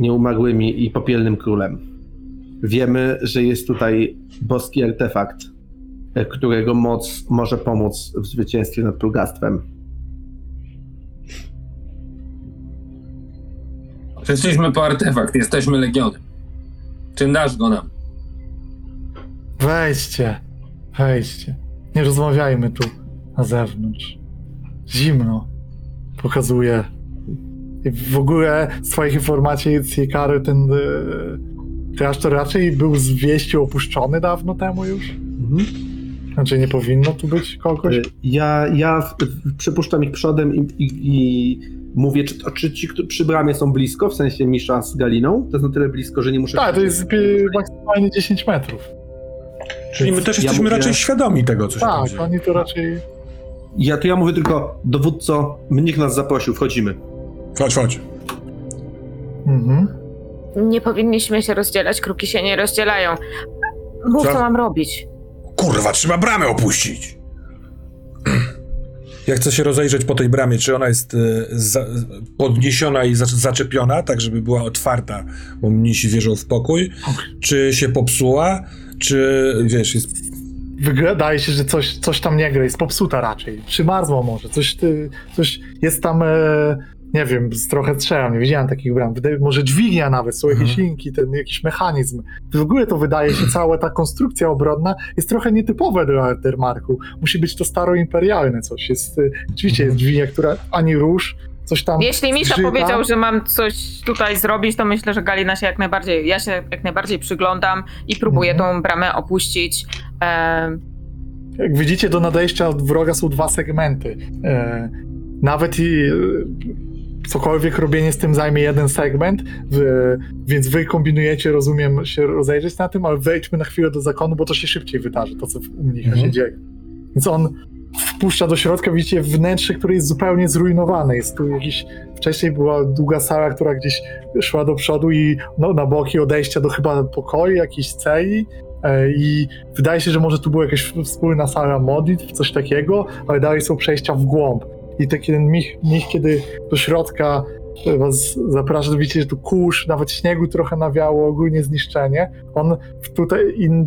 nieumarłymi i popielnym królem. Wiemy, że jest tutaj boski artefakt, którego moc może pomóc w zwycięstwie nad plugastwem. Przyszliśmy po artefakt, jesteśmy legionem. Czy dasz go nam? Wejdźcie, wejdźcie. Nie rozmawiajmy tu na zewnątrz. Zimno. Pokazuje. I w ogóle z twoich informacji Cikary ten e, klasztor raczej był z wieści opuszczony dawno temu już? Mhm. Znaczy nie powinno tu być kogoś? Y, Ja, ja przypuszczam ich przodem i, i, i mówię, czy, czy ci którzy przy bramie są blisko, w sensie Misza z Galiną? To jest na tyle blisko, że nie muszę... Tak, to jest e, maksymalnie 10 metrów. Czyli my też Ja jesteśmy mówię- raczej świadomi tego, co się Tak, dzieje. oni to raczej... Ja, to ja mówię tylko, dowódco, mnich nas zaprosił, wchodzimy. Chodź, chodź. Mhm. Nie powinniśmy się rozdzielać, kruki się nie rozdzielają. Mów, Co? co mam robić. Kurwa, trzeba bramę opuścić. Ja chcę się rozejrzeć po tej bramie, czy ona jest e, za, podniesiona i za, zaczepiona, tak żeby była otwarta, bo mnisi wierzą w pokój, czy się popsuła, czy wiesz, jest... Wydaje się, że coś, coś tam nie gra, jest popsuta raczej. Przymarzło może, coś, ty, coś jest tam, e, nie wiem, z trochę strzelam, nie widziałem takich bram. Wydaje, może dźwignia nawet, są jakieś Mhm. linki, ten jakiś mechanizm. W ogóle to wydaje się, cała ta konstrukcja obronna jest trochę nietypowe dla Artermarku. Musi być to staroimperialne coś. Jest, oczywiście jest dźwignia, która ani rusz, coś tam Jeśli Misza zgrzyta. powiedział, że mam coś tutaj zrobić, to myślę, że Galina się jak najbardziej, ja się jak najbardziej przyglądam i próbuję Mhm. tą bramę opuścić. Jak widzicie, do nadejścia od wroga są dwa segmenty. E, nawet i cokolwiek robienie z tym zajmie jeden segment, w, więc wy kombinujecie, rozumiem, się rozejrzeć na tym, ale wejdźmy na chwilę do zakonu, bo to się szybciej wydarzy, to co u mnicha Mhm. się dzieje. Więc on wpuszcza do środka, widzicie wnętrze, które jest zupełnie zrujnowane. Jest tu jakiś, wcześniej była długa sala, która gdzieś szła do przodu i no, na boki odejścia do chyba pokoju, jakiejś celi, E, I wydaje się, że może tu była jakaś wspólna sala modlitw, coś takiego, ale dalej są przejścia w głąb. I taki ten mich, mich kiedy do środka was zaprasza, to widzicie, że tu kurz, nawet śniegu trochę nawiało, ogólnie zniszczenie. On tutaj,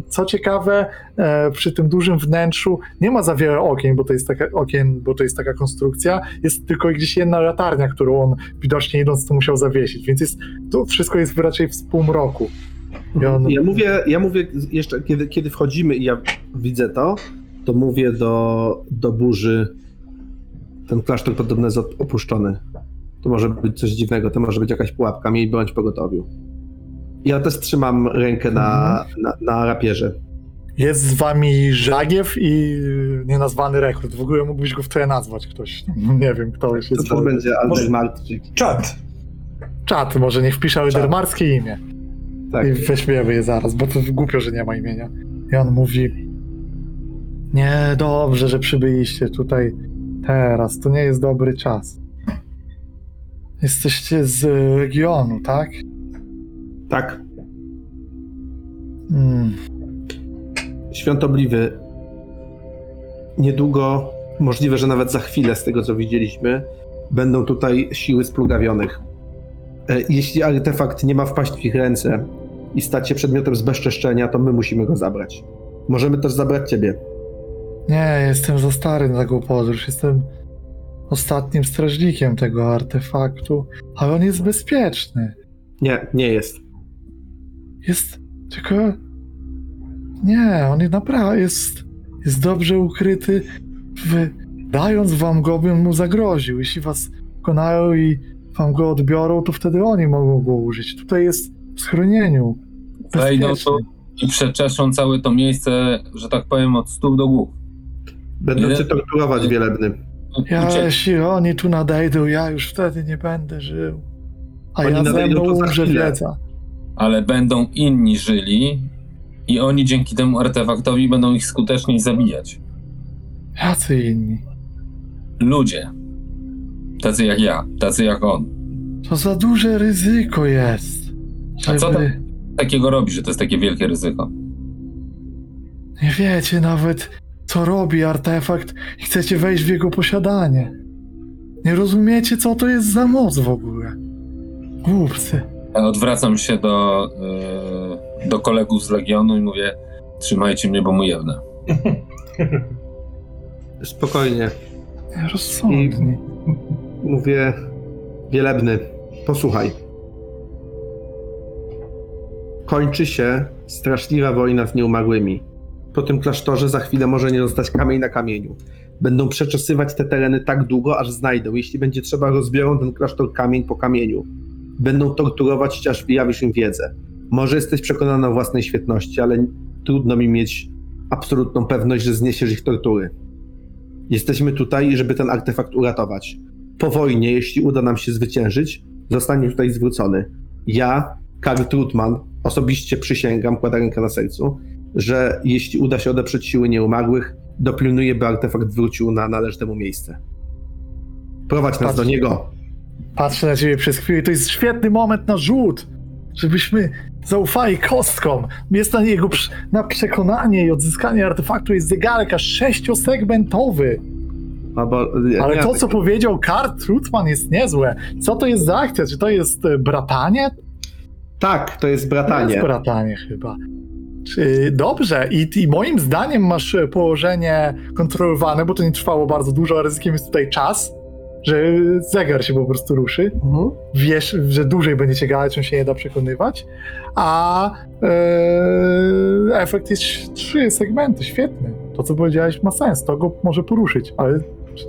co ciekawe, e, przy tym dużym wnętrzu nie ma za wiele okien, bo to jest taka okien, bo to jest taka konstrukcja, jest tylko gdzieś jedna latarnia, którą on widocznie idąc tu musiał zawiesić, więc jest, to wszystko jest raczej w półmroku. On- Ja mówię, ja mówię jeszcze, kiedy, kiedy wchodzimy i ja widzę to, to mówię do, do burzy, ten klasztor podobno jest op- opuszczony. To może być coś dziwnego, to może być jakaś pułapka, miej bądź pogotowiu. Ja też trzymam rękę na, na, na rapierze. Jest z wami Żagiew i nienazwany rekrut. W ogóle mógłbyś go w tle nazwać ktoś. Nie wiem, kto już To jest. też będzie Może- Albert Martczyk. Czad. Czat, może niech wpisze Eldermarskie imię. Tak. I weźmiemy je zaraz, bo to głupio, że nie ma imienia. I on mówi: Nie, dobrze, że przybyliście tutaj teraz. To nie jest dobry czas. Jesteście z regionu, tak? Tak. Hmm. Świątobliwy. Niedługo, możliwe, że nawet za chwilę, z tego co widzieliśmy, będą tutaj siły splugawionych. E, Jeśli artefakt nie ma wpaść w ich ręce i stać się przedmiotem zbezczeszczenia, to my musimy go zabrać. Możemy też zabrać ciebie. Nie, jestem za stary na taką podróż. Jestem ostatnim strażnikiem tego artefaktu, ale on jest bezpieczny. Nie, nie jest. Jest tylko. Nie, on jest naprawdę jest, jest dobrze ukryty. W, dając wam go, bym mu zagroził. Jeśli was pokonają i wam go odbiorą, to wtedy oni mogą go użyć. Tutaj jest w schronieniu. Wejdą Bezpiecznie. tu i przeczeszą całe to miejsce, że tak powiem, od stóp do głów. Będą cię torturować, wielebny. Ja, jeśli oni tu nadejdą, ja już wtedy nie będę żył. A Oni ja ze nadejdą mną umrze chwilę. wiedza. ale będą inni żyli i oni dzięki temu artefaktowi będą ich skuteczniej zabijać. Jacy inni? Ludzie. Tacy jak ja, tacy jak on. To za duże ryzyko jest. A co Żeby... Takiego robi, że to jest takie wielkie ryzyko. Nie wiecie nawet, co robi artefakt i chcecie wejść w jego posiadanie. Nie rozumiecie, co to jest za moc w ogóle. Głupcy. Odwracam się do, yy, do kolegów z Legionu i mówię trzymajcie mnie, bo mu jebnę. Spokojnie. Rozsądni. Mówię, wielebny, posłuchaj. Kończy się straszliwa wojna z nieumarłymi. Po tym klasztorze za chwilę może nie zostać kamień na kamieniu. Będą przeczesywać te tereny tak długo, aż znajdą. Jeśli będzie trzeba, rozbiorą ten klasztor kamień po kamieniu. Będą torturować aż wyjawisz im wiedzę. Może jesteś przekonana o własnej świetności, ale trudno mi mieć absolutną pewność, że zniesiesz ich tortury. Jesteśmy tutaj, żeby ten artefakt uratować. Po wojnie, jeśli uda nam się zwyciężyć, zostanie tutaj zwrócony. Ja, Karl Trutman, osobiście przysięgam, kładę rękę na sercu, że jeśli uda się odeprzeć siły nieumarłych, dopilnuję, by artefakt wrócił na należne mu miejsce. Prowadź nas Patrz. do niego. Patrzę na ciebie przez chwilę to jest świetny moment na rzut, żebyśmy zaufali kostkom. Jest na jego prz- na przekonanie i odzyskanie artefaktu jest zegarek aż sześciosegmentowy. Ale nie, to, co powiedział Karl Trutman jest niezłe. Co to jest za akcja? Czy to jest e, bratanie? Tak, to jest To bratanie. jest bratanie chyba. Czy, dobrze, I, i moim zdaniem masz położenie kontrolowane, bo to nie trwało bardzo dużo, a ryzykiem jest tutaj czas, że zegar się po prostu ruszy. Mhm. Wiesz, że dłużej będziecie gadać, on się nie da przekonywać, a e, efekt jest trzy segmenty, świetny. To, co powiedziałeś, ma sens, to go może poruszyć, ale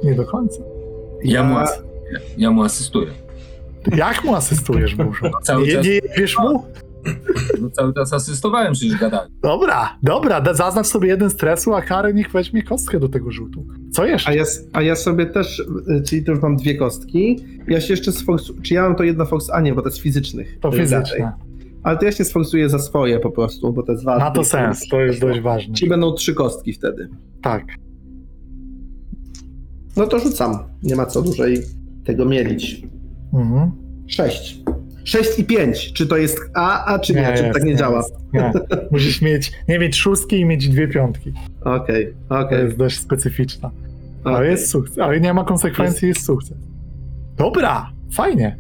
nie do końca. Ja, mu, Ja- as- ja mu asystuję. Jak mu asystujesz, Burzu? Cały Nie, czas, nie wiesz mu? No, cały czas asystowałem, przecież gadałem. Dobra, dobra, zaznacz sobie jeden stresu, a Kary niech weźmie kostkę do tego rzutu. Co jeszcze? A ja, a ja sobie też, y, czyli to już mam dwie kostki. Ja się jeszcze sforsuję. Czy ja mam to jedno force? A nie, bo to jest fizycznych. To jest fizyczne. dalej. Ale to ja się sforsuję za swoje po prostu, bo to jest ważne. Ma to sens, to jest dość ważne. Czyli będą trzy kostki wtedy. Tak. No to rzucam. Nie ma co dłużej tego mielić. Mhm. Sześć. Sześć i pięć. Czy to jest A, a czy nie? czy jest, tak nie, działa? jest. Nie. Musisz mieć, nie mieć szóstki i mieć dwie piątki. Okej, To okej. jest dość specyficzna. Ale okej. jest sukces, ale nie ma konsekwencji, jest sukces. Dobra, fajnie.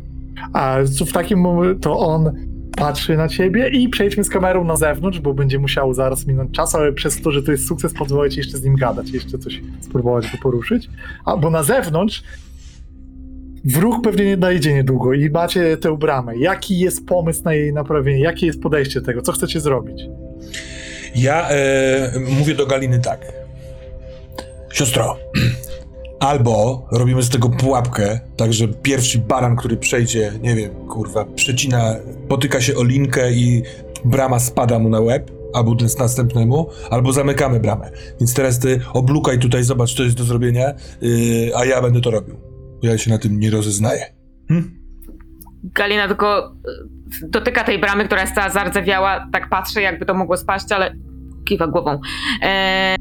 A w takim momencie to on patrzy na ciebie i przejdźmy z kamerą na zewnątrz, bo będzie musiał zaraz minąć czas, ale przez to, że to jest sukces, pozwolę ci jeszcze z nim gadać, jeszcze coś spróbować go poruszyć. A bo na zewnątrz wróg pewnie nie dojdzie niedługo i macie tę bramę. Jaki jest pomysł na jej naprawienie? Jakie jest podejście tego? Co chcecie zrobić? Ja e, mówię do Galiny tak. Siostro, albo robimy z tego pułapkę, tak że pierwszy baran, który przejdzie, nie wiem, kurwa, przecina, potyka się o linkę i brama spada mu na łeb, albo ten następnemu, albo zamykamy bramę. Więc teraz ty oblukaj tutaj, zobacz, co jest do zrobienia, yy, a ja będę to robił. Ja się na tym nie rozeznaję. Hm? Galina tylko y, dotyka tej bramy, która jest cała zardzewiała, tak patrzy, jakby to mogło spaść, ale kiwa głową. E...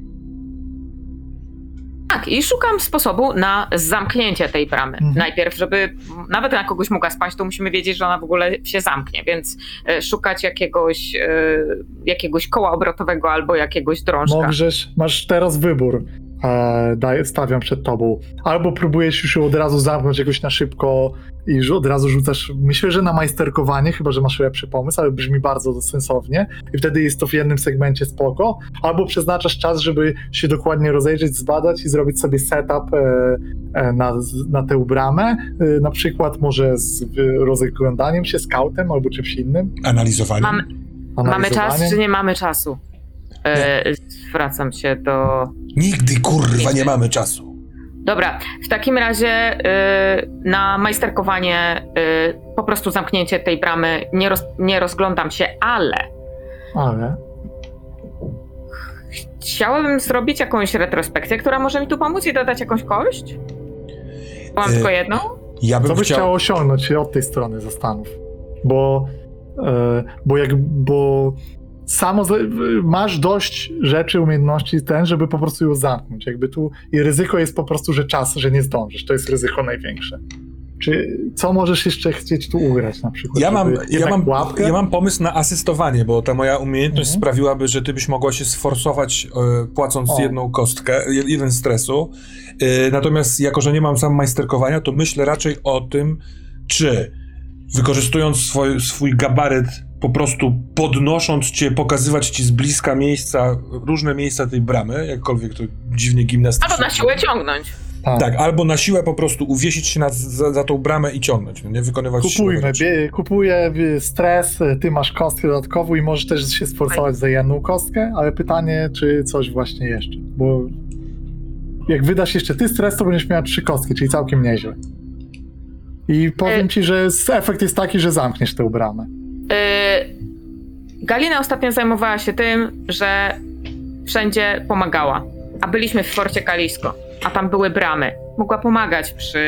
Tak, i szukam sposobu na zamknięcie tej bramy. Mhm. Najpierw, żeby nawet na kogoś mogła spaść, to musimy wiedzieć, że ona w ogóle się zamknie, więc e, szukać jakiegoś, e, jakiegoś koła obrotowego albo jakiegoś drążka. Możesz, masz teraz wybór. E, daj, stawiam przed tobą. Albo próbujesz już ją od razu zamknąć jakoś na szybko i już od razu rzucasz, myślę, że na majsterkowanie, chyba, że masz lepszy pomysł, ale brzmi bardzo sensownie i wtedy jest to w jednym segmencie spoko, albo przeznaczasz czas, żeby się dokładnie rozejrzeć, zbadać i zrobić sobie setup e, e, na, na tę bramę, e, na przykład może z rozglądaniem się, scoutem albo czymś innym. Analizowanie. Mamy, mamy czas, analizowaniem. czy nie mamy czasu? E, zwracam się do. Nigdy, kurwa, nie mamy czasu. Dobra, w takim razie y, na majsterkowanie y, po prostu zamknięcie tej bramy nie, roz, nie rozglądam się, ale Ale chciałabym zrobić jakąś retrospekcję, która może mi tu pomóc i dodać jakąś kość. Mam Y, tylko jedną. Ja bym co byś chciał... chciał osiągnąć od tej strony zastanów? Bo, e, bo jak, bo samo masz dość rzeczy, umiejętności ten, żeby po prostu ją zamknąć. Jakby tu i ryzyko jest po prostu, że czas, że nie zdążysz. To jest ryzyko największe. Czy co możesz jeszcze chcieć tu ugrać na przykład? Ja mam, ja, mam, łapkę? ja mam pomysł na asystowanie, bo ta moja umiejętność Mhm. sprawiłaby, że ty byś mogła się sforsować e, płacąc O. jedną kostkę, jed- jeden stresu. E, natomiast jako, że nie mam sam majsterkowania, to myślę raczej o tym, czy wykorzystując swój, swój gabaryt, po prostu podnosząc cię, pokazywać ci z bliska miejsca, różne miejsca tej bramy, jakkolwiek to dziwnie gimnastycznie. Albo na siłę ciągnąć. Tak, albo na siłę po prostu uwiesić się na, za, za tą bramę i ciągnąć, no nie wykonywać Kupujmy, rzeczy. bie, kupuję bie- stres, ty masz kostkę dodatkową i możesz też się sforsować za jedną kostkę, ale pytanie, czy coś właśnie jeszcze, bo jak wydasz jeszcze ty stres, to będziesz miała trzy kostki, czyli całkiem nieźle. I powiem Y- ci, że efekt jest taki, że zamkniesz tę bramę. Y, Galina ostatnio zajmowała się tym, że wszędzie pomagała. A byliśmy w Forcie Kalisko, a tam były bramy. Mogła pomagać przy.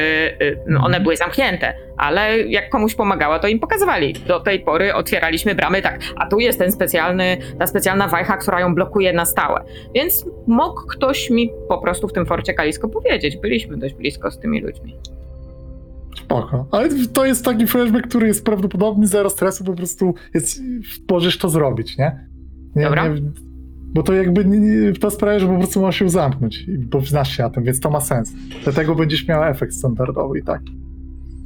y, No one były zamknięte, ale jak komuś pomagała, to im pokazywali. Do tej pory otwieraliśmy bramy tak, a tu jest ten specjalny, ta specjalna wajcha, która ją blokuje na stałe. Więc mógł ktoś mi po prostu w tym Forcie Kalisko powiedzieć. Byliśmy dość blisko z tymi ludźmi. Spoko. Ale to jest taki flashback, który jest prawdopodobny, zero stresu, po prostu jest, możesz to zrobić, nie? nie Dobra. Nie, bo to jakby nie- nie- to sprawia, że po prostu możesz ją zamknąć, i- bo znasz się na tym, więc to ma sens. Dlatego będziesz miała efekt standardowy i tak.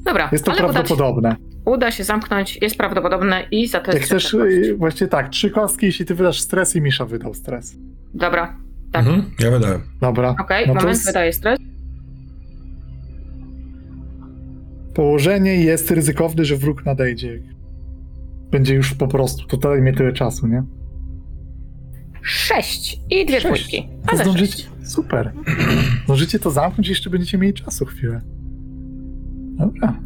Dobra, Jest to ale uda się, prawdopodobne. uda się zamknąć, jest prawdopodobne i za to Jak jest chcesz, y, właśnie tak, trzy kostki, jeśli ty wydasz stres i Misza wydał stres. Dobra, tak. Mhm, ja wydałem. Dobra. Okej, No to moment, s- wydaje stres. Położenie jest ryzykowne, że wróg nadejdzie. Będzie już po prostu, to zajmie tyle czasu, nie? Sześć i dwie dwójki. Zdążycie, sześć. super. Zdążycie to zamknąć i jeszcze będziecie mieli czasu chwilę. Dobra.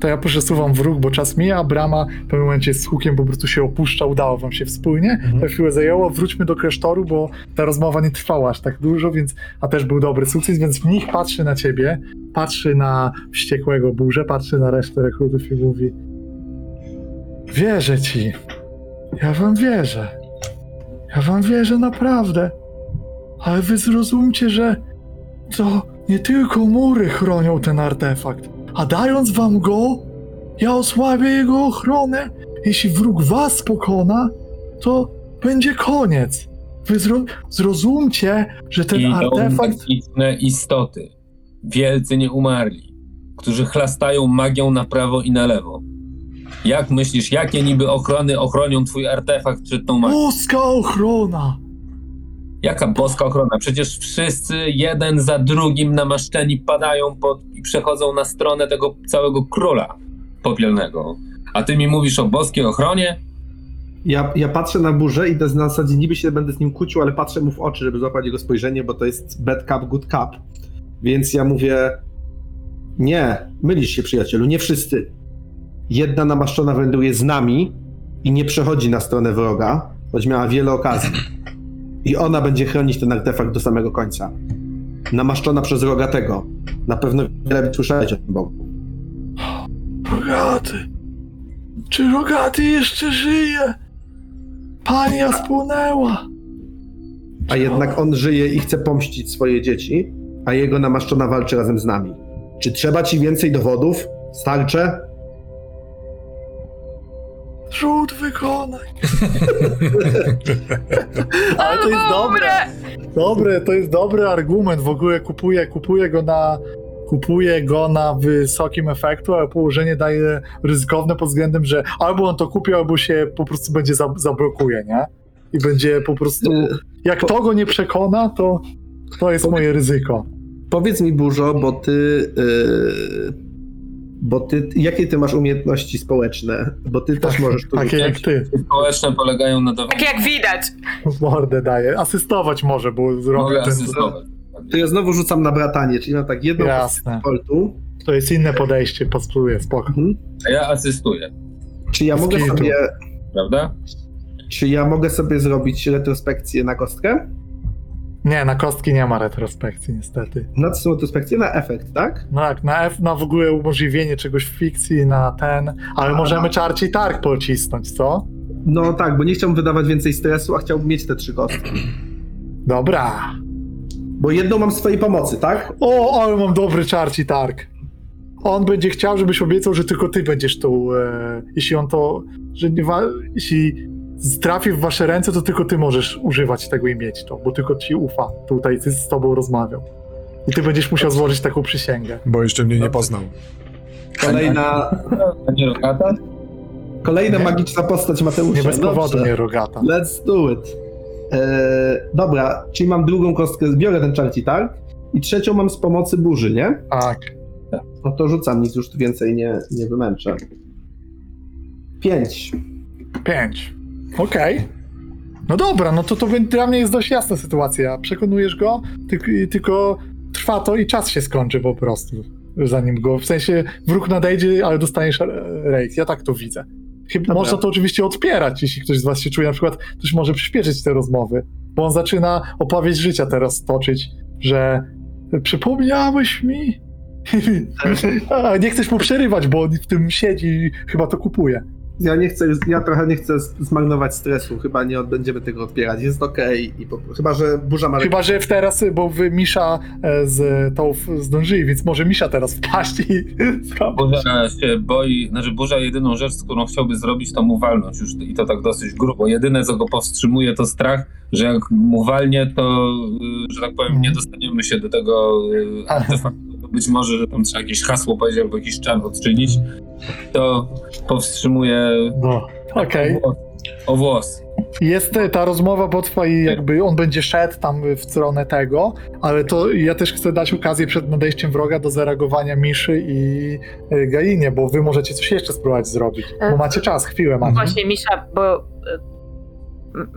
To ja przesuwam w róg, bo czas mija, brama w pewnym momencie z hukiem po prostu się opuszcza, udało wam się wspólnie. Mhm. To chwilę zajęło, wróćmy do klasztoru, bo ta rozmowa nie trwała aż tak dużo, więc, a też był dobry sukces, więc w nich patrzy na ciebie, patrzy na wściekłego burzę, patrzy na resztę rekrutów i mówi wierzę ci, ja wam wierzę, ja wam wierzę naprawdę, ale wy zrozumcie, że to nie tylko mury chronią ten artefakt, a dając wam go, ja osłabię jego ochronę. Jeśli wróg was pokona, to będzie koniec. Wy zro zrozumcie, że ten Idą artefakt. istoty, wielcy nieumarli, którzy chlastają magią na prawo i na lewo. Jak myślisz, jakie niby ochrony ochronią twój artefakt przed tą magią? Boska ochrona! Jaka boska ochrona? Przecież wszyscy jeden za drugim namaszczeni padają pod, i przechodzą na stronę tego całego króla popielnego. A ty mi mówisz o boskiej ochronie? Ja, ja patrzę na burzę i na zasadzie niby się będę z nim kłócił, ale patrzę mu w oczy, żeby złapać jego spojrzenie, bo to jest bad cup, good cup. Więc ja mówię, nie, mylisz się przyjacielu, nie wszyscy. Jedna namaszczona wędruje z nami i nie przechodzi na stronę wroga, choć miała wiele okazji. I ona będzie chronić ten artefakt do samego końca. Namaszczona przez rogatego. Na pewno wiele słyszałeś o tym Bogu. Rogaty! Czy rogaty jeszcze żyje? Pania spłonęła! A jednak on żyje i chce pomścić swoje dzieci, a jego namaszczona walczy razem z nami. Czy trzeba ci więcej dowodów? Starcze? Rzut wykonaj! Ale to jest dobre! Dobre, to jest dobry argument. W ogóle kupuję, kupuję go na. Kupuję go na wysokim efektu, ale położenie daje ryzykowne pod względem, że albo on to kupi, albo się po prostu będzie za, zablokuje, nie? I będzie po prostu. Jak to go nie przekona, to to jest moje ryzyko. Powiedz mi, Burzo, bo ty. Yy, bo ty. Jakie ty masz umiejętności społeczne? Bo ty też możesz tu Takie jak ty. Społeczne polegają na dawaniu. Tak jak widać. Mordę daje. Asystować może, bo zrobię asystować. To ja znowu rzucam na bratanie, czyli mam tak jedną Jasne. koltu. To jest inne podejście, pasuje, spoko. Mhm. A ja asystuję, Czy ja mogę sobie. prawda? Czy ja mogę sobie zrobić retrospekcję na kostkę? Nie, na kostki nie ma retrospekcji niestety. Na co są retrospekcje? Na efekt, tak? No jak na F, na w ogóle umożliwienie czegoś w fikcji, na ten, ale A, możemy no. czarci targ pocisnąć, co? No tak, bo nie chciałbym wydawać więcej stresu, a chciałbym mieć te trzy kostki. Dobra. Bo jedną mam swojej pomocy, tak? O, ale mam dobry czarci targ. On będzie chciał, żebyś obiecał, że tylko ty będziesz tu, e, jeśli on to, że nie wa- jeśli trafi w wasze ręce, to tylko ty możesz używać tego i mieć to, bo tylko ci ufa tutaj ty z tobą rozmawiał. I ty będziesz musiał złożyć taką przysięgę. Bo jeszcze mnie nie poznał. Kolejna, rogata? kolejna magiczna postać Mateusza. Nie bez powodu Dobrze. nie rogata. Let's do it. Eee, dobra, czyli mam drugą kostkę, biorę ten czarci targ i trzecią mam z pomocy burzy, nie? Tak. No to rzucam, nic już tu więcej nie, nie wymęczę. Pięć. Pięć. Okej. No dobra, no to to dla mnie jest dość jasna sytuacja. Przekonujesz go, ty, tylko trwa to i czas się skończy po prostu, zanim go, w sensie wróg nadejdzie, ale dostaniesz rejs. Ja tak to widzę. Chyba Dobra. można to oczywiście odpierać, jeśli ktoś z was się czuje, na przykład ktoś może przyspieszyć te rozmowy, bo on zaczyna opowieść życia teraz toczyć, że przypomniałeś mi? Nie chcesz mu przerywać, bo on w tym siedzi i chyba to kupuje. Ja nie chcę, ja trochę nie chcę zmarnować stresu, chyba nie będziemy tego odpierać, jest okej. i po- Chyba, że burza ma... Chyba, że w teraz, bo wy Misza e, z tą zdążyli, więc może Misza teraz wpaść i Burza się boi, znaczy Burza jedyną rzecz, którą chciałby zrobić, to mu walnąć już i to tak dosyć grubo. Jedyne, co go powstrzymuje, to strach, że jak mu walnie, to, y, że tak powiem, nie dostaniemy się do tego y, artefaktu. To być może, że tam trzeba jakieś hasło powiedzieć albo jakiś czar odczynić. To powstrzymuje No, okej. o, włos, o włos. Jest e, ta rozmowa, bo trwa i jakby on będzie szedł tam w stronę tego, ale to ja też chcę dać okazję przed nadejściem wroga do zareagowania Miszy i e, Gainie, bo wy możecie coś jeszcze spróbować zrobić, bo macie czas, chwilę macie. Właśnie, Misza, bo... e,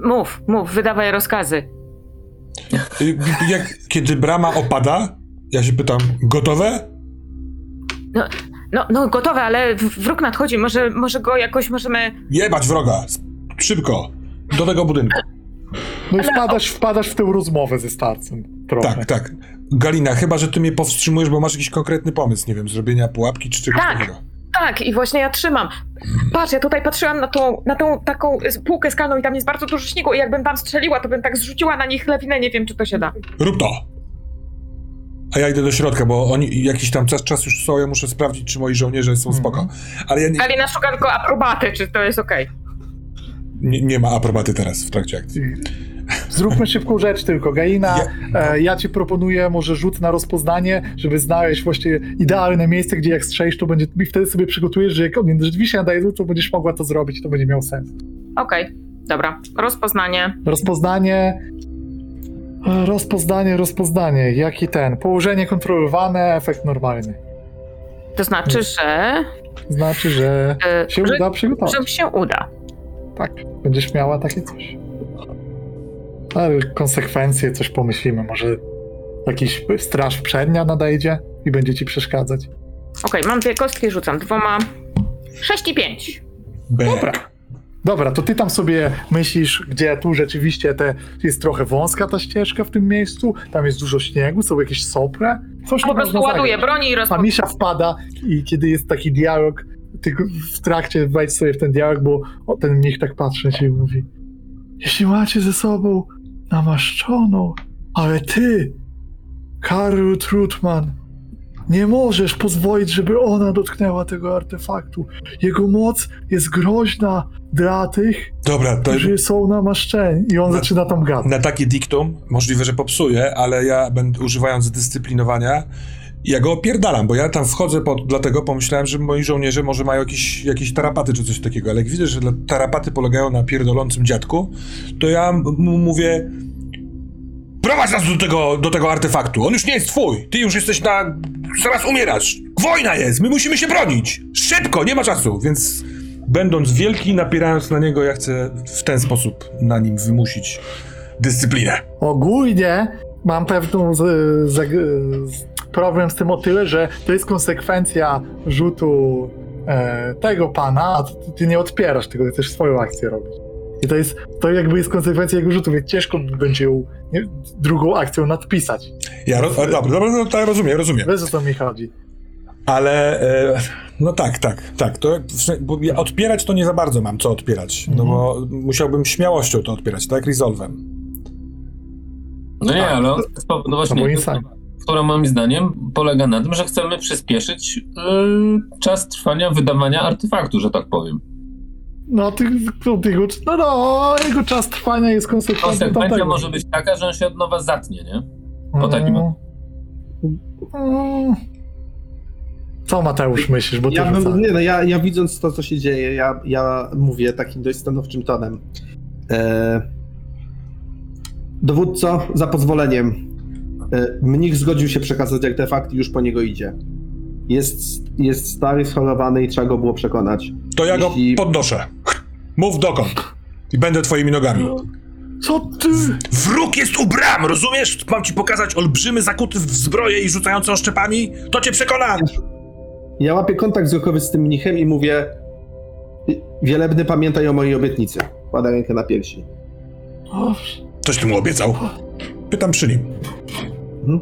Mów, mów, wydawaj rozkazy. Y, Jak, kiedy brama opada, ja się pytam, gotowe? No, no gotowe, ale wróg nadchodzi, może, może go jakoś możemy... Jebać wroga! Szybko! Do tego budynku. No i wpadasz, wpadasz w tę rozmowę ze starcem trochę. Tak, tak. Galina, chyba, że ty mnie powstrzymujesz, bo masz jakiś konkretny pomysł, nie wiem, zrobienia pułapki czy czegoś Tak. takiego. Tak, i właśnie ja trzymam. Patrz, ja tutaj patrzyłam na tą, na tą taką półkę skalną i tam jest bardzo dużo śniegu i jakbym tam strzeliła, to bym tak zrzuciła na nich lawinę, nie wiem, czy to się da. Rób to! A ja idę do środka, bo oni jakiś tam czas, czas już są, ja muszę sprawdzić, czy moi żołnierze są spoko. Ale ja nie, Galina szuka tylko aprobaty, czy to jest okej. nie, nie ma aprobaty teraz w trakcie akcji. Zróbmy szybką rzecz tylko. Gaina, ja, ja ci proponuję może rzut na rozpoznanie, żeby znaleźć właściwie idealne miejsce, gdzie jak strzelisz, to będzie, i wtedy sobie przygotujesz, że jak on rzeczywiście nadaje, to będziesz mogła to zrobić, to będzie miał sens. Okej, dobra. Rozpoznanie. Rozpoznanie, rozpoznanie, rozpoznanie, jaki ten, położenie kontrolowane, efekt normalny. To znaczy, że, Znaczy, że e, się że, uda przygotować. że się uda. Tak, będziesz miała takie coś. Ale konsekwencje, coś pomyślimy, może jakiś straż przednia nadejdzie i będzie ci przeszkadzać. Okej, mam dwie kostki, rzucam dwoma. 6 i 5. B. Dobra. Dobra, to ty tam sobie myślisz, gdzie tu rzeczywiście te, jest trochę wąska ta ścieżka w tym miejscu, tam jest dużo śniegu, są jakieś sopre. Coś Po prostu zagrać. broni i A rozpoznanie. Misza wpada i kiedy jest taki dialog, ty w trakcie wejdź sobie w ten dialog, bo ten mnich tak patrzy na ciebie i mówi Jeśli macie ze sobą namaszczoną, ale ty, Karl Trutman, Nie możesz pozwolić, żeby ona dotknęła tego artefaktu. Jego moc jest groźna dla tych, Dobra, to którzy są namaszczeni. I on Na- zaczyna tam gadać. na takie diktum możliwe, że popsuję, ale ja będę używając zdyscyplinowania, ja go opierdalam, bo ja tam wchodzę pod, dlatego pomyślałem, że moi żołnierze może mają jakieś, jakieś tarapaty czy coś takiego, ale jak widzę, że tarapaty polegają na pierdolącym dziadku, to ja mu mówię prowadź nas do tego, do tego artefaktu, on już nie jest twój, ty już jesteś na... zaraz umierasz, wojna jest, my musimy się bronić, szybko, nie ma czasu, więc będąc wielki, napierając na niego, ja chcę w ten sposób na nim wymusić dyscyplinę. Ogólnie mam pewną z, z, z, problem z tym o tyle, że to jest konsekwencja rzutu e, tego pana, a ty, ty nie odpierasz tego, ty też swoją akcję robisz. I to jest, to jakby jest konsekwencja jego rzutu, więc ciężko będzie ją nie, drugą akcją nadpisać. Ja roz, dobra, dobra, no, tak, rozumiem, rozumiem. Wiesz o co mi chodzi. Ale e, no tak, tak, tak. To, ja odpierać to nie za bardzo mam co odpierać. No bo musiałbym śmiałością to odpierać, tak resolvem. No nie, ale on, no To był właśnie, która moim zdaniem polega na tym, że chcemy przyspieszyć y, czas trwania wydawania artefaktu, że tak powiem. No, ty, no, tego, no, no, jego czas trwania jest konsekwencją Konsekwencja tamtego. może być taka, że on się od nowa zatnie, nie? po takim- Mm. Co Mateusz myślisz, bo ty Ja, nie, no, ja, ja widząc to, co się dzieje, ja, ja mówię takim dość stanowczym tonem. E, dowódco, za pozwoleniem. E, mnich zgodził się przekazać artefakt i już po niego idzie. Jest, jest stary, schorowany i trzeba go było przekonać. To ja go Jeśli- podnoszę. Mów dokąd. I będę twoimi nogami. Co ty? Wróg jest u bram, rozumiesz? Mam ci pokazać olbrzymy zakuty w zbroję i rzucający oszczepami? To cię przekona! Ja łapię kontakt wzrokowy z tym mnichem i mówię Wielebny, pamiętaj o mojej obietnicy. Kładę rękę na piersi. Coś ty mu obiecał? Pytam przy nim. Mhm.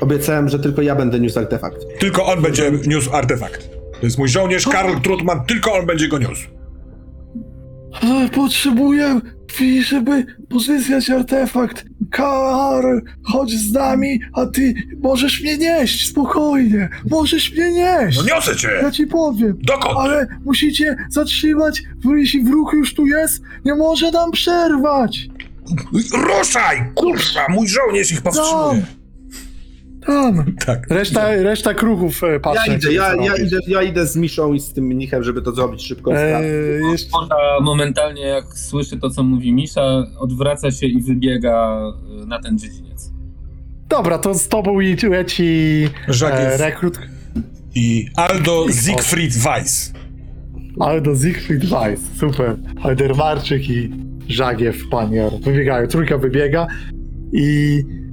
Obiecałem, że tylko ja będę niósł artefakt. Tylko on będzie niósł artefakt. To jest mój żołnierz Karl Trutman, tylko on będzie go niósł. Potrzebuję chwili, żeby pozyskać artefakt. Karl, chodź z nami, a ty możesz mnie nieść, spokojnie. Możesz mnie nieść. No niosę cię! Ja ci powiem. Dokąd? Ale musicie zatrzymać, jeśli wróg już tu jest, nie może nam przerwać. Ruszaj! Kurwa, mój żołnierz ich powstrzymuje. Tam. Tak. Reszta, reszta kruchów e, patrzy. Ja idę, ja, ja, idę, ja idę z Miszą i z tym mnichem, żeby to zrobić szybko. Eee, jeszcze... Momentalnie, jak słyszy to, co mówi Misza, odwraca się i wybiega y, na ten dziedziniec. Dobra, to z tobą i- leci e, rekrut i Aldo Siegfried Weiss. Aldo Siegfried Weiss. Super. Aldermarczyk i Żagiew Panier wybiegają. Trójka wybiega i e,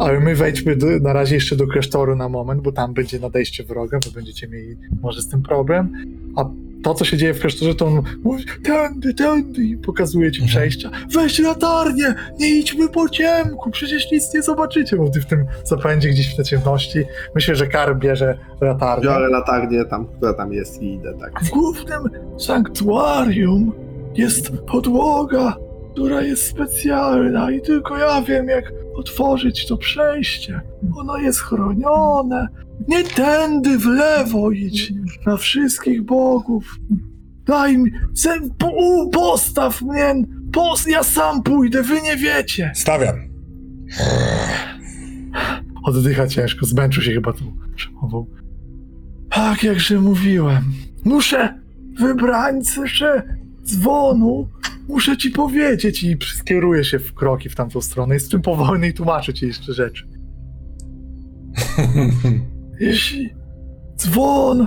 ale my wejdźmy do, na razie jeszcze do klasztoru na moment, bo tam będzie nadejście wroga, bo będziecie mieli może z tym problem. A to, co się dzieje w klasztorze, to on mówi tędy, tędy i pokazuje ci przejścia. Weź latarnię, nie idźmy po ciemku, przecież nic nie zobaczycie, bo ty w tym zapędzie gdzieś w tej ciemności. Myślę, że Kar bierze latarnię. Biorę latarnię tam, która tam jest i idę tak. W głównym sanktuarium jest podłoga, która jest specjalna i tylko ja wiem, jak otworzyć to przejście. Ono jest chronione. Nie tędy w lewo idź, na wszystkich bogów. Daj mi, se, po, u, postaw mnie, pos, ja sam pójdę, wy nie wiecie. Stawiam. Oddycha ciężko, zmęczył się chyba tą przemową. Tak, jakże mówiłem. Muszę, wybrańcy dzwonu, muszę ci powiedzieć i skieruję się w kroki w tamtą stronę. Jest w tym powolny i tłumaczę ci jeszcze rzeczy. Jeśli dzwon,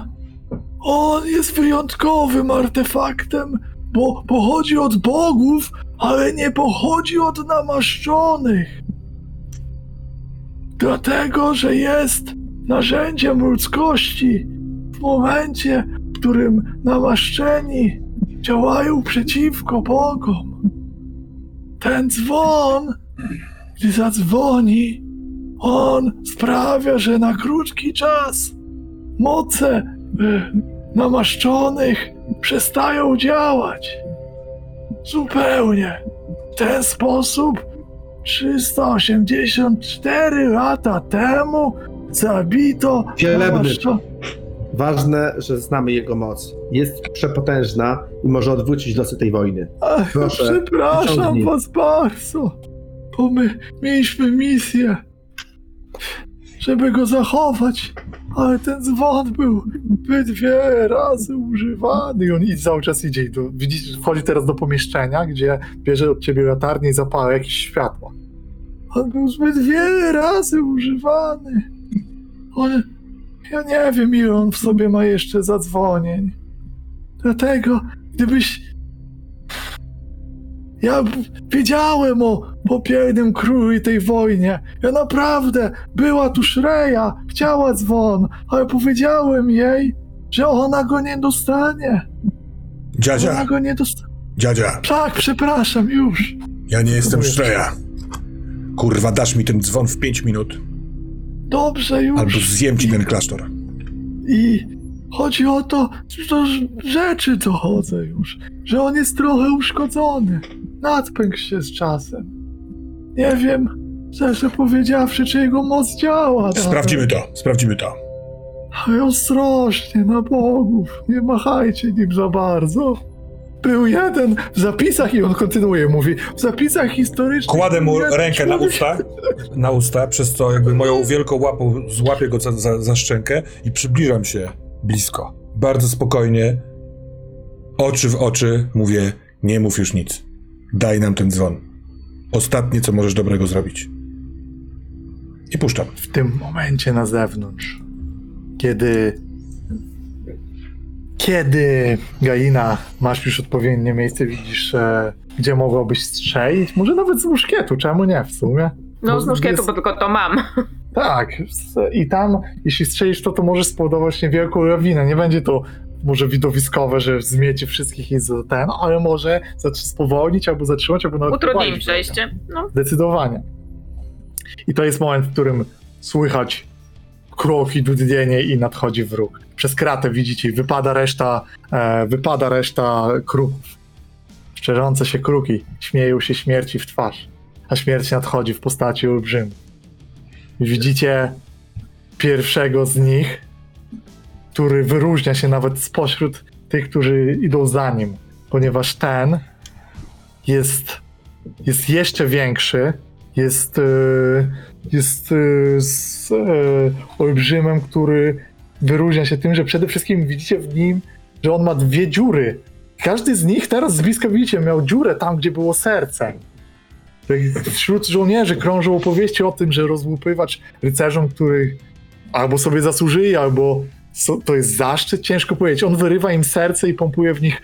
on jest wyjątkowym artefaktem, bo pochodzi od bogów, ale nie pochodzi od namaszczonych. Dlatego, że jest narzędziem ludzkości w momencie, w którym namaszczeni działają przeciwko Bogom. Ten dzwon, gdy zadzwoni, on sprawia, że na krótki czas moce y, namaszczonych przestają działać. Zupełnie. W ten sposób 384 lata temu zabito Wielebny. Ważne, że znamy jego moc. Jest przepotężna i może odwrócić losy tej wojny. Ach, Proszę, przepraszam was bardzo, bo my mieliśmy misję, żeby go zachować, ale ten dzwon był zbyt wiele razy używany i on i cały czas idzie. i do- Widzisz, wchodzi teraz do pomieszczenia, gdzie bierze od ciebie latarnię i zapala jakieś światło. On był zbyt wiele razy używany. On, ja nie wiem, ile on w sobie ma jeszcze zadzwonień. Dlatego, gdybyś ja wiedziałem o popiernym królu i tej wojnie. Ja naprawdę, była tu Szreja, chciała dzwon, ale powiedziałem jej, że ona go nie dostanie. Ona Dziadzia, go nie dostanie. dziadzia, Tak, przepraszam, już. ja nie jestem. Szreja. Kurwa, dasz mi ten dzwon w 5 minut, Dobrze, już. albo zjem ci ten klasztor. I chodzi o to, że rzeczy dochodzę już, że on jest trochę uszkodzony. Nadpękł się z czasem. Nie wiem, szczerze powiedziawszy, czy jego moc działa. Sprawdzimy to, sprawdzimy to. Ale ostrożnie, na bogów, nie machajcie nim za bardzo. Był jeden w zapisach, i on kontynuuje, mówi, w zapisach historycznych... Kładę mu rękę na usta, na usta, przez co jakby moją wielką łapą złapię go za, za, za szczękę i przybliżam się blisko. Bardzo spokojnie, oczy w oczy, mówię, nie mów już nic. Daj nam ten dzwon. Ostatnie, co możesz dobrego zrobić. I puszczam. w tym momencie na zewnątrz, kiedy kiedy Gaina masz już odpowiednie miejsce, widzisz, e, gdzie mogłabyś strzelić, może nawet z muszkietu, czemu nie w sumie? No z Bo muszkietu, jest- bo tylko to mam. Tak, i tam, jeśli strzelisz to, to może spowodować niewielką lawinę. Nie będzie to może widowiskowe, że zmiecie wszystkich i za ten, ale może spowolnić albo zatrzymać, albo nawet Utrudni drogę. przejście. No. Zdecydowanie. I to jest moment, w którym słychać kroki, dudnienie i nadchodzi wróg. Przez kratę widzicie, wypada reszta, e, wypada reszta kruków. Szczerzące się kruki śmieją się śmierci w twarz, a śmierć nadchodzi w postaci olbrzymu. Widzicie pierwszego z nich, który wyróżnia się nawet spośród tych, którzy idą za nim, ponieważ ten jest jest jeszcze większy. Jest, e, jest e, z e, olbrzymem, który wyróżnia się tym, że przede wszystkim widzicie w nim, że on ma dwie dziury. Każdy z nich teraz z bliska widzicie, miał dziurę tam, gdzie było serce. Tak Wśród żołnierzy krążą opowieści o tym, że rozłupywacz rycerzom, których albo sobie zasłużyli, albo to jest zaszczyt, ciężko powiedzieć. On wyrywa im serce i pompuje w nich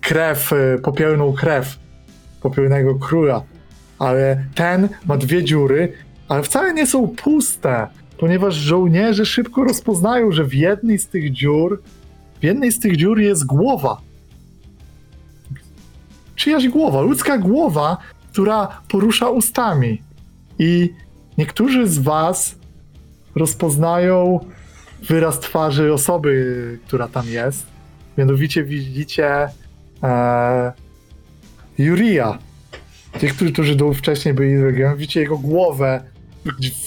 krew, e, popielną krew popielnego króla. Ale ten ma dwie dziury, ale wcale nie są puste, ponieważ żołnierze szybko rozpoznają, że w jednej z tych dziur, w jednej z tych dziur jest głowa. Czyjaś głowa, ludzka głowa, która porusza ustami. I niektórzy z was rozpoznają wyraz twarzy osoby, która tam jest. Mianowicie widzicie e, Juria. Tych, którzy, tu wcześniej byli z regionu, widzicie jego głowę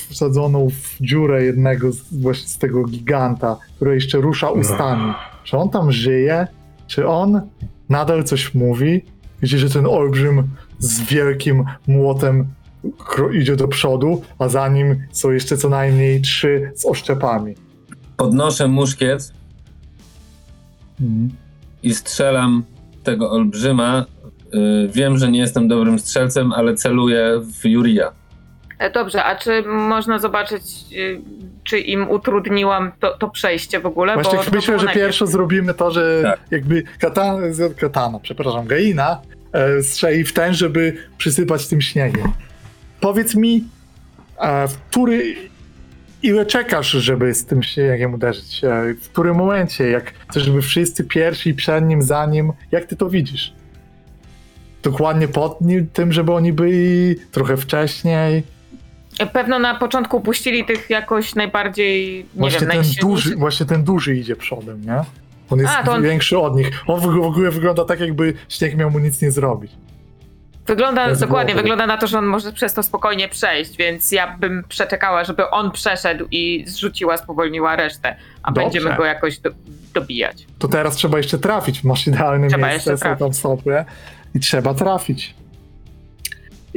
wsadzoną w dziurę jednego z, właśnie z tego giganta, który jeszcze rusza ustami. Czy on tam żyje? Czy on nadal coś mówi? Widzicie, że ten olbrzym z wielkim młotem idzie do przodu, a za nim są jeszcze co najmniej trzy z oszczepami. Podnoszę muszkiet Mhm. i strzelam tego olbrzyma. Y, Wiem, że nie jestem dobrym strzelcem, ale celuję w Juria. E, Dobrze, a czy można zobaczyć, y, czy im utrudniłam to, to przejście w ogóle? Właśnie myślę, że najpierw. pierwsze zrobimy to, że Tak. jakby katana, katana, przepraszam, Gaina e, strzeli w ten, żeby przysypać tym śniegiem. Powiedz mi, e, w który, ile czekasz, żeby z tym śniegiem uderzyć? E, w którym momencie? Jak chcesz, żeby wszyscy pierwsi, przed nim, za nim, jak ty to widzisz? Dokładnie pod tym, żeby oni byli trochę wcześniej. Pewno na początku puścili tych jakoś najbardziej, nie Właśnie wiem, ten, duży, właśnie ten duży idzie przodem, nie? On jest A, on- większy od nich. On w w ogóle wygląda tak, jakby śnieg miał mu nic nie zrobić. Wygląda, Bez dokładnie, głowy. wygląda na to, że on może przez to spokojnie przejść, więc ja bym przeczekała, żeby on przeszedł i zrzuciła, spowolniła resztę, a Dobrze. będziemy go jakoś do, dobijać. To teraz trzeba jeszcze trafić. Masz idealne Trzeba miejsce, są tam stopy i trzeba trafić.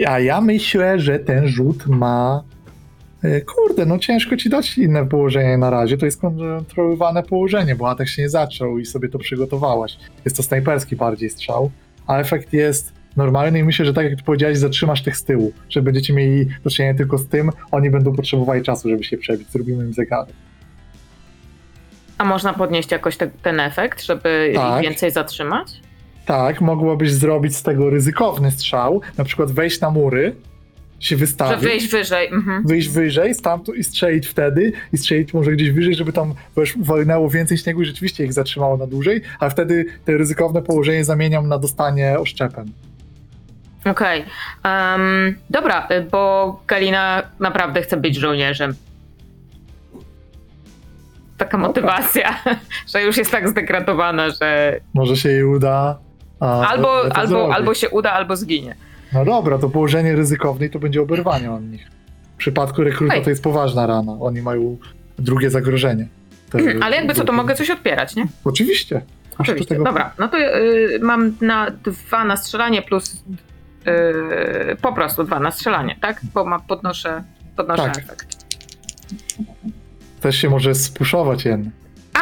A ja myślę, że ten rzut ma. e, Kurde, no ciężko ci dać inne położenie na razie. To jest kontrolowane położenie, bo atak się nie zaczął i sobie to przygotowałaś. Jest to snajperski bardziej strzał, a efekt jest normalny i myślę, że tak jak powiedziałeś, zatrzymasz tych z tyłu, że będziecie mieli do czynienia tylko z tym, oni będą potrzebowali czasu, żeby się przebić. Zrobimy im zegarek. A można podnieść jakoś te, ten efekt, żeby Tak. więcej zatrzymać? Tak, mogłabyś zrobić z tego ryzykowny strzał, na przykład wejść na mury, się Że wystawić, wyjść wyżej. Mhm. wyjść wyżej, stamtąd i strzelić wtedy, i strzelić może gdzieś wyżej, żeby tam walnęło więcej śniegu i rzeczywiście ich zatrzymało na dłużej, a wtedy te ryzykowne położenie zamieniam na dostanie oszczepem. Okej. Em, dobra, y, bo Galina naprawdę chce być żołnierzem. Taka motywacja, że już jest tak zdegradowana, że Może się jej uda. A, albo, to albo, zrobi. albo się uda, albo zginie. No dobra, to położenie ryzykowne i to będzie oberwanie od nich. W przypadku rekruta Ej. to jest poważna rana. Oni mają drugie zagrożenie. Mhm, Ale jakby co, to mogę coś odpierać, nie? Oczywiście. Oczywiście. tego- Dobra, no to y, mam na dwa na strzelanie plus y, po prostu dwa na strzelanie, tak? Bo ma, podnoszę, podnoszę Tak. efekt. Też się może spuszować jeden.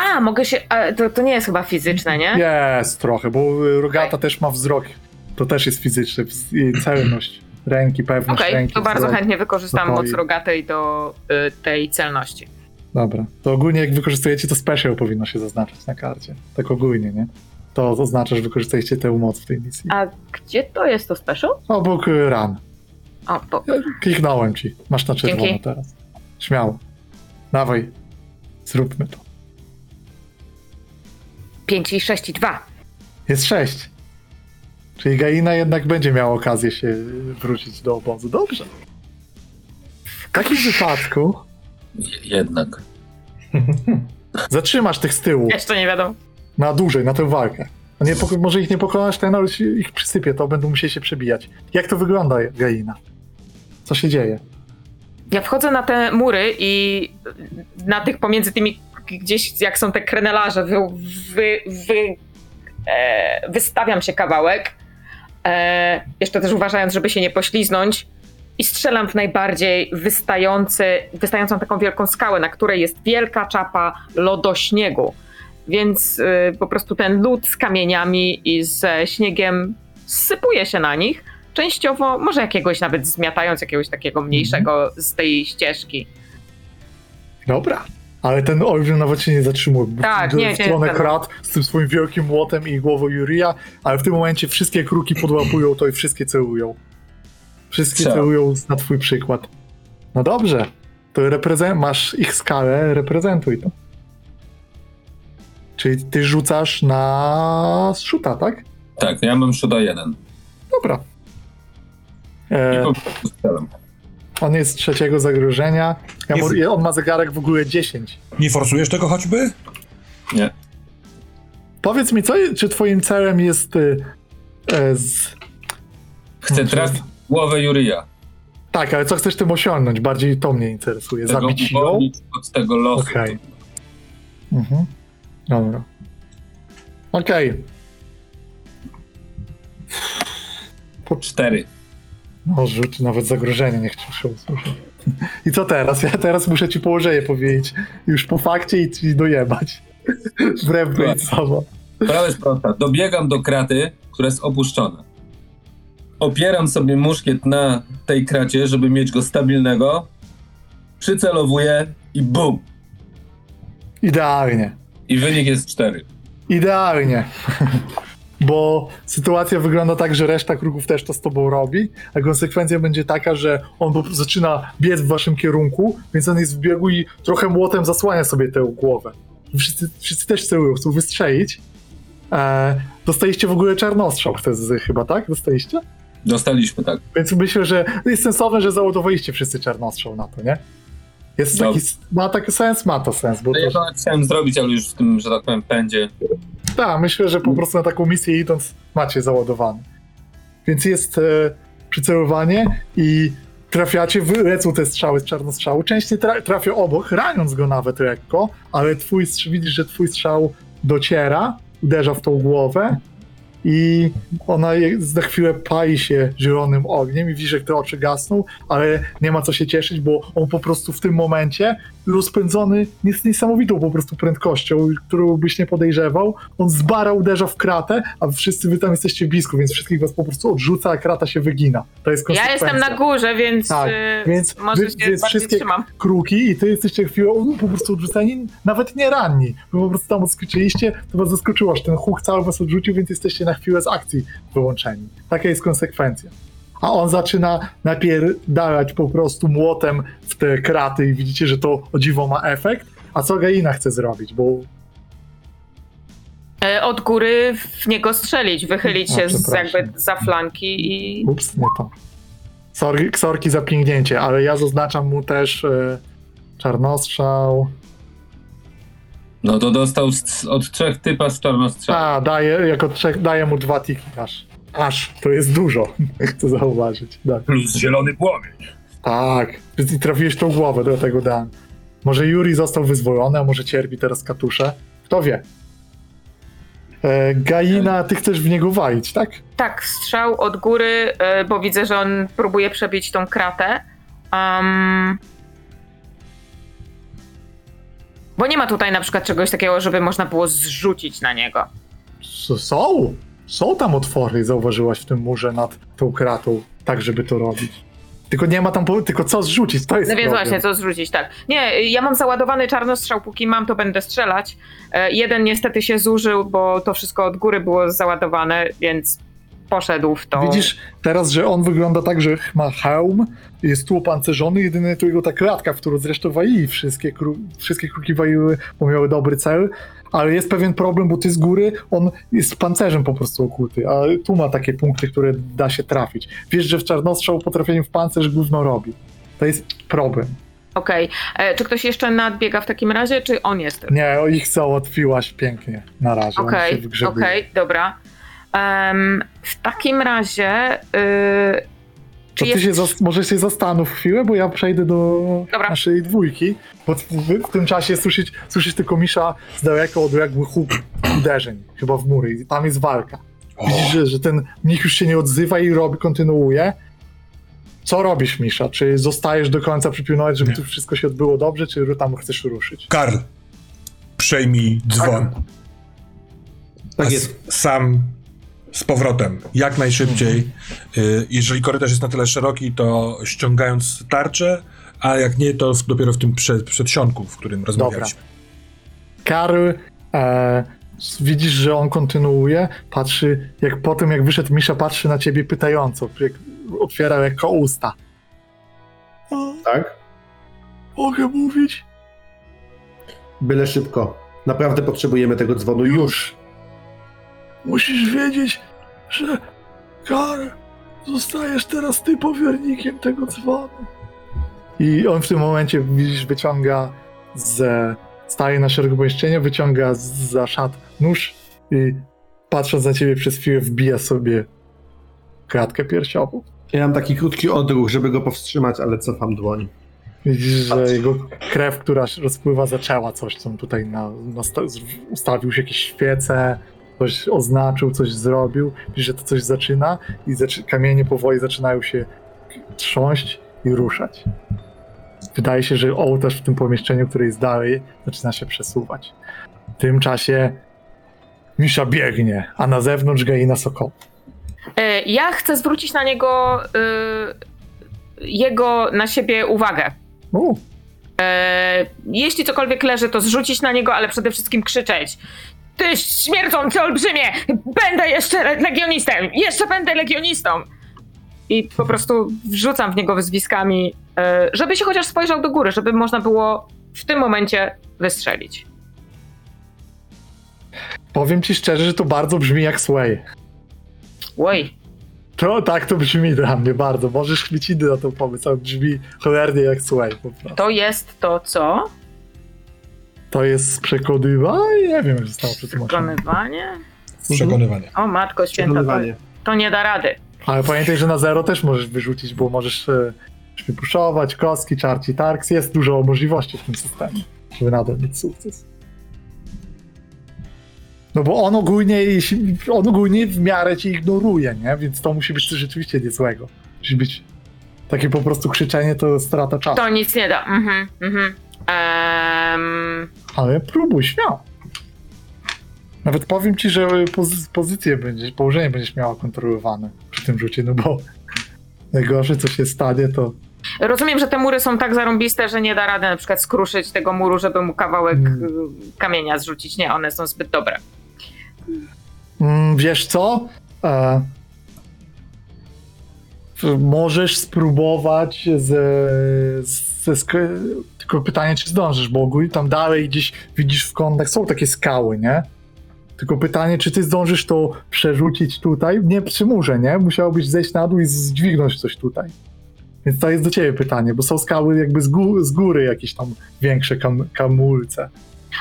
A, mogę się. A, to, to nie jest chyba fizyczne, nie? Jest trochę, bo rogata też ma wzrok. To też jest fizyczne. i celność. Ręki, pewność Okej, ręki. to bardzo wzrok. chętnie wykorzystam moc rogatej do y, tej celności. Dobra. To ogólnie jak wykorzystujecie, to special powinno się zaznaczać na karcie. Tak ogólnie, nie? To oznacza, że wykorzystujecie tę moc w tej misji. A gdzie to jest to special? Obok y, ran. O, bo, Kliknąłem ci. Masz na czerwono Dzięki. teraz. Śmiało. Dawaj. Zróbmy to. 5 i 6 i 2. Jest sześć. Czyli Gaina jednak będzie miała okazję się wrócić do obozu. Dobrze. W takim wypadku Jednak. zatrzymasz tych z tyłu Jeszcze nie wiadomo. na dłużej, na tę walkę. No nie, może ich nie pokonasz, ten ale ich przysypie, to będą musieli się przebijać. Jak to wygląda, Gaina? Co się dzieje? Ja wchodzę na te mury i na tych pomiędzy tymi gdzieś jak są te krenelarze, wy, wy, wy, e, wystawiam się kawałek. E, jeszcze też uważając, żeby się nie pośliznąć. I strzelam w najbardziej wystający, wystającą taką wielką skałę, na której jest wielka czapa lodośniegu. Więc y, po prostu ten lód z kamieniami i ze śniegiem sypuje się na nich. Częściowo, może jakiegoś nawet zmiatając, jakiegoś takiego mniejszego z tej ścieżki. Dobra. Ale ten olbrzym nawet się nie zatrzymuje. Tak, w nie, stronę nie. krat z tym swoim wielkim młotem i głową Jurija, ale w tym momencie wszystkie kruki podłapują to i wszystkie celują. Wszystkie Co? celują na twój przykład. No dobrze. To reprezen- masz ich skalę, reprezentuj to. Czyli ty rzucasz na szuta, tak? Tak, ja mam szuda jeden. Dobra. I E, po prostu. On jest z trzeciego zagrożenia. Ja mu, on ma zegarek w ogóle 10. Nie forsujesz tego choćby? Nie. Powiedz mi, co, czy twoim celem jest y, e, z... Chcę No, trafić w głowę Jurija. Tak, ale co chcesz tym osiągnąć? Bardziej to mnie interesuje. Tego Zabić ją? od tego losu. Okej. Mhm. Dobra. Okej. Cztery. No, rzuć nawet zagrożenie, niech się usłyszy. I co teraz? Ja teraz muszę ci położenie powiedzieć. Już po fakcie i ci dojebać. Wbrew Batesowo. Sprawa jest prosta. Dobiegam do kraty, która jest opuszczona. Opieram sobie muszkiet na tej kracie, żeby mieć go stabilnego. Przycelowuję i bum! Idealnie. I wynik jest cztery. Idealnie. Bo sytuacja wygląda tak, że reszta kruków też to z tobą robi, a konsekwencja będzie taka, że on po prostu zaczyna biec w waszym kierunku, więc on jest w biegu i trochę młotem zasłania sobie tę głowę. Wszyscy, wszyscy też celują, chcą wystrzelić. E, dostaliście w ogóle czarnostrzał chyba, tak? Dostaliście? Dostaliśmy tak. Więc myślę, że jest sensowne, że załadowaliście wszyscy czarnostrzał na to, nie? Jest taki, ma taki sens, ma to sens, bo No ja to, chciałem zrobić, ale już w tym, że tak powiem, pędzie. tak, myślę, że po prostu na taką misję idąc macie załadowany. Więc jest e, przycelowanie i trafiacie, wy- lecą te strzały z czarnostrzału. Część nie tra- trafia obok, raniąc go nawet lekko, ale twój, widzisz, że twój strzał dociera, uderza w tą głowę i ona za chwilę pali się zielonym ogniem i widzisz, jak te oczy gasną, ale nie ma co się cieszyć, bo on po prostu w tym momencie rozpędzony jest niesamowitą po prostu prędkością, którą byś nie podejrzewał. On z bara uderza w kratę, a wszyscy wy tam jesteście blisko, więc wszystkich was po prostu odrzuca, a krata się wygina. To jest Ja jestem na górze, więc, Tak, y, więc może wy- się więc wszystkie- trzymam. kruki i ty jesteście chwilą po prostu odrzuceni, nawet nie ranni. Wy po prostu tam odskoczyliście, to was zaskoczyło, że ten huk cały was odrzucił, więc jesteście na chwilę z akcji wyłączeni. Taka jest konsekwencja. A on zaczyna napierdalać po prostu młotem w te kraty i widzicie, że to o dziwo ma efekt. A co Gaina chce zrobić, bo E, Od góry w niego strzelić, wychylić się z, jakby za flanki i... ups, nie to. Sorki, sorki za pingnięcie, ale ja zaznaczam mu też e, czarnostrzał. No to dostał z, od trzech typa z czarnostrzału. A, daję, jako trzech, daję mu dwa tiki aż. Aż, to jest dużo, chcę zauważyć. Tak, Plus zielony płomień. tak. i trafiłeś tą głowę, do tego dałem. Może Yuri został wyzwolony, a może cierpi teraz katusze. Kto wie. E, Gaina, ty chcesz w niego walić, tak? Tak, strzał od góry, e, bo widzę, że on próbuje przebić tą kratę. Um, bo nie ma tutaj na przykład czegoś takiego, żeby można było zrzucić na niego. S- Są! Są tam otwory, zauważyłaś w tym murze nad tą kratą, tak żeby to robić. Tylko nie ma tam, po- tylko co zrzucić, to jest No więc problem. właśnie, co zrzucić, tak. Nie, ja mam załadowany czarnostrzał, póki mam, to będę strzelać. E, Jeden niestety się zużył, bo to wszystko od góry było załadowane, więc poszedł w to. Widzisz teraz, że on wygląda tak, że ma hełm, jest tu opancerzony, jedynie tu jego ta klatka, w którą zresztą walili wszystkie, kru, wszystkie kruki waliły, bo miały dobry cel, ale jest pewien problem, bo ty z góry, on jest pancerzem po prostu okuty, a tu ma takie punkty, które da się trafić. Wiesz, że w czarnostrzał po trafieniu w pancerz gówno robi. To jest problem. Okej. E, Czy ktoś jeszcze nadbiega w takim razie, czy on jest? Nie, ich załatwiłaś pięknie na razie. Okej, wygrzebuje. okej, dobra. Em, w takim razie. y, czy To ty jest... się zas- może się zastanów chwilę, bo ja przejdę do Dobra. naszej dwójki. Bo w, w, tym czasie słyszysz, słyszysz tylko Misza z daleka odległy huk uderzeń, chyba w mury. I tam jest walka. Widzisz, że, że ten mnich już się nie odzywa i robi, kontynuuje. Co robisz, Misza? Czy zostajesz do końca przypilnować, żeby Nie. tu wszystko się odbyło dobrze, czy tam chcesz ruszyć? Karl, przejmij dzwon. Tak A jest. Sam z powrotem, jak najszybciej. Y, Jeżeli korytarz jest na tyle szeroki, to ściągając tarczę, a jak nie, to dopiero w tym przed, przedsionku, w którym rozmawialiśmy. Karl, e, widzisz, że on kontynuuje, patrzy, jak potem jak wyszedł Misza, patrzy na ciebie pytająco, jak otwiera lekko usta. O, Tak? mogę mówić? Byle szybko. Naprawdę potrzebujemy tego dzwonu już. Musisz wiedzieć, że Karl, zostajesz teraz ty powiernikiem tego dzwonu. I on w tym momencie, widzisz, wyciąga z... Staje na szeregu pomieszczenia, wyciąga z- za szat nóż i patrząc na ciebie przez chwilę wbija sobie kratkę piersiową. Ja mam taki krótki odruch, żeby go powstrzymać, ale cofam dłoń. Widzisz, że jego krew, która rozpływa, zaczęła coś, co on tutaj na, na, ustawił się jakieś świece, coś oznaczył, coś zrobił. Widzisz, że to coś zaczyna i zaczy, kamienie powoli zaczynają się trząść i ruszać. Wydaje się, że ołtarz w tym pomieszczeniu, które jest dalej, zaczyna się przesuwać. W tym czasie Misza biegnie, a na zewnątrz Gaina Sokol. E, Ja chcę zwrócić na niego. y, jego na siebie uwagę. U, E, jeśli cokolwiek leży, to zrzucić na niego, ale przede wszystkim krzyczeć. Ty śmierdzący olbrzymie! Będę jeszcze le- legionistem! Jeszcze będę legionistą! I po prostu wrzucam w niego wyzwiskami, e, żeby się chociaż spojrzał do góry, żeby można było w tym momencie wystrzelić. powiem ci szczerze, że to bardzo brzmi jak Sway. Oj, To tak to brzmi dla mnie bardzo. Możesz chwycić na to pomysł, ale brzmi cholernie jak Sway po prostu. to jest to co? To jest przekonywanie? Nie wiem, jak zostało przetłumaczone. Przekonywanie? Przekonywanie. O matko święta, to, nie da rady. Ale pamiętaj, że na zero też możesz wyrzucić, bo możesz e, wypuszować, kostki, czarci, tarks. Jest dużo możliwości w tym systemie, żeby nadal mieć sukces. No bo on ogólnie, on ogólnie w miarę cię ignoruje, nie? Więc to musi być coś rzeczywiście niezłego. Musi być takie po prostu krzyczenie, to strata czasu. To nic nie da. Mhm, mhm. Em, Ale próbuj, śmiało. Nawet powiem ci, że pozy- pozycję będziesz, położenie będziesz miała kontrolowane przy tym rzucie, no bo najgorsze co się stanie to rozumiem, że te mury są tak zarąbiste, że nie da rady na przykład skruszyć tego muru, żeby mu kawałek Mm. y, kamienia zrzucić. Nie, one są zbyt dobre. Mm, wiesz co? E, możesz spróbować z, z, ze sk- tylko pytanie, czy zdążysz, bo ogólnie tam dalej gdzieś widzisz w kątach są takie skały, nie? Tylko pytanie, czy ty zdążysz to przerzucić tutaj? Nie przy murze, nie? Musiałbyś zejść na dół i zdźwignąć coś tutaj. Więc to jest do ciebie pytanie, bo są skały jakby z, gó- z góry jakieś tam większe kam- kamulce.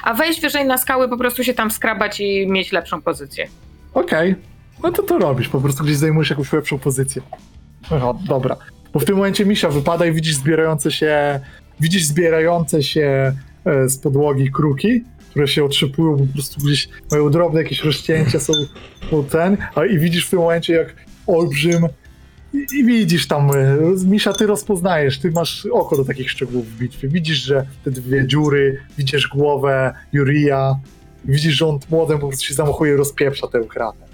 A wejść wyżej na skały, po prostu się tam skrabać i mieć lepszą pozycję. Okej, no to to robisz, po prostu gdzieś zajmujesz jakąś lepszą pozycję. No, dobra. Bo w tym momencie misia wypada i widzisz zbierające się, widzisz zbierające się e, z podłogi kruki, które się otrzepują, po prostu gdzieś mają drobne jakieś rozcięcia, są po ten, a i widzisz w tym momencie jak olbrzym i, i widzisz tam, e, Misza, ty rozpoznajesz, ty masz oko do takich szczegółów w bitwie. Widzisz, że te dwie dziury, widzisz głowę Jurija, widzisz, że on młodym po prostu się zamachuje rozpieprza tę kratę.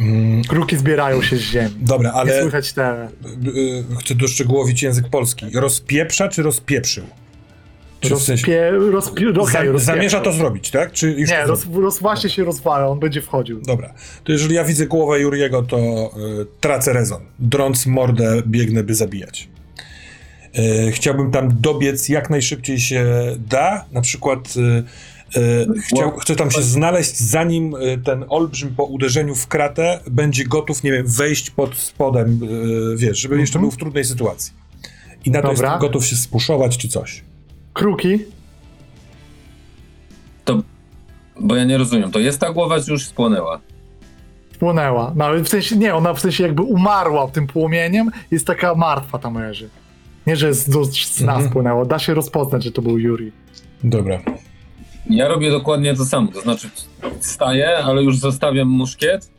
Mm, Kruki zbierają się z ziemi. dobra, Nie ale słychać te... y, y, chcę doszczegółowić język polski. Rozpieprza czy rozpieprzył? Czy w sensie... Rozpie... Okej, Za, rozpieprza. zamierza to zrobić, tak? Czy już Nie, roz, roz, właśnie się rozwala, on będzie wchodził. Dobra. To jeżeli ja widzę głowę Juriego, to y, tracę rezon. Drąc mordę, biegnę, by zabijać. Y, chciałbym tam dobiec jak najszybciej się da. Na przykład y, chciał, chcę tam się znaleźć, zanim y, ten olbrzym po uderzeniu w kratę będzie gotów, nie wiem, wejść pod spodem, y, wiesz, żeby jeszcze Mhm. był w trudnej sytuacji. I na to Dobra. jestem gotów się spuszować czy coś. Kruki, Bo ja nie rozumiem, to jest ta głowa, czy już spłonęła? płonęła. No ale w sensie, nie, ona w sensie jakby umarła tym płomieniem, jest taka martwa tam leży. Nie, że z, do sna Mhm. spłynęło. Da się rozpoznać, że to był Yuri. Dobra. Ja robię dokładnie to samo, to znaczy wstaję, ale już zostawiam muszkiet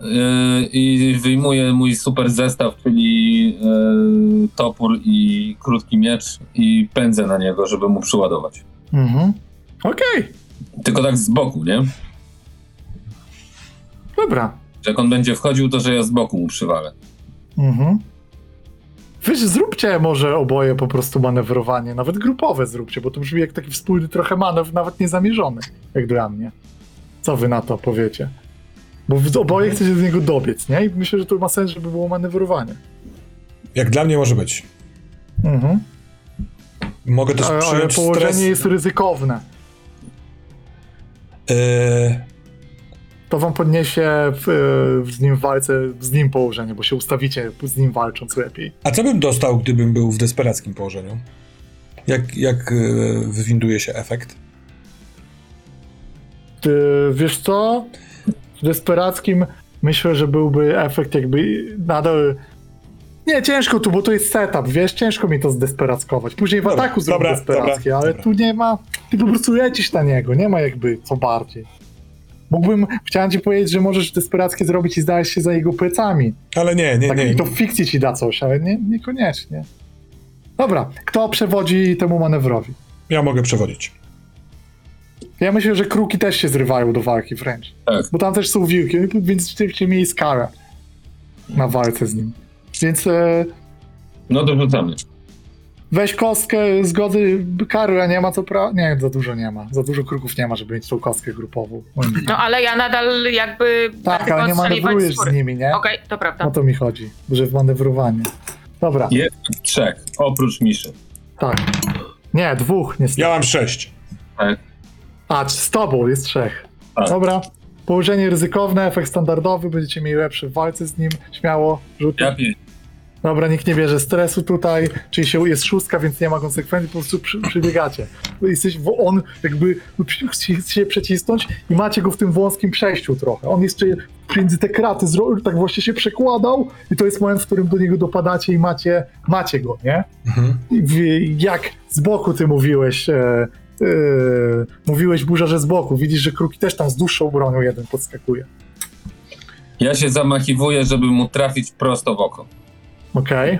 yy, i wyjmuję mój super zestaw, czyli yy, topór i krótki miecz i pędzę na niego, żeby mu przyładować. Mhm. Okej, Tylko tak z boku, nie? dobra. Że jak on będzie wchodził, to że ja z boku mu przywalę. Mhm. Wiesz, zróbcie może oboje po prostu manewrowanie, nawet grupowe zróbcie, bo to brzmi jak taki wspólny trochę manewr, nawet niezamierzony, jak dla mnie. Co wy na to powiecie? Bo oboje chcecie do niego dobiec, nie? I myślę, że to ma sens, żeby było manewrowanie. Jak dla mnie może być. Mhm. Mogę też Ale, ale położenie stres. jest ryzykowne. Yy, To wam podniesie w, w z nim walce, z nim położenie, bo się ustawicie z nim walcząc lepiej. A co bym dostał, gdybym był w desperackim położeniu? Jak, jak yy, wywinduje się efekt? Ty, wiesz co? W desperackim myślę, że byłby efekt jakby nadal... Nie, ciężko tu, bo to jest setup, wiesz? Ciężko mi to zdesperackować. Później w Dobra, ataku zrobię dobra, ale dobra. tu nie ma... Ty po prostu lecisz na niego, nie ma jakby co bardziej. Mógłbym... Chciałem ci powiedzieć, że możesz desperackie zrobić i znaleźć się za jego plecami. Ale nie, nie, Tak, nie. I to w fikcji ci da coś, ale nie, niekoniecznie. Dobra, kto przewodzi temu manewrowi? Ja mogę przewodzić. Ja myślę, że kruki też się zrywają do walki wręcz. Tak. Bo tam też są wilki, więc rzeczywiście mieli skarę na walce z nim. Więc e, No to rzucamy. Weź kostkę zgody kary, a nie ma co pra... Nie, za dużo nie ma. Za dużo kruków nie ma, żeby mieć tą kostkę grupową. No ale ja nadal jakby tak, ale nie manewrujesz z nimi, nie? Okej, to prawda. O to mi chodzi, że w manewrowanie. Dobra, Jest trzech, oprócz Miszy. tak. Nie, dwóch niestety. Ja mam sześć. Tak. A, z tobą jest trzech. Tak. Dobra. Położenie ryzykowne, efekt standardowy, będziecie mieli lepsze w walce z nim. Śmiało, rzuty. Ja pięć. Dobra, nikt nie bierze stresu tutaj, czyli się jest szóstka, więc nie ma konsekwencji, po prostu przy, przybiegacie. Jesteś, bo on jakby chce się przecisnąć i macie go w tym wąskim przejściu trochę. On jeszcze między te kraty, tak właśnie się przekładał i to jest moment, w którym do niego dopadacie i macie, macie go, nie? Mhm. Jak z boku ty mówiłeś, e, e, mówiłeś Burza, że z boku, widzisz, że Kruki też tam z dłuższą bronią jeden podskakuje. Ja się zamachiwuję, żeby mu trafić prosto w oko. Okej.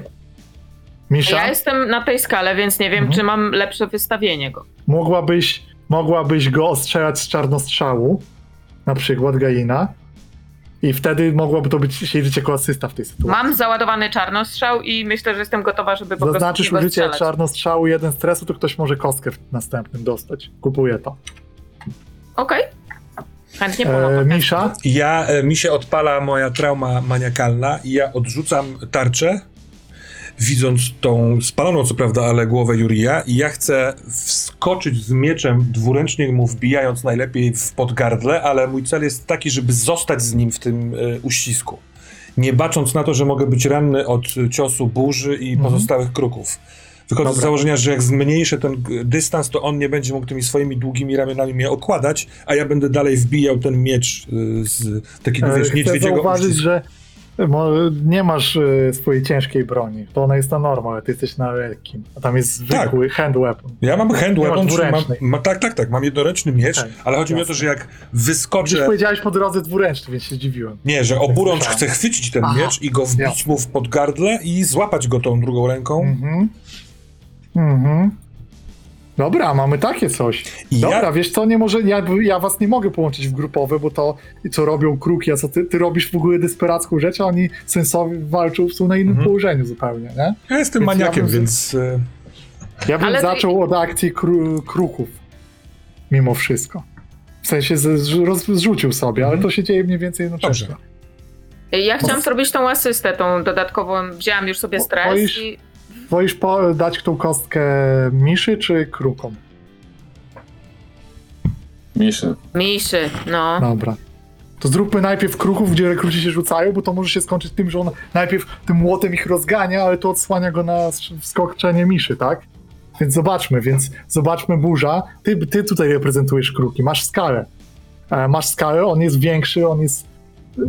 Misza, Ja jestem na tej skale, więc nie wiem, Mhm. czy mam lepsze wystawienie go. mogłabyś, mogłabyś go ostrzelać z czarnostrzału, na przykład Gaina, i wtedy mogłaby to być siedzieć jako asysta w tej sytuacji. Mam załadowany czarnostrzał i myślę, że jestem gotowa, żeby po Zaznaczysz prostu użycie strzelać. czarnostrzału jeden stresu, to ktoś może kostkę w następnym dostać. Kupuję to. Okej. Chętnie pomogę. E, Misza, Ja, e, mi się odpala moja trauma maniakalna i ja odrzucam tarczę, widząc tą spaloną, co prawda, ale głowę Jurija i ja chcę wskoczyć z mieczem dwuręcznie mu wbijając najlepiej w podgardle, ale mój cel jest taki, żeby zostać z nim w tym e, uścisku. Nie bacząc na to, że mogę być ranny od ciosu burzy i Mhm. pozostałych kruków. Wychodzę z Dobra. założenia, że jak zmniejszę ten dystans, to on nie będzie mógł tymi swoimi długimi ramionami mnie okładać, a ja będę dalej wbijał ten miecz y, z takiego, wiesz, chcę niedźwiedziego zauważyć, że nie masz e, swojej ciężkiej broni. To ona jest na normal, ale ty jesteś na lekkim. A tam jest zwykły hand weapon. Ja mam hand Nie weapon, czyli mam, ma, tak, tak, tak, mam jednoręczny miecz, ale chodzi mi o to, jasne. że jak wyskoczę... powiedziałeś po drodze dwuręczny, więc się zdziwiłem. Nie, że oburącz słyszałem. chce chwycić ten Aha, miecz i go wbić jasne. mu w podgardle i złapać go tą drugą ręką. Mhm. Mhm. Dobra, mamy takie coś. Dobra, ja, wiesz co, nie może, ja, ja was nie mogę połączyć w grupowe, bo to, co robią kruki, a co ty, ty robisz w ogóle desperacką rzecz, a oni sensownie walczą, są na innym Mhm. położeniu zupełnie, nie? ja jestem Więc ja maniakiem, bym z- więc... y, Ja bym Ale ty- zaczął od akcji kru, kruków, mimo wszystko. W sensie z, z, roz, zrzucił sobie, ale to się dzieje mniej więcej jednocześnie. Dobrze. Ja chciałam zrobić tą asystę, tą dodatkową. Wzięłam już sobie O- stres boisz? i Wolisz po, dać tą kostkę miszy czy krukom? Miszy. miszy, no. Dobra. To zróbmy najpierw kruków, gdzie rekruci się rzucają, bo to może się skończyć tym, że on najpierw tym młotem ich rozgania, ale to odsłania go na sk- wskoczenie miszy, tak? Więc zobaczmy, więc zobaczmy burza. Ty, ty tutaj reprezentujesz kruki, masz skalę. E, masz skalę, on jest większy, on jest e,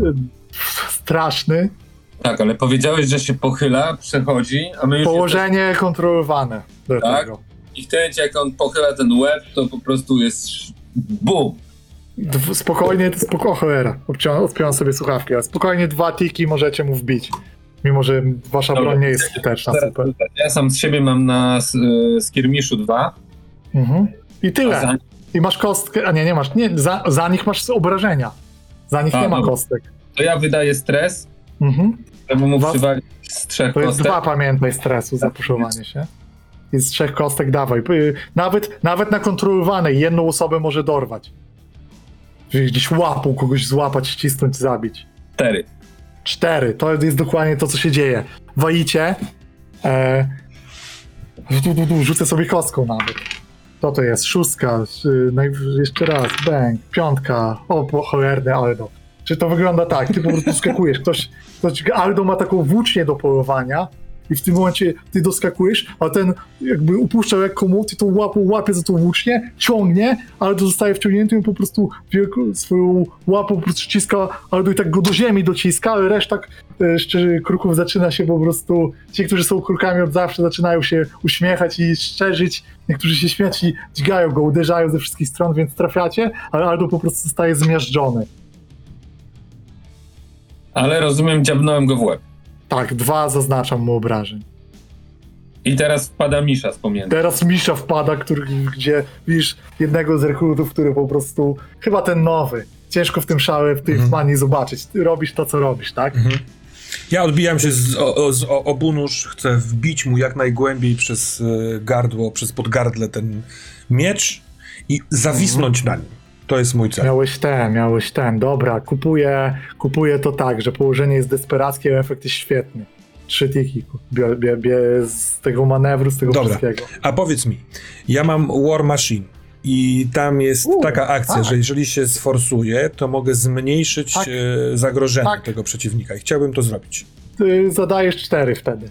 straszny. Tak, ale powiedziałeś, że się pochyla, przechodzi, a my już Położenie kontrolowane do Tak? tego. I w tym momencie, jak on pochyla ten łeb, to po prostu jest sz- bum. Dw- spokojnie, to spoko, cholera, odpiąłem, odpiąłem sobie słuchawki, ale spokojnie dwa tiki możecie mu wbić. Mimo, że wasza Dobra. broń nie jest skuteczna, Teraz super. Ja sam z siebie mam na s- y, skirmiszu dwa, Mhm. I a tyle. za, I masz kostkę, a nie, nie masz, nie, za, za nich masz obrażenia. Za nich A, nie ma dobra. kostek. to ja wydaję stres, Mhm. żeby mu Was- przywalić z trzech To jest kostek. dwa, pamiętaj, stresu za puszowanie się. I z trzech kostek dawaj. Y, Nawet, nawet na kontrolowanej jedną osobę może dorwać. Gdzieś łapą kogoś złapać, ścisnąć, zabić. Cztery. Cztery. To jest dokładnie to, co się dzieje. Walicie. E, tu, tu, tu, rzucę sobie kostką nawet. Co to jest? Szóstka. y, Jeszcze raz. Bang. Piątka. O, cholerne Aldo. Czy to wygląda tak? Ty po prostu skakujesz. Ktoś, ktoś, Aldo ma taką włócznię do polowania i w tym momencie ty doskakujesz, a ten jakby upuszcza lekko młot i tą łapą łapie za tą włócznię, ciągnie, Aldo zostaje wciągnięty i po prostu swoją łapą po prostu ściska Aldo i tak go do ziemi dociska, ale reszta e, szczerze kruków zaczyna się po prostu, ci, którzy są krukami od zawsze zaczynają się uśmiechać i szczerzyć, niektórzy się śmiać i dźgają go, uderzają ze wszystkich stron, więc trafiacie, ale Aldo po prostu zostaje zmiażdżony. Ale rozumiem, dziabnąłem go w łeb. Tak, dwa zaznaczam mu obrażeń. I teraz wpada misza z pomiędzy. Teraz Misza wpada, który, gdzie widzisz jednego z rekrutów, który po prostu, chyba ten nowy, ciężko w tym szale, w tej Mhm. manii zobaczyć. Ty robisz to, co robisz, tak? Mhm. Ja odbijam się z, o, z o, obu nóż, chcę wbić mu jak najgłębiej przez e, gardło, przez podgardle ten miecz i zawisnąć na nim. To jest mój cel. Miałeś ten, miałeś ten, dobra, kupuję, kupuję to tak, że położenie jest desperackie, a efekt jest świetny. Trzy tiki bie, bie, bie z tego manewru, z tego Dobra. wszystkiego. A powiedz mi, ja mam War Machine i tam jest U, taka akcja, tak. że jeżeli się sforsuje, to mogę zmniejszyć Tak. e, zagrożenie Tak. tego przeciwnika i chciałbym to zrobić. Ty zadajesz cztery wtedy.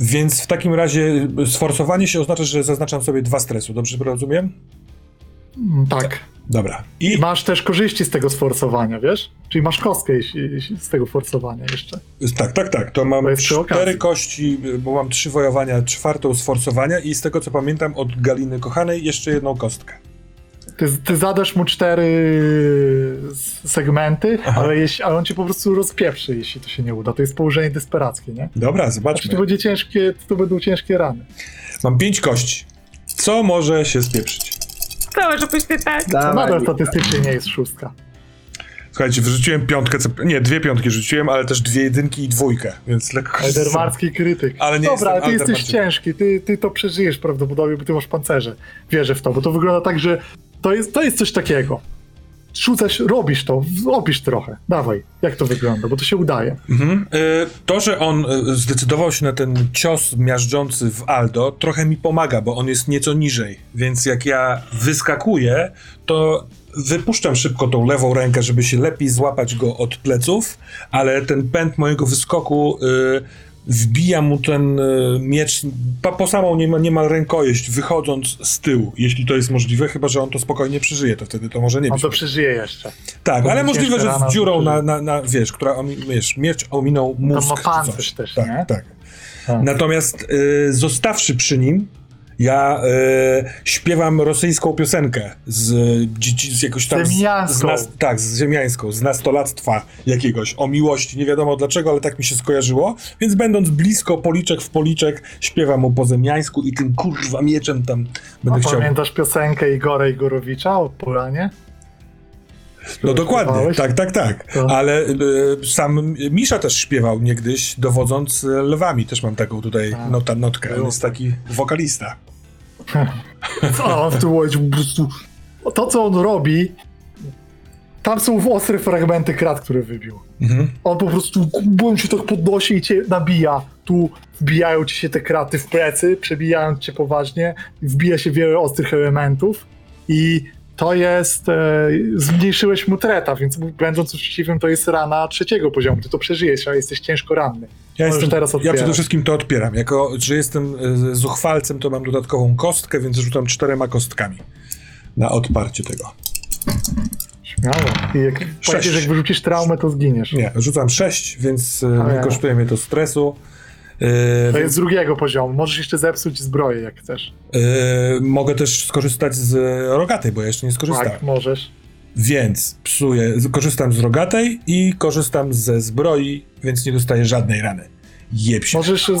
Więc w takim razie sforsowanie się oznacza, że zaznaczam sobie dwa stresu, dobrze rozumiem? Mm, Tak. Dobra. I I masz też korzyści z tego sforsowania, wiesz? Czyli masz kostkę z tego forsowania jeszcze. tak, tak, tak. To mam To cztery kości, bo mam trzy wojowania, czwartą z forsowania i z tego co pamiętam od Galiny Kochanej jeszcze jedną kostkę. Ty, ty zadasz mu cztery segmenty, Aha. ale, jeśli, ale on cię po prostu rozpieprzy, jeśli to się nie uda. To jest położenie desperackie, nie? Dobra, Znaczy, zobaczmy. to, będzie ciężkie, to będą ciężkie rany. Mam pięć kości. Co może się spieprzyć? To może być ty tak. Nadal statystycznie nie jest szóstka. Słuchajcie, wyrzuciłem piątkę, co... nie, dwie piątki rzuciłem, ale też dwie jedynki i dwójkę, więc lekko... Aldermarski krytyk. Ale nie Dobra, jestem ty jesteś ciężki, ty, ty to przeżyjesz prawdopodobnie, bo ty masz pancerze. Wierzę w to, bo to wygląda tak, że to jest, to jest coś takiego. Rzucasz, robisz to, robisz trochę. Dawaj, jak to wygląda, bo to się udaje. Mhm. Y, To, że on y, zdecydował się na ten cios miażdżący w Aldo, trochę mi pomaga, bo on jest nieco niżej. Więc jak ja wyskakuję, to wypuszczam szybko tą lewą rękę, żeby się lepiej złapać go od pleców, ale ten pęd mojego wyskoku y, wbija mu ten y, miecz po, po samą niemal, niemal rękojeść, wychodząc z tyłu, jeśli to jest możliwe, chyba że on to spokojnie przeżyje, to wtedy to może nie On być. to przeżyje jeszcze. Tak, To ale możliwe, że z dziurą na, na, na wiesz, która, wiesz, miecz ominął mózg. ma czy pancerz też, tak, nie? Tak, Tak. Natomiast y, zostawszy przy nim, ja y, śpiewam rosyjską piosenkę z, dzieci, z jakoś tam... z- Ziemiańską. Z, nas, tak, z ziemiańską, z nastolactwa jakiegoś, o miłości, nie wiadomo dlaczego, ale tak mi się skojarzyło, więc będąc blisko, policzek w policzek, śpiewam mu po zemiańsku i tym kurwa mieczem tam będę chciał... pamiętasz piosenkę Igora Igorowicza o Polanie? No dokładnie, tak, tak, tak. Ale y, sam Misza też śpiewał niegdyś, dowodząc y, lwami. Też mam taką tutaj Tak. nota, notkę. On jest taki wokalista. Co on w tym momencie po prostu... To, co on robi... Tam są ostre fragmenty krat, które wybił. Mhm. On po prostu bum się tak podnosi i cię nabija. Tu wbijają ci się te kraty w plecy, przebijają cię poważnie, wbija się wiele ostrych elementów i to jest... E, zmniejszyłeś mu treta, więc będąc uczciwym, to jest rana trzeciego poziomu. Ty to przeżyjesz, a jesteś ciężko ranny. Ja, jestem, teraz ja przede wszystkim to odpieram. Jako, że jestem y, zuchwalcem, to mam dodatkową kostkę, więc rzucam czterema kostkami na odparcie tego. Śmiało. I jak pamiętasz, jak wyrzucisz traumę, to zginiesz. Nie, rzucam sześć, więc ja. kosztuje mnie to stresu. Y, To jest z drugiego poziomu. Możesz jeszcze zepsuć zbroję, jak chcesz. y, mogę też skorzystać z rogatej, bo ja jeszcze nie skorzystałem. Tak, możesz. Więc psuję, korzystam z rogatej i korzystam ze zbroi, więc nie dostaję żadnej rany. Jeb się. Możesz z,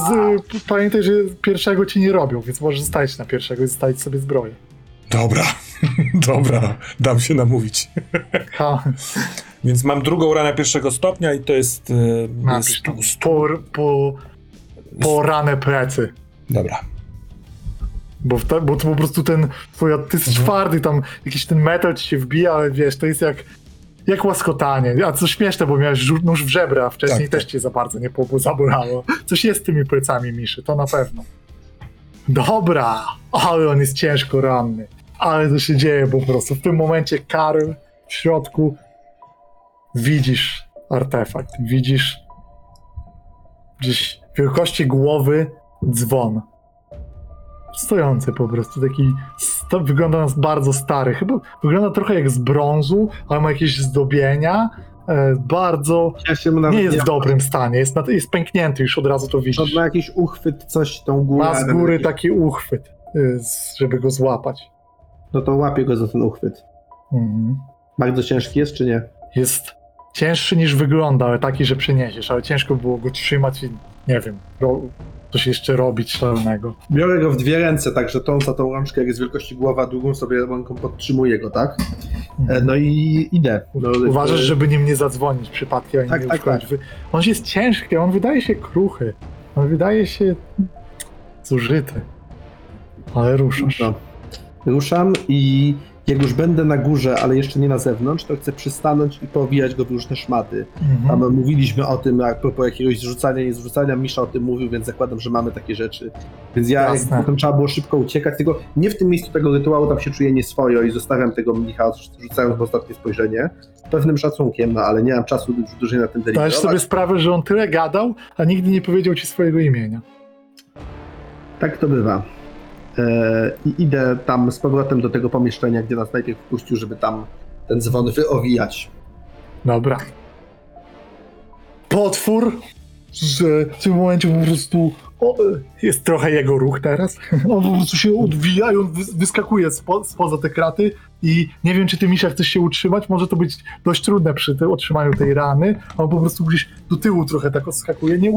pamiętaj, że pierwszego ci nie robią, więc możesz zostać na pierwszego i zostawić sobie zbroję. Dobra, dobra, dam się namówić. Ha, Więc mam drugą ranę pierwszego stopnia i to jest... e, napisz stu, stu, Po, po, po ranę plecy. dobra. Bo, bo to po prostu ten twój, ty jesteś Mhm. twardy, tam jakiś ten metal ci się wbija, ale wiesz, to jest jak, jak łaskotanie. A co śmieszne, bo miałeś nóż w żebra, a wcześniej Tak, też tak. cię za bardzo nie zabolało. Coś jest z tymi plecami, Miszy, to na pewno. Dobra, ale on jest ciężko ranny. Ale to się dzieje po prostu. W tym momencie Karl w środku widzisz artefakt, widzisz gdzieś wielkości głowy dzwon stojący po prostu, taki wygląda na bardzo stary, chyba wygląda trochę jak z brązu, ale ma jakieś zdobienia, e, bardzo, Ja nie jest w dobrym stanie, jest, na, jest pęknięty, już od razu to To widzisz. ma jakiś uchwyt, coś tą górę. Ma z góry taki uchwyt, y, żeby go złapać. No to łapię go za ten uchwyt. Mhm. Bardzo ciężki jest, czy nie? Jest cięższy niż wygląda, ale taki, że przeniesiesz, ale ciężko było go trzymać i nie wiem, coś jeszcze robić szalonego. Biorę go w dwie ręce, także tą za tą rączkę, jak jest wielkości głowa, drugą sobie ręką podtrzymuję go, tak? E, no i idę. No, Uważasz, e, żeby nim nie zadzwonić przypadkiem, ani Tak, nie tak, uszkodzić. Wy- On jest ciężki, on wydaje się kruchy. On wydaje się zużyty. Ale ruszasz. No. Ruszam i jak już będę na górze, ale jeszcze nie na zewnątrz, to chcę przystanąć i powijać go w różne szmaty. Mhm. Mówiliśmy o tym, a propos jakiegoś zrzucania, nie zrzucania, Misza o tym mówił, więc zakładam, że mamy takie rzeczy. Więc ja, jak potem trzeba było szybko uciekać, tylko nie w tym miejscu tego rytuału, tam się czuję nieswojo i zostawiam tego mnicha, rzucając w ostatnie spojrzenie, z pewnym szacunkiem, no ale nie mam czasu dłużej na tym Zdajesz delibrować. sobie sprawę, że on tyle gadał, a nigdy nie powiedział ci swojego imienia. Tak to bywa. E, i idę tam z powrotem do tego pomieszczenia, gdzie nas najpierw wpuścił, żeby tam ten dzwon wyowijać. Dobra. Potwór, że w tym momencie po prostu o, jest trochę jego ruch teraz. On po prostu się odwija i on wys- wyskakuje spo, spoza te kraty i nie wiem, czy ty, Misza, chcesz się utrzymać. Może to być dość trudne przy tym otrzymaniu tej rany. On po prostu gdzieś do tyłu trochę tak odskakuje. Nie,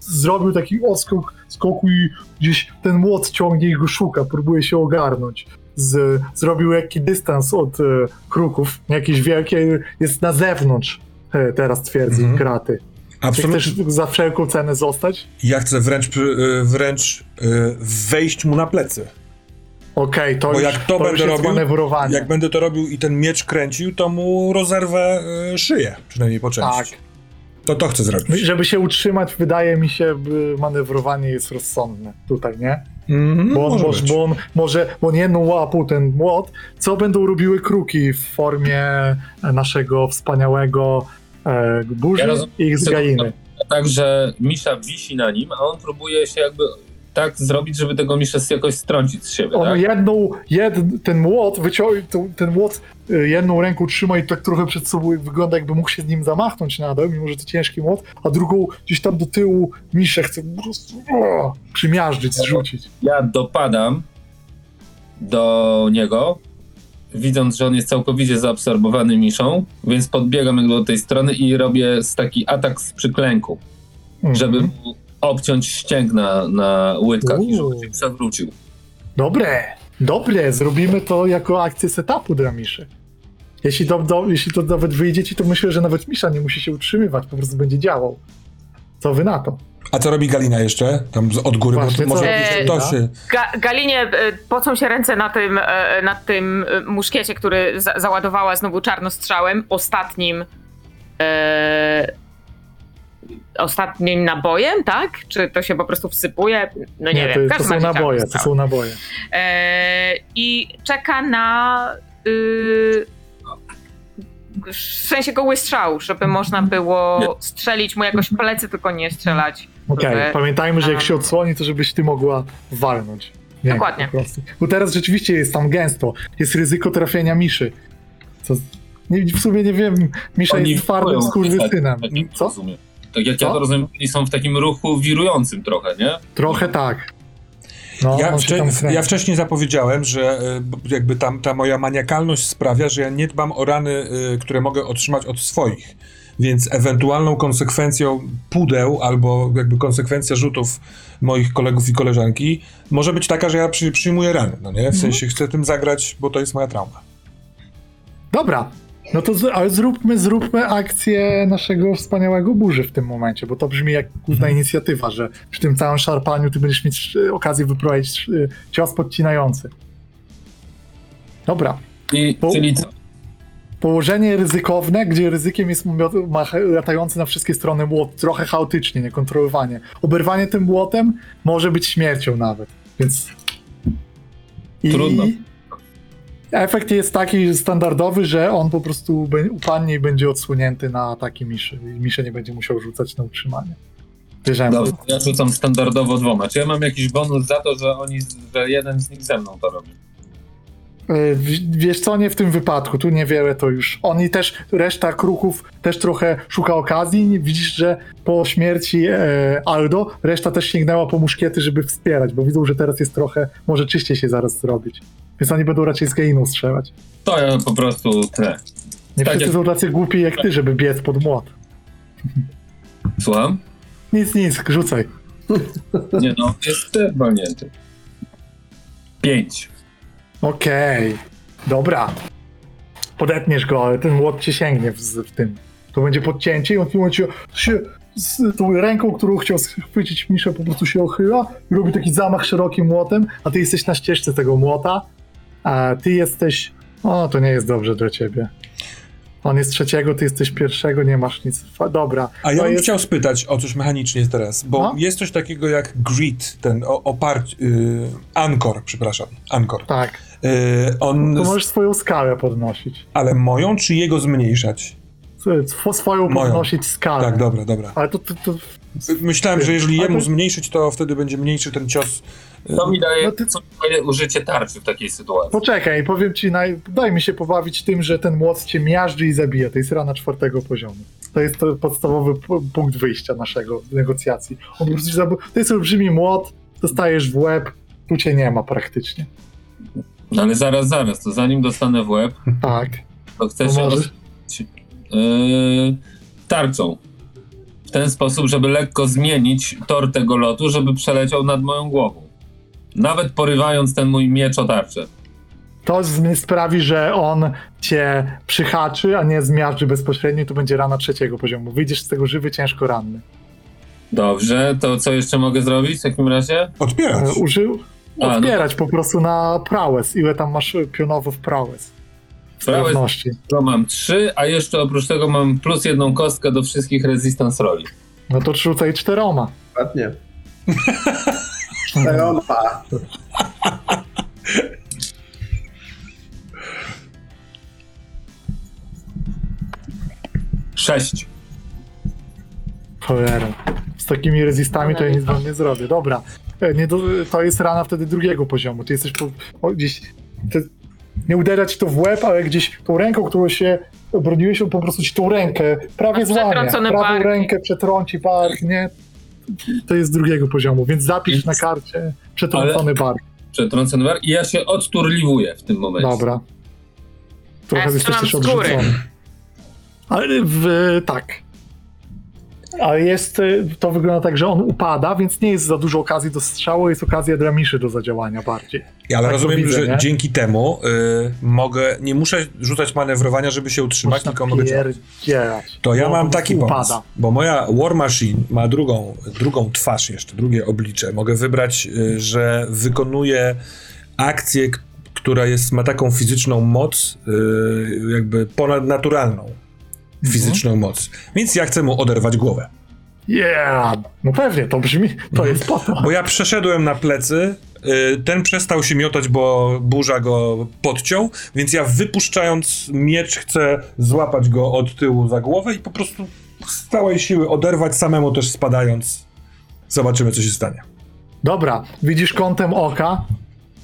zrobił taki odskok skoku i gdzieś ten młot ciągnie i go szuka, próbuje się ogarnąć. Z, zrobił jakiś dystans od e, kruków, jakieś wielkie, jest na zewnątrz e, teraz twierdzi Mhm. kraty. Czy Absolutnie. chcesz za wszelką cenę zostać? Ja chcę wręcz, y, wręcz y, wejść mu na plecy. Okej, to, Bo już, jak to to będę robił. Jak będę to robił i ten miecz kręcił, to mu rozerwę y, szyję, przynajmniej po części. Tak. To to chcę zrobić. Żeby się utrzymać, wydaje mi się, by manewrowanie jest rozsądne tutaj, nie? Mhm, Bo on, może może, bo on może, bo on jedną łapą ten młot, co będą robiły kruki w formie naszego wspaniałego e, burzy Ja i ich z że- gainy. Także Misza wisi na nim, a on próbuje się jakby tak zrobić, żeby tego Misza jakoś strącić z siebie, On tak? jedną, jed, ten młot wyciął, ten- młot y, jedną ręką trzyma i tak trochę przed sobą wygląda jakby mógł się z nim zamachnąć nadal, mimo że to ciężki młot, a drugą gdzieś tam do tyłu miszę chce po prostu o, przymiażdżyć, zrzucić. Ja dopadam do niego, widząc, że on jest całkowicie zaabsorbowany Miszą, więc podbiegam jakby do tej strony i robię taki atak z przyklęku, Mhm. żeby mu obciąć ścięgna na łydkach i żeby się przewrócił. Dobre, dobre, zrobimy to jako akcję setupu dla Miszy. Jeśli to, do, jeśli to nawet wyjdzie ci, to myślę, że nawet Misza nie musi się utrzymywać, po prostu będzie działał. Co wy na to? A co robi Galina jeszcze? Tam od góry, Właśnie, bo może robi to się... Ga Galinie e, pocą się ręce na tym, e, na tym e, muszkiecie, który za załadowała znowu czarnostrzałem, ostatnim e, ostatnim nabojem, tak? Czy to się po prostu wsypuje? No nie, to, wiem. To każdym są naboje, to są naboje. E, I czeka na y, w sensie goły strzał, żeby można było strzelić mu jakoś plecy, tylko nie strzelać. Okej, Żeby- pamiętajmy, że jak się odsłoni, to żebyś ty mogła walnąć. Nie, Dokładnie. Po prostu. Bo teraz rzeczywiście jest tam gęsto. Jest ryzyko trafienia miszy. Co, nie, w sumie nie wiem, misza Oni jest twardym skurwysynem. Tak Co? rozumiem. Tak jak ja Co? to rozumiem, oni są w takim ruchu wirującym trochę, nie? Trochę tak. No, Ja, wcze- ja wcześniej zapowiedziałem, że y, b- jakby tam ta moja maniakalność sprawia, że ja nie dbam o rany, y, które mogę otrzymać od swoich. Więc ewentualną konsekwencją pudeł albo jakby konsekwencja rzutów moich kolegów i koleżanki może być taka, że ja przy, przyjmuję rany, no nie? W sensie chcę tym zagrać, bo to jest moja trauma. Dobra. No to z, ale zróbmy, zróbmy akcję naszego wspaniałego burzy w tym momencie, bo to brzmi jak główna Mhm. inicjatywa, że przy tym całym szarpaniu ty będziesz mieć e, okazję wyprowadzić e, cios podcinający. Dobra. I, Bo- czyli co? Położenie ryzykowne, gdzie ryzykiem jest latający na wszystkie strony młot, trochę chaotycznie, niekontrolowanie. Oberwanie tym młotem może być śmiercią nawet, więc... I Trudno. Efekt jest taki standardowy, że on po prostu upadnie i będzie odsłonięty na ataki miszy. I misze nie będzie musiał rzucać na utrzymanie. Bierzemy. Dobrze, ja rzucam standardowo dwoma. Czy ja mam jakiś bonus za to, że oni, że jeden z nich ze mną to robi? E, Wiesz co, nie w tym wypadku, tu niewiele to już. Oni też, reszta kruków też trochę szuka okazji. Widzisz, że po śmierci e, Aldo reszta też sięgnęła po muszkiety, żeby wspierać, bo widzą, że teraz jest trochę, może czyściej się zaraz zrobić. Więc oni będą raczej z gainą strzelać. To ja po prostu tnę. Nie Tak wszyscy jak- są tacy głupi jak ty, żeby biec pod młot. Słucham? Nic, nic, rzucaj. Nie no, jest e, walnięty. Pięć. Okej, dobra. Podetniesz go, ale ten młot cię sięgnie w, w tym. To będzie podcięcie i on w tym momencie się z tą ręką, którą chciał schwycić Miszę, po prostu się ochyla i robi taki zamach szerokim młotem, a ty jesteś na ścieżce tego młota, a ty jesteś... O, to nie jest dobrze dla ciebie. On jest trzeciego, ty jesteś pierwszego, nie masz nic. Dobra. A ja bym jest... chciał spytać o coś mechanicznie teraz, bo No. jest coś takiego jak grid, ten o- oparć, y, ankor, przepraszam, ankor. Tak, Y, on, to możesz swoją skalę podnosić. ale moją czy jego zmniejszać? Swo- Swoją Moją. podnosić skalę. Tak, dobra, dobra. Ale to, to, to Myślałem, że jeżeli jemu zmniejszyć, to wtedy będzie mniejszy ten cios To mi daje, No ty- co mi daje użycie tarczy w takiej sytuacji. Poczekaj, powiem ci, naj... daj mi się pobawić tym, że ten młot cię miażdży i zabija. To jest rana czwartego poziomu. To jest to podstawowy punkt wyjścia naszego negocjacji. On po prostu zab... To jest olbrzymi młot, dostajesz w łeb, tu cię nie ma praktycznie. No ale zaraz, zaraz, to zanim dostanę w łeb, Tak. to chcę To się yy, tarczą. W ten sposób, żeby lekko zmienić tor tego lotu, żeby przeleciał nad moją głową. Nawet porywając ten mój miecz o tarczę. To z- sprawi, że on cię przyhaczy, a nie zmiażdży bezpośrednio i to będzie rana trzeciego poziomu. Wyjdziesz z tego żywy, ciężko ranny. Dobrze, to co jeszcze mogę zrobić w takim razie? Odpierać. E, Użył A, no po prostu na prałes. Ile tam masz e, pionowo w prałes? Prałes Sprawności. to mam trzy, a jeszcze oprócz tego mam plus jedną kostkę do wszystkich resistance roli. No to rzucaj czteroma. Ładnie. Czteroma. Sześć. Cholera. Z takimi rezistami to ja nic wam nie zrobię. Dobra. E, Nie do, to jest rana wtedy drugiego poziomu. Ty jesteś po, o, gdzieś. Ty, nie uderza ci to w łeb, ale gdzieś tą ręką, którą się obroniłeś, on po prostu ci tą rękę prawie złamie. Prawą rękę przetrąci bark, nie? To jest drugiego poziomu, więc zapisz na karcie przetrącony bark. Przetrącony war i ja się odturliwuję w tym momencie. Dobra. Trochę Ja jesteś też odrzucony. Ale w, tak. Ale jest, y, to wygląda tak, że on upada, więc nie jest za dużo okazji do strzału, jest okazja dla miszy do zadziałania bardziej. Ale tak rozumiem, widzę, że nie? dzięki temu y, mogę, nie muszę rzucać manewrowania, żeby się utrzymać, Można tylko mogę pierdzielać. To ja Bo mam taki prostu pomysł, upada. bo moja War Machine ma drugą, drugą twarz jeszcze, drugie oblicze. Mogę wybrać, y, że wykonuję akcję, która jest, ma taką fizyczną moc, y, jakby ponadnaturalną Mhm. fizyczną moc. Więc ja chcę mu oderwać głowę. Yeah! No pewnie, to brzmi, to jest po to. Bo ja przeszedłem na plecy, y, ten przestał się miotać, bo burza go podciął, więc ja wypuszczając miecz chcę złapać go od tyłu za głowę i po prostu z całej siły oderwać, samemu też spadając. Zobaczymy, co się stanie. Dobra, widzisz kątem oka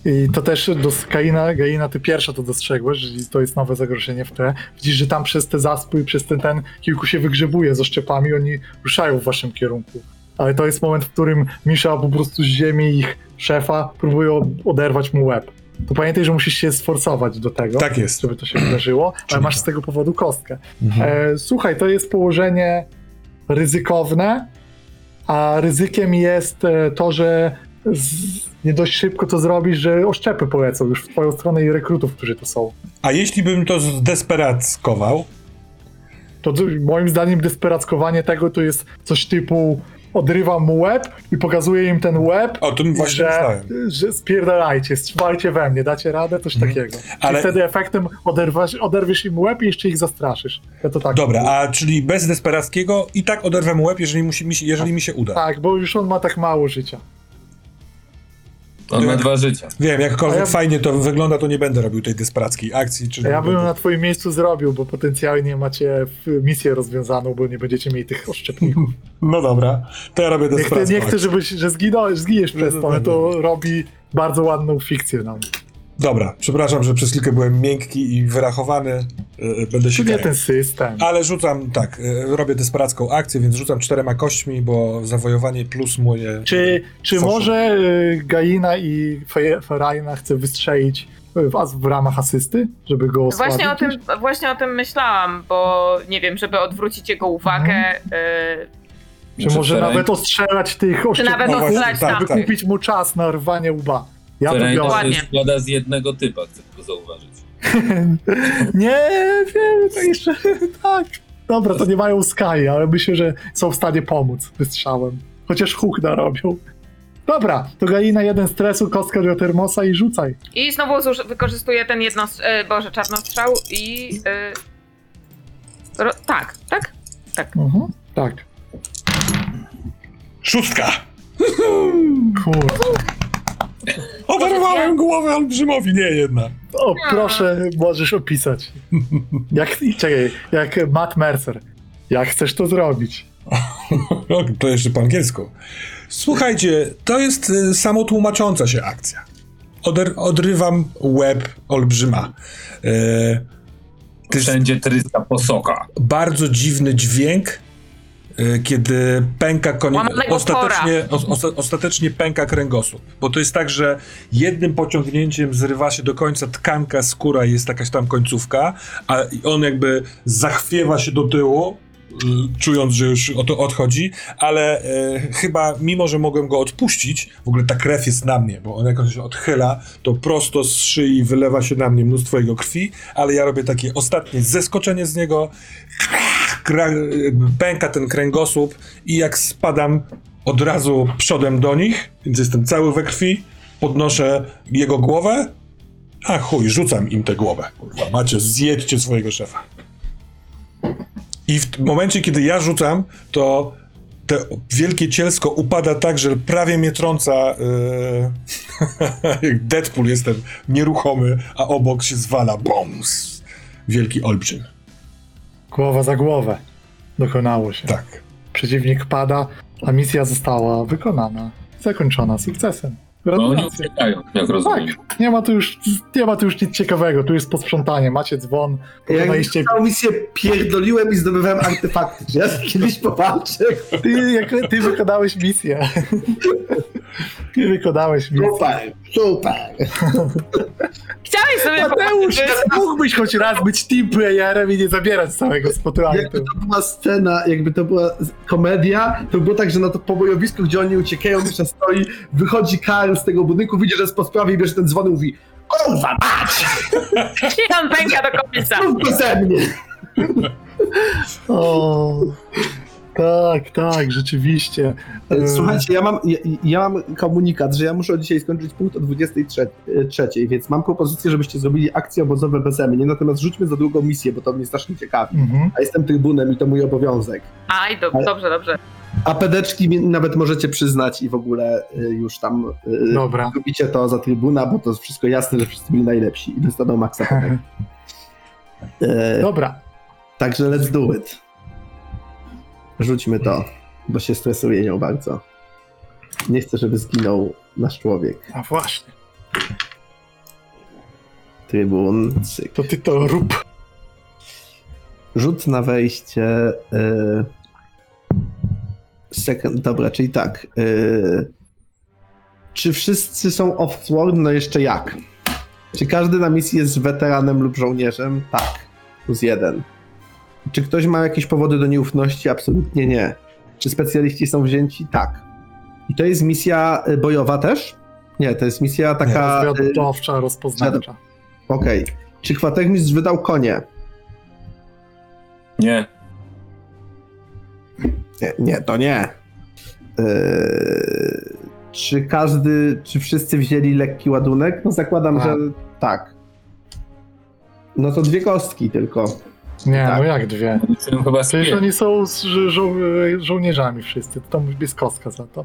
i to też do Kaina, Gaina, ty pierwsza to dostrzegłeś, że to jest nowe zagrożenie w tle. Widzisz, że tam przez te zaspy, przez ten, ten kilku się wygrzebuje z oszczepami, oni ruszają w waszym kierunku. Ale to jest moment, w którym Misza po prostu z ziemi ich szefa próbuje od- oderwać mu łeb. To pamiętaj, że musisz się sforcować do tego, Tak jest. żeby to się wydarzyło, ale masz z tego powodu kostkę. Mhm. E, słuchaj, to jest położenie ryzykowne, a ryzykiem jest e, to, że z, nie dość szybko to zrobisz, że oszczepy polecą już w twoją stronę i rekrutów, którzy to są. A jeśli bym to zdesperackował, To moim zdaniem desperackowanie tego to jest coś typu odrywam mu łeb i pokazuję im ten łeb, o tym właśnie że, myślałem. że spierdalajcie, strzelajcie we mnie, dacie radę, coś takiego. Mhm. Ale- I wtedy efektem oderwasz, oderwiesz im łeb i jeszcze ich zastraszysz. Ja to tak Dobra, a czyli bez desperackiego i tak oderwę mu łeb, jeżeli, musi, jeżeli mi się uda. Tak, bo już on ma tak mało życia. On ma dwa życia. Wiem, jakkolwiek ja- fajnie to wygląda, to nie będę robił tej desperackiej akcji. Czyli A ja bym będę- na twoim miejscu zrobił, bo potencjalnie macie misję rozwiązaną, bo nie będziecie mieli tych oszczepników. No dobra, to ja robię desperacką nie chcę żebyś, że zginąłeś, zginiesz przez to, ale to robi bardzo ładną fikcję nam. Dobra, przepraszam, że przez chwilkę byłem miękki i wyrachowany. Yy, Będę się nie ten system. Ale rzucam, tak, yy, robię desperacką akcję, więc rzucam czterema kośćmi, bo zawojowanie plus moje... Czy, czy Foszą. może Gaina i Fe- Ferajna chce wystrzelić was w ramach asysty, żeby go osłabić? Właśnie o, tym, właśnie o tym myślałam, bo nie wiem, żeby odwrócić jego uwagę. Mhm. y, Czy może Feraj- nawet ostrzelać tych czy No właśnie, ostrzelać tak, tak. kupić mu czas na rwanie łba? Ja to biorę. Dokładnie. się składa z jednego typa, chcę tylko zauważyć. Nie wiem, to jeszcze tak. Dobra, to nie mają Sky, ale myślę, że są w stanie pomóc wystrzałem. Chociaż huk narobią. Dobra, to Gaina jeden stresu, kostka do termosa i rzucaj. I znowu zuż- wykorzystuję ten jedno, y, boże, czarnostrzał i... y, ro, tak, tak? Tak. Mhm. Tak. Szóstka! Kurde. Oberwałem głowę olbrzymowi, nie jedna. O, proszę, możesz opisać. Jak, czekaj, jak Matt Mercer. Jak chcesz to zrobić? No, to jeszcze po angielsku. Słuchajcie, to jest y, samotłumacząca się akcja. Oder, odrywam łeb olbrzyma. To jest Wszędzie tryska posoka. bardzo dziwny dźwięk, y, kiedy pęka konie... Łamanego Ostatecznie, o, ostatecznie pęka kręgosłup. Bo to jest tak, że jednym pociągnięciem zrywa się do końca tkanka, skóra jest jakaś tam końcówka, a on jakby zachwiewa się do tyłu, y, czując, że już o to odchodzi, ale e, chyba mimo, że mogłem go odpuścić, w ogóle ta krew jest na mnie, bo on jak on się odchyla, to prosto z szyi wylewa się na mnie mnóstwo jego krwi, ale ja robię takie ostatnie zeskoczenie z niego, kra, pęka ten kręgosłup i jak spadam od razu przodem do nich, więc jestem cały we krwi, podnoszę jego głowę, a chuj, rzucam im tę głowę. Kurwa, macie, zjedźcie swojego szefa. I w momencie, kiedy ja rzucam, to te wielkie cielsko upada tak, że prawie mnie trąca. Yy... jak Deadpool jestem nieruchomy, a obok się zwala. Boms! Wielki olbrzym. Głowa za głowę. Dokonało się. Tak. Przeciwnik pada, a misja została wykonana. Zakończona sukcesem. Bo oni Gratulacje. uciekają, jak rozumiem. Tak, nie ma tu już, nie ma tu już nic ciekawego, tu jest posprzątanie, macie dzwon, Jak pokonaliście... całą misję pierdoliłem i zdobywałem artefakty. Czy ja kiedyś powalczę? Ty, jak, ty wykonałeś misję. Ty wykonałeś misję. Super, super. Chciałeś sobie Mateusz, powiedzieć, mógłbyś choć raz być team playerem i nie zabierać całego spotkania. Jakby to była scena, jakby to była komedia, to było tak, że na to pobojowisku, gdzie oni uciekają, Misza stoi, wychodzi Karl z tego budynku, widzi, że jest po sprawie i bierze ten dzwon i mówi Kurwa, mać! I on pęka do końca. Mów beze mnie! O, tak, tak, rzeczywiście. E, Słuchajcie, ja mam, ja, ja mam komunikat, że ja muszę dzisiaj skończyć punkt o 23, więc mam propozycję, żebyście zrobili akcje obozowe beze mnie, natomiast rzućmy za drugą misję, bo to mnie strasznie ciekawi. Mhm. A jestem trybunem i to mój obowiązek. Aj, do, dobrze, dobrze. A pedeczki nawet możecie przyznać i w ogóle y, już tam y, Dobra. robicie to za trybuna, bo to jest wszystko jasne, że wszyscy byli najlepsi i dostaną maksa. E, Dobra. Także let's do it. Rzućmy to, bo się stresuję nią bardzo. Nie chcę, żeby zginął nasz człowiek. A właśnie, Trybun, cyk. to ty to rób. Rzut na wejście. Y... Second, dobra, czyli tak. Y... Czy wszyscy są off-sword? No jeszcze jak. Czy każdy na misji jest weteranem lub żołnierzem? Tak. Plus jeden. Czy ktoś ma jakieś powody do nieufności? Absolutnie nie. Czy specjaliści są wzięci? Tak. I to jest misja y, bojowa też? Nie, to jest misja taka. y, Rozwiadowcza, rozpoznawcza. Okej. Czy kwatermistrz wydał konie? Nie. Nie, nie to nie. Yy, czy każdy, czy wszyscy wzięli lekki ładunek? No zakładam, Tak. że tak. No to dwie kostki tylko. Nie, Tak. no jak dwie? Jestem chyba Przecież oni są z żo- żo- żołnierzami wszyscy, to tam jest kostka za to.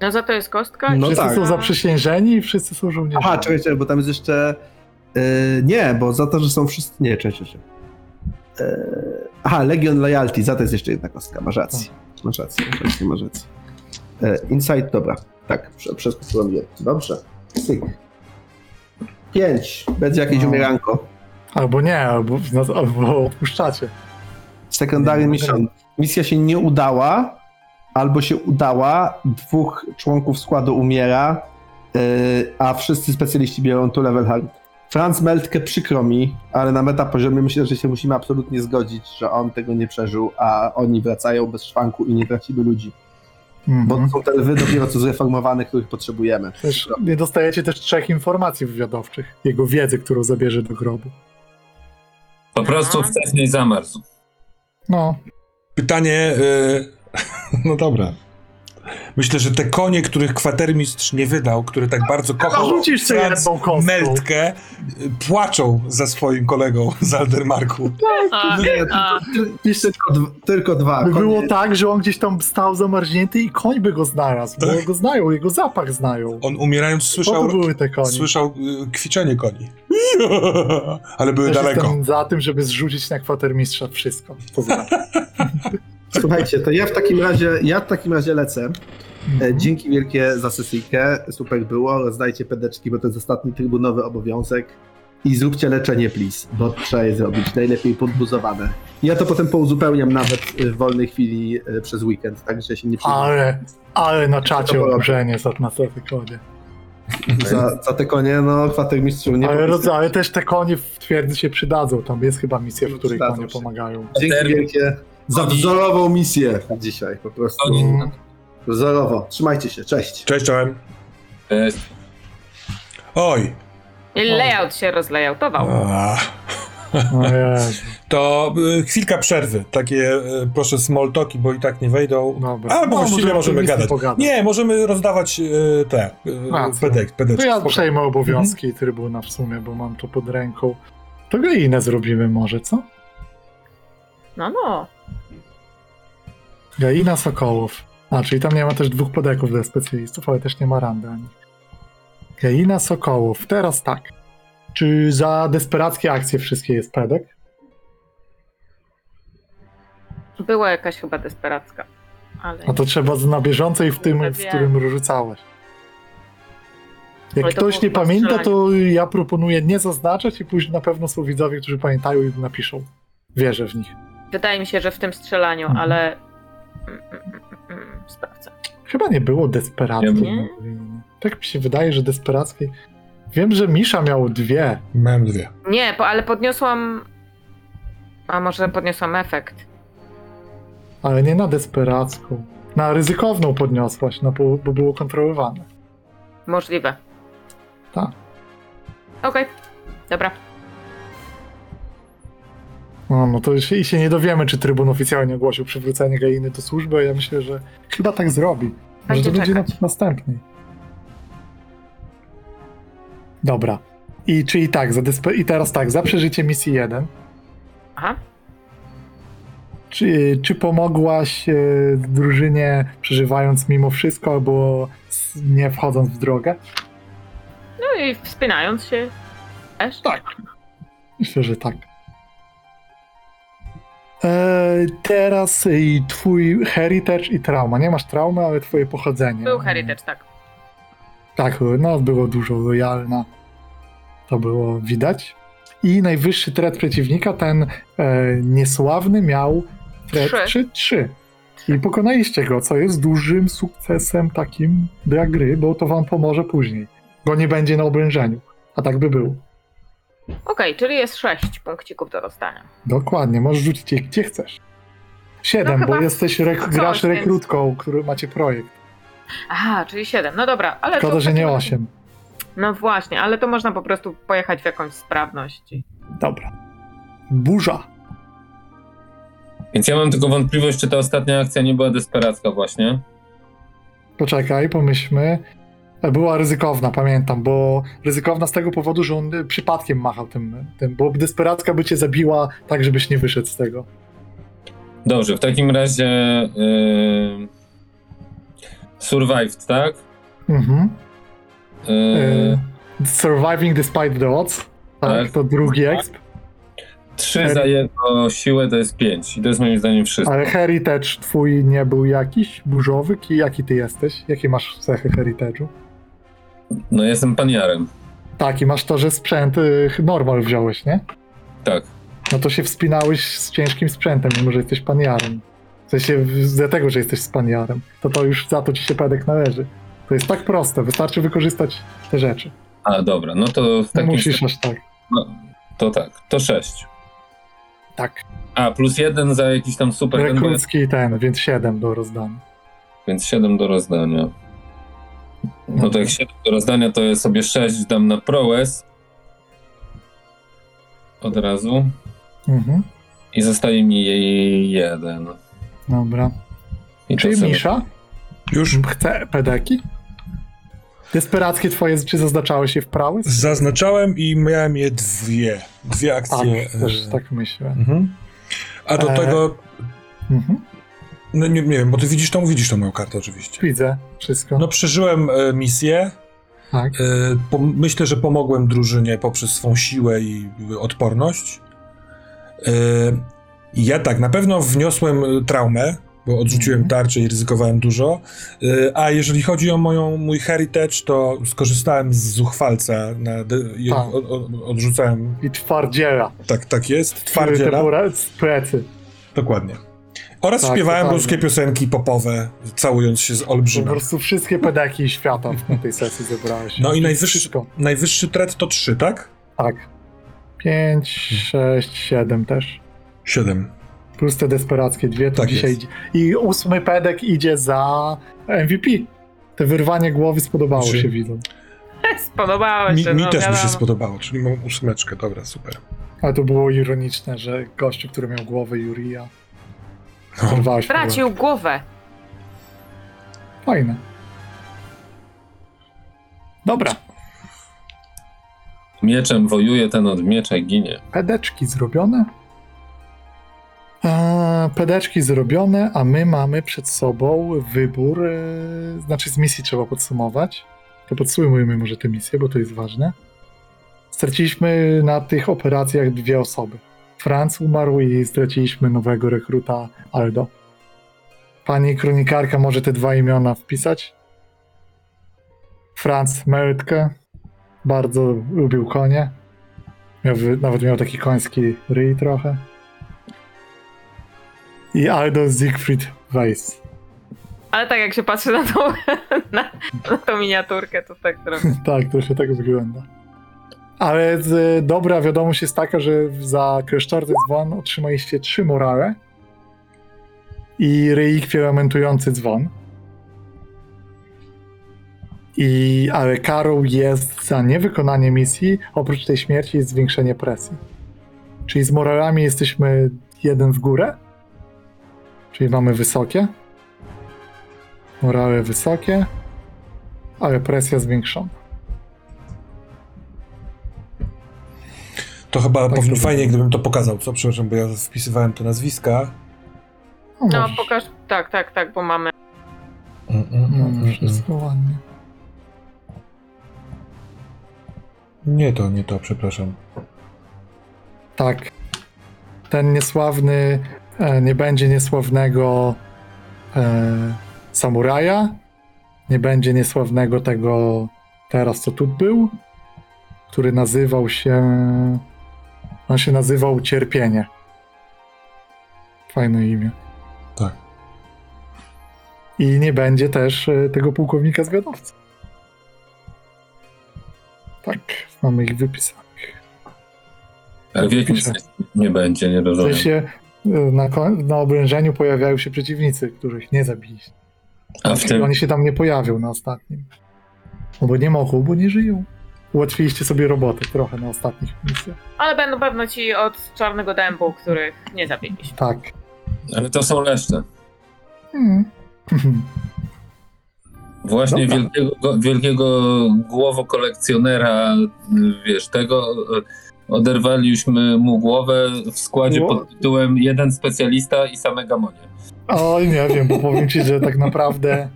No za to jest kostka. No wszyscy tak. są zaprzysiężeni i wszyscy są żołnierzami. Aha, czekaj, czekaj, bo tam jest jeszcze. Yy, nie, bo za to, że są wszyscy. Nie, czekaj, czekaj. Yy, aha, Legion Loyalty, za to jest jeszcze jedna kostka. Masz rację. Masz rację, masz rację, masz rację. Yy, Insight, dobra. Tak, prze- przeskoczyłem je. Dobrze. Cyk. Pięć. Będzie jakieś No. umieranko. Albo nie, albo, no, albo odpuszczacie. Secondary Nie, mission. Misja się nie udała, albo się udała, dwóch członków składu umiera, yy, a wszyscy specjaliści biorą tu level hard. Franz Meltke przykro mi, ale na meta poziomie myślę, że się musimy absolutnie zgodzić, że on tego nie przeżył, a oni wracają bez szwanku i nie tracimy ludzi. Bo Mhm. to są te lwy dopiero co zreformowane, których potrzebujemy. Też nie dostajecie też trzech informacji wywiadowczych. Jego wiedzy, którą zabierze do grobu. Po prostu wcześniej zamarzł. No, Pytanie. y, no dobra. Myślę, że te konie, których kwatermistrz nie wydał, które tak bardzo kochał rzucisz sobie Franz. Meltkę, płaczą za swoim kolegą z Aldermarku. A, Nie, a, Tylko, dwa- tylko dwa. By było tak, że on gdzieś tam stał zamarznięty i koń by go znalazł, bo Tak. go znają, jego zapach znają. On umierając słyszał, to były te konie. słyszał y, kwiczenie koni. Ale były Też daleko. jestem za tym, żeby zrzucić na kwatermistrza wszystko. Za. Słuchajcie, to ja w takim razie, ja w takim razie lecę. E, Dzięki wielkie za sesyjkę, super było, rozdajcie pedeczki, bo to jest ostatni trybunowy obowiązek. I zróbcie leczenie, please, bo trzeba je zrobić, najlepiej podbuzowane. Ja to potem pouzupełniam nawet w wolnej chwili e, przez weekend, także się nie. Ale, ale na czacie oburzenie za na kodzie. Za, za te konie, no kwatermistrzu nie Ale, roz, ale też te konie w twierdzy się przydadzą. Tam jest chyba misja, w której konie się. pomagają. Dzięki wielkie za Oni- wzorową misję dzisiaj, po prostu. Oni-. Wzorowo. Trzymajcie się, cześć. Cześć, czołem. Cześć. Oj. I layout się rozlayoutował. To y, chwilka przerwy. Takie, y, proszę, small talki, bo i tak nie wejdą. Dobra. Albo No, właściwie możemy gadać. pogadać. Nie, możemy rozdawać y, te pedek, pedeczki. To ja przejmę obowiązki trybuna w sumie, bo mam to pod ręką. To go inne zrobimy może, co? No, no. Gaina Sokołów. A, czyli tam nie ma też dwóch podeków dla specjalistów, ale też nie ma randy ani. Gaina Sokołów. Teraz tak. Czy za desperackie akcje wszystkie jest pedek? Była jakaś chyba desperacka. Ale... A to trzeba na bieżąco i w tym, w którym rzucałeś. Jak ktoś nie pamięta, to ja proponuję nie zaznaczać i później na pewno są widzowie, którzy pamiętają i napiszą. Wierzę w nich. Wydaje mi się, że w tym strzelaniu, Mhm. ale. Sprawdzę. Chyba nie było desperackiej. Nie? Tak mi się wydaje, że desperackiej. Wiem, że Misza miał dwie. Miałem dwie. Nie, po, ale podniosłam. A może podniosłam efekt. Ale nie na desperacką. Na ryzykowną podniosłaś, no bo, bo było kontrolowane. Możliwe. Tak. Okej. Dobra. No, no to się, i się nie dowiemy, czy trybun oficjalnie ogłosił przywrócenie Gainy do służby, ja myślę, że chyba tak zrobi. Może to Będzie będzie na następnej. Dobra. I czyli tak, za despe- i teraz tak, za przeżycie misji 1. Aha. Czy, czy pomogłaś e, drużynie przeżywając mimo wszystko, albo nie wchodząc w drogę? No i wspinając się też. Tak. Myślę, że tak. E, teraz i twój heritage i trauma. Nie masz traumy, ale twoje pochodzenie. Był heritage, tak. Tak, no było dużo lojalna. To było widać. I najwyższy tret przeciwnika, ten e, niesławny, miał tret Trzy. 3. 3. I pokonaliście go, co jest dużym sukcesem takim dla gry, bo to wam pomoże później. Bo nie będzie na obrężeniu. A tak by było. Okej, czyli jest sześć punkcików do rozdania. Dokładnie, możesz rzucić je gdzie chcesz. Siedem, No bo chyba jesteś rek- coś, grasz więc- rekrutką, który macie projekt. Aha, czyli siedem. No dobra, ale. to Szkoda, w że nie takim- osiem. No właśnie, ale to można po prostu pojechać w jakąś sprawność. i- Dobra. Burza. Więc ja mam tylko wątpliwość, czy ta ostatnia akcja nie była desperacka właśnie. Poczekaj, pomyślmy. Była ryzykowna, pamiętam, bo ryzykowna z tego powodu, że on przypadkiem machał tym, tym bo desperacka by cię zabiła tak, żebyś nie wyszedł z tego. Dobrze, w takim razie... Yy... Survived, tak? Mhm. Yy... E, surviving despite the odds. Tak, Tak. to drugi exp. Trzy za jedno siłę to jest pięć. I to jest moim zdaniem wszystko. Ale heritage twój nie był jakiś burzowy? Ki- Jaki ty jesteś? Jakie masz cechy heritage'u? No jestem paniarem. Tak, i masz to, że sprzęt y, normal wziąłeś, nie? Tak. No to się wspinałeś z ciężkim sprzętem, mimo że jesteś paniarem. W sensie w- z tego, że jesteś z paniarem. To to już za to ci się pedek należy. To jest tak proste, wystarczy wykorzystać te rzeczy. A, dobra, no to w Nie takim musisz aż tak. No, to tak, to sześć. Tak. A, plus jeden za jakiś tam super, ten, Rekrucki ten, więc 7 do rozdania. więc siedem do rozdania. No to jak do rozdania, to ja sobie sześć dam na prowess. Od razu. Mhm. I zostaje mi jej jeden. Dobra. I to Czyli sobie- Misza Już chce pedeki? Desperackie twoje, czy zaznaczałeś je w prawy? zaznaczałem i miałem je dwie. Dwie Tak, akcje. też e, tak myślę. Mhm. A do E, tego, Mhm. No nie, nie wiem, bo ty widzisz tą, widzisz tą moją kartę oczywiście. Widzę wszystko. No przeżyłem e, misję. tak. E, po, myślę, że pomogłem drużynie poprzez swą siłę i odporność. I ja tak, na pewno wniosłem y, traumę, bo odrzuciłem Mhm. tarczę i ryzykowałem dużo. Y, A jeżeli chodzi o moją, mój heritage, to skorzystałem z zuchwalca na, de- i Tak. od, od, odrzucałem. I twardziela. Tak, tak jest. Który Twardziela. to z plecy. Dokładnie. Oraz Tak, śpiewałem totalnie. ruskie piosenki popowe, całując się z Po olbrzymem. prostu wszystkie pedeki świata na tej sesji zebrałeś. No i najwyższy, Wszystko. najwyższy tret to 3, tak? Tak. 5, 6, 7 też. 7. Plus te desperackie dwie, to Tak dzisiaj jest. idzie. I ósmy pedek idzie za MVP. Te wyrwanie głowy spodobało Czy- się widzom. Spodobało Mi, się. mi no, też mi się wiadomo. spodobało, czyli mam ósmeczkę, dobra, super. Ale to było ironiczne, że gościu, który miał głowę Jurija. Zerwałeś Stracił głowę. Fajne. Dobra. Mieczem wojuje, ten od miecza ginie. Pedeczki zrobione. Eee, pedeczki zrobione, a my mamy przed sobą wybór. E, znaczy, z misji trzeba podsumować. To podsumujmy może tę misję, bo to jest ważne. Straciliśmy na tych operacjach dwie osoby. Franz umarł i straciliśmy nowego rekruta Aldo. Pani kronikarka może te dwa imiona wpisać? Franz Meltke. Bardzo lubił konie. Miał, nawet miał taki koński ryj trochę. I Aldo Siegfried Weiss. Ale tak jak się patrzy na tą, na, na tą miniaturkę, to tak trochę. tak, to się tak wygląda. Ale z, dobra wiadomość jest taka, że za Kresztorty dzwon otrzymaliście trzy morale i relikwie lamentujący dzwon. I, ale karą jest za niewykonanie misji, oprócz tej śmierci jest zwiększenie presji. Czyli z moralami jesteśmy jeden w górę, czyli mamy wysokie. Morale wysokie, ale presja zwiększona. To chyba powinno fajnie, gdybym to pokazał, co? Przepraszam, bo ja wpisywałem te nazwiska. No możesz. pokaż, tak, tak, tak, bo mamy. Mm, mm, mm, No, mm, wszystko ładnie. mm. Nie to, nie to, przepraszam. Tak. Ten niesławny e, nie będzie niesławnego e, samuraja. Nie będzie niesławnego tego teraz, co tu był, który nazywał się. On się nazywał Cierpienie. Fajne imię. Tak. I nie będzie też e, tego pułkownika zwiadowcy. Tak, mamy ich wypisanych. Ale w sensie nie będzie, nie W rozumiem. sensie y, na, na obrężeniu pojawiają się przeciwnicy, których nie zabiliście. A w tym, Oni się tam nie pojawią na ostatnim. No bo nie mogą, bo nie żyją. Ułatwiliście sobie robotę trochę na ostatnich misjach. Ale będą pewno ci od czarnego dębu, których nie zabiliśmy. Tak. ale to są leszcze. Hmm. Właśnie Dobra. wielkiego, go- wielkiego głowokolekcjonera, y, wiesz, tego y, oderwaliśmy mu głowę w składzie pod tytułem jeden specjalista i same gamonie. Oj, nie wiem, bo powiem ci, że tak naprawdę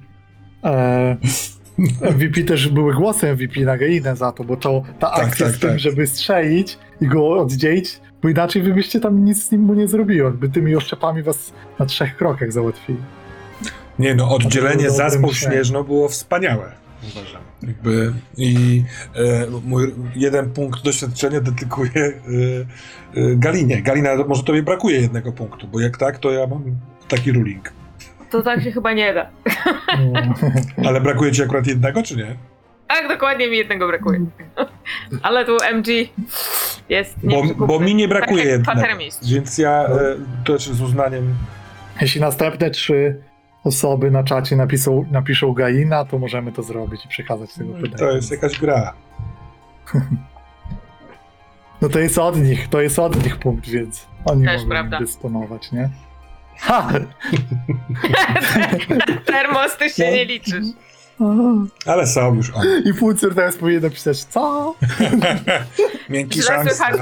e, MVP też były głosy MVP na Geinę za to, bo to ta Tak, akcja tak, z tym, tak. żeby strzelić i go oddzielić, bo inaczej wy byście tam nic z nim mu nie zrobiło, by tymi oszczepami was na trzech krokach załatwili. Nie no, oddzielenie było zaspą śnieżną było wspaniałe, uważam. Jakby i e, mój jeden punkt doświadczenia dedykuję e, e, Galinie. Galina, może tobie brakuje jednego punktu, bo jak tak, to ja mam taki ruling. To tak się chyba nie da. Ale brakuje ci akurat jednego, czy nie? Tak, dokładnie mi jednego brakuje. Ale tu MG jest Bo, bo mi nie brakuje Tak jednego. Więc ja e, też z uznaniem Jeśli następne trzy osoby na czacie napiszą, napiszą Gaina, to możemy to zrobić i przekazać tego pytania. to jest jakaś gra. No to jest od nich, to jest od nich punkt, więc oni Też mogą prawda. dysponować, nie? Ha! Termos, ty się No. nie liczysz. Ale są już oni. I Funcur teraz powinien napisać, co? Miękki Źle szans. słychać.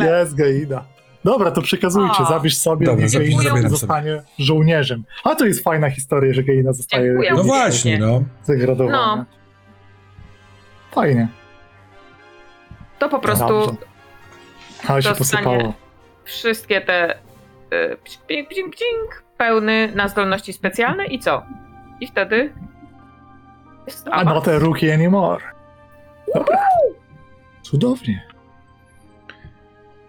Jest Gaina. Dobra, to przekazujcie, O. zabierz sobie, Dobra, niech zabierz- Gaina zabieram zostanie żołnierzem. A to jest fajna historia, że Gaina zostaje Dziękuję. No właśnie, no. zagradowana. No. Fajnie. To po prostu Dobrze. Ale się Dostanie- posypało. wszystkie te pcik, pcik, pcik, pcik, pełny na zdolności specjalne i co? I wtedy jest A no awans. te rookie anymore. Dobra. Cudownie.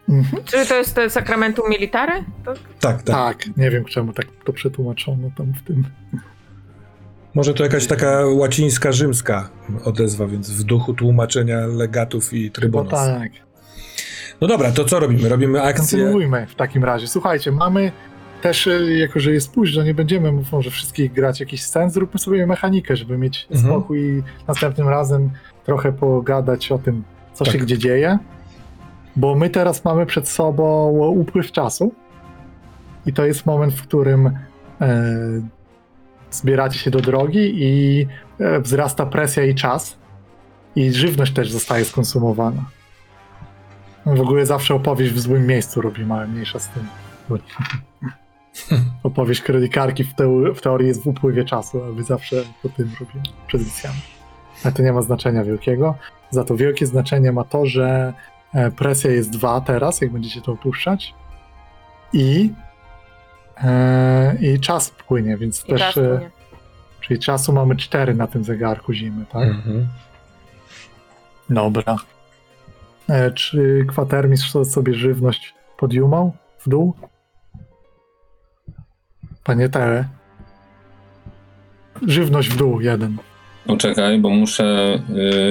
Mhm. Czy to jest te sakramentu military? To Tak, tak. Tak, nie wiem czemu tak to przetłumaczono tam w tym. Może to jakaś taka łacińska, rzymska odezwa, więc w duchu tłumaczenia legatów i trybunów. tak. No dobra, to co robimy? Robimy akcję. Kontynuujmy w takim razie. Słuchajcie, mamy też, e, jako że jest późno, nie będziemy może wszystkich grać jakiś scen, zróbmy sobie mechanikę, żeby mieć Mhm. spokój i następnym razem trochę pogadać o tym, co się Tak. gdzie dzieje. Bo my teraz mamy przed sobą upływ czasu i to jest moment, w którym e, zbieracie się do drogi i e, wzrasta presja i czas i żywność też zostaje skonsumowana. W ogóle zawsze opowieść w złym miejscu robimy, ale mniejsza z tym. Opowieść kronikarki w, teo- w teorii jest w upływie czasu, a my zawsze po tym robimy przed misjami. Ale to nie ma znaczenia wielkiego. Za to wielkie znaczenie ma to, że e, presja jest 2 teraz, jak będziecie to opuszczać. I, e, i czas płynie, więc i też. czas e, płynie. Czyli czasu mamy 4 na tym zegarku zimy, tak? Mhm. Dobra. E, czy kwatermistrz sobie żywność podjumał w dół? Panie Tele. Żywność w dół, jeden. Poczekaj, bo muszę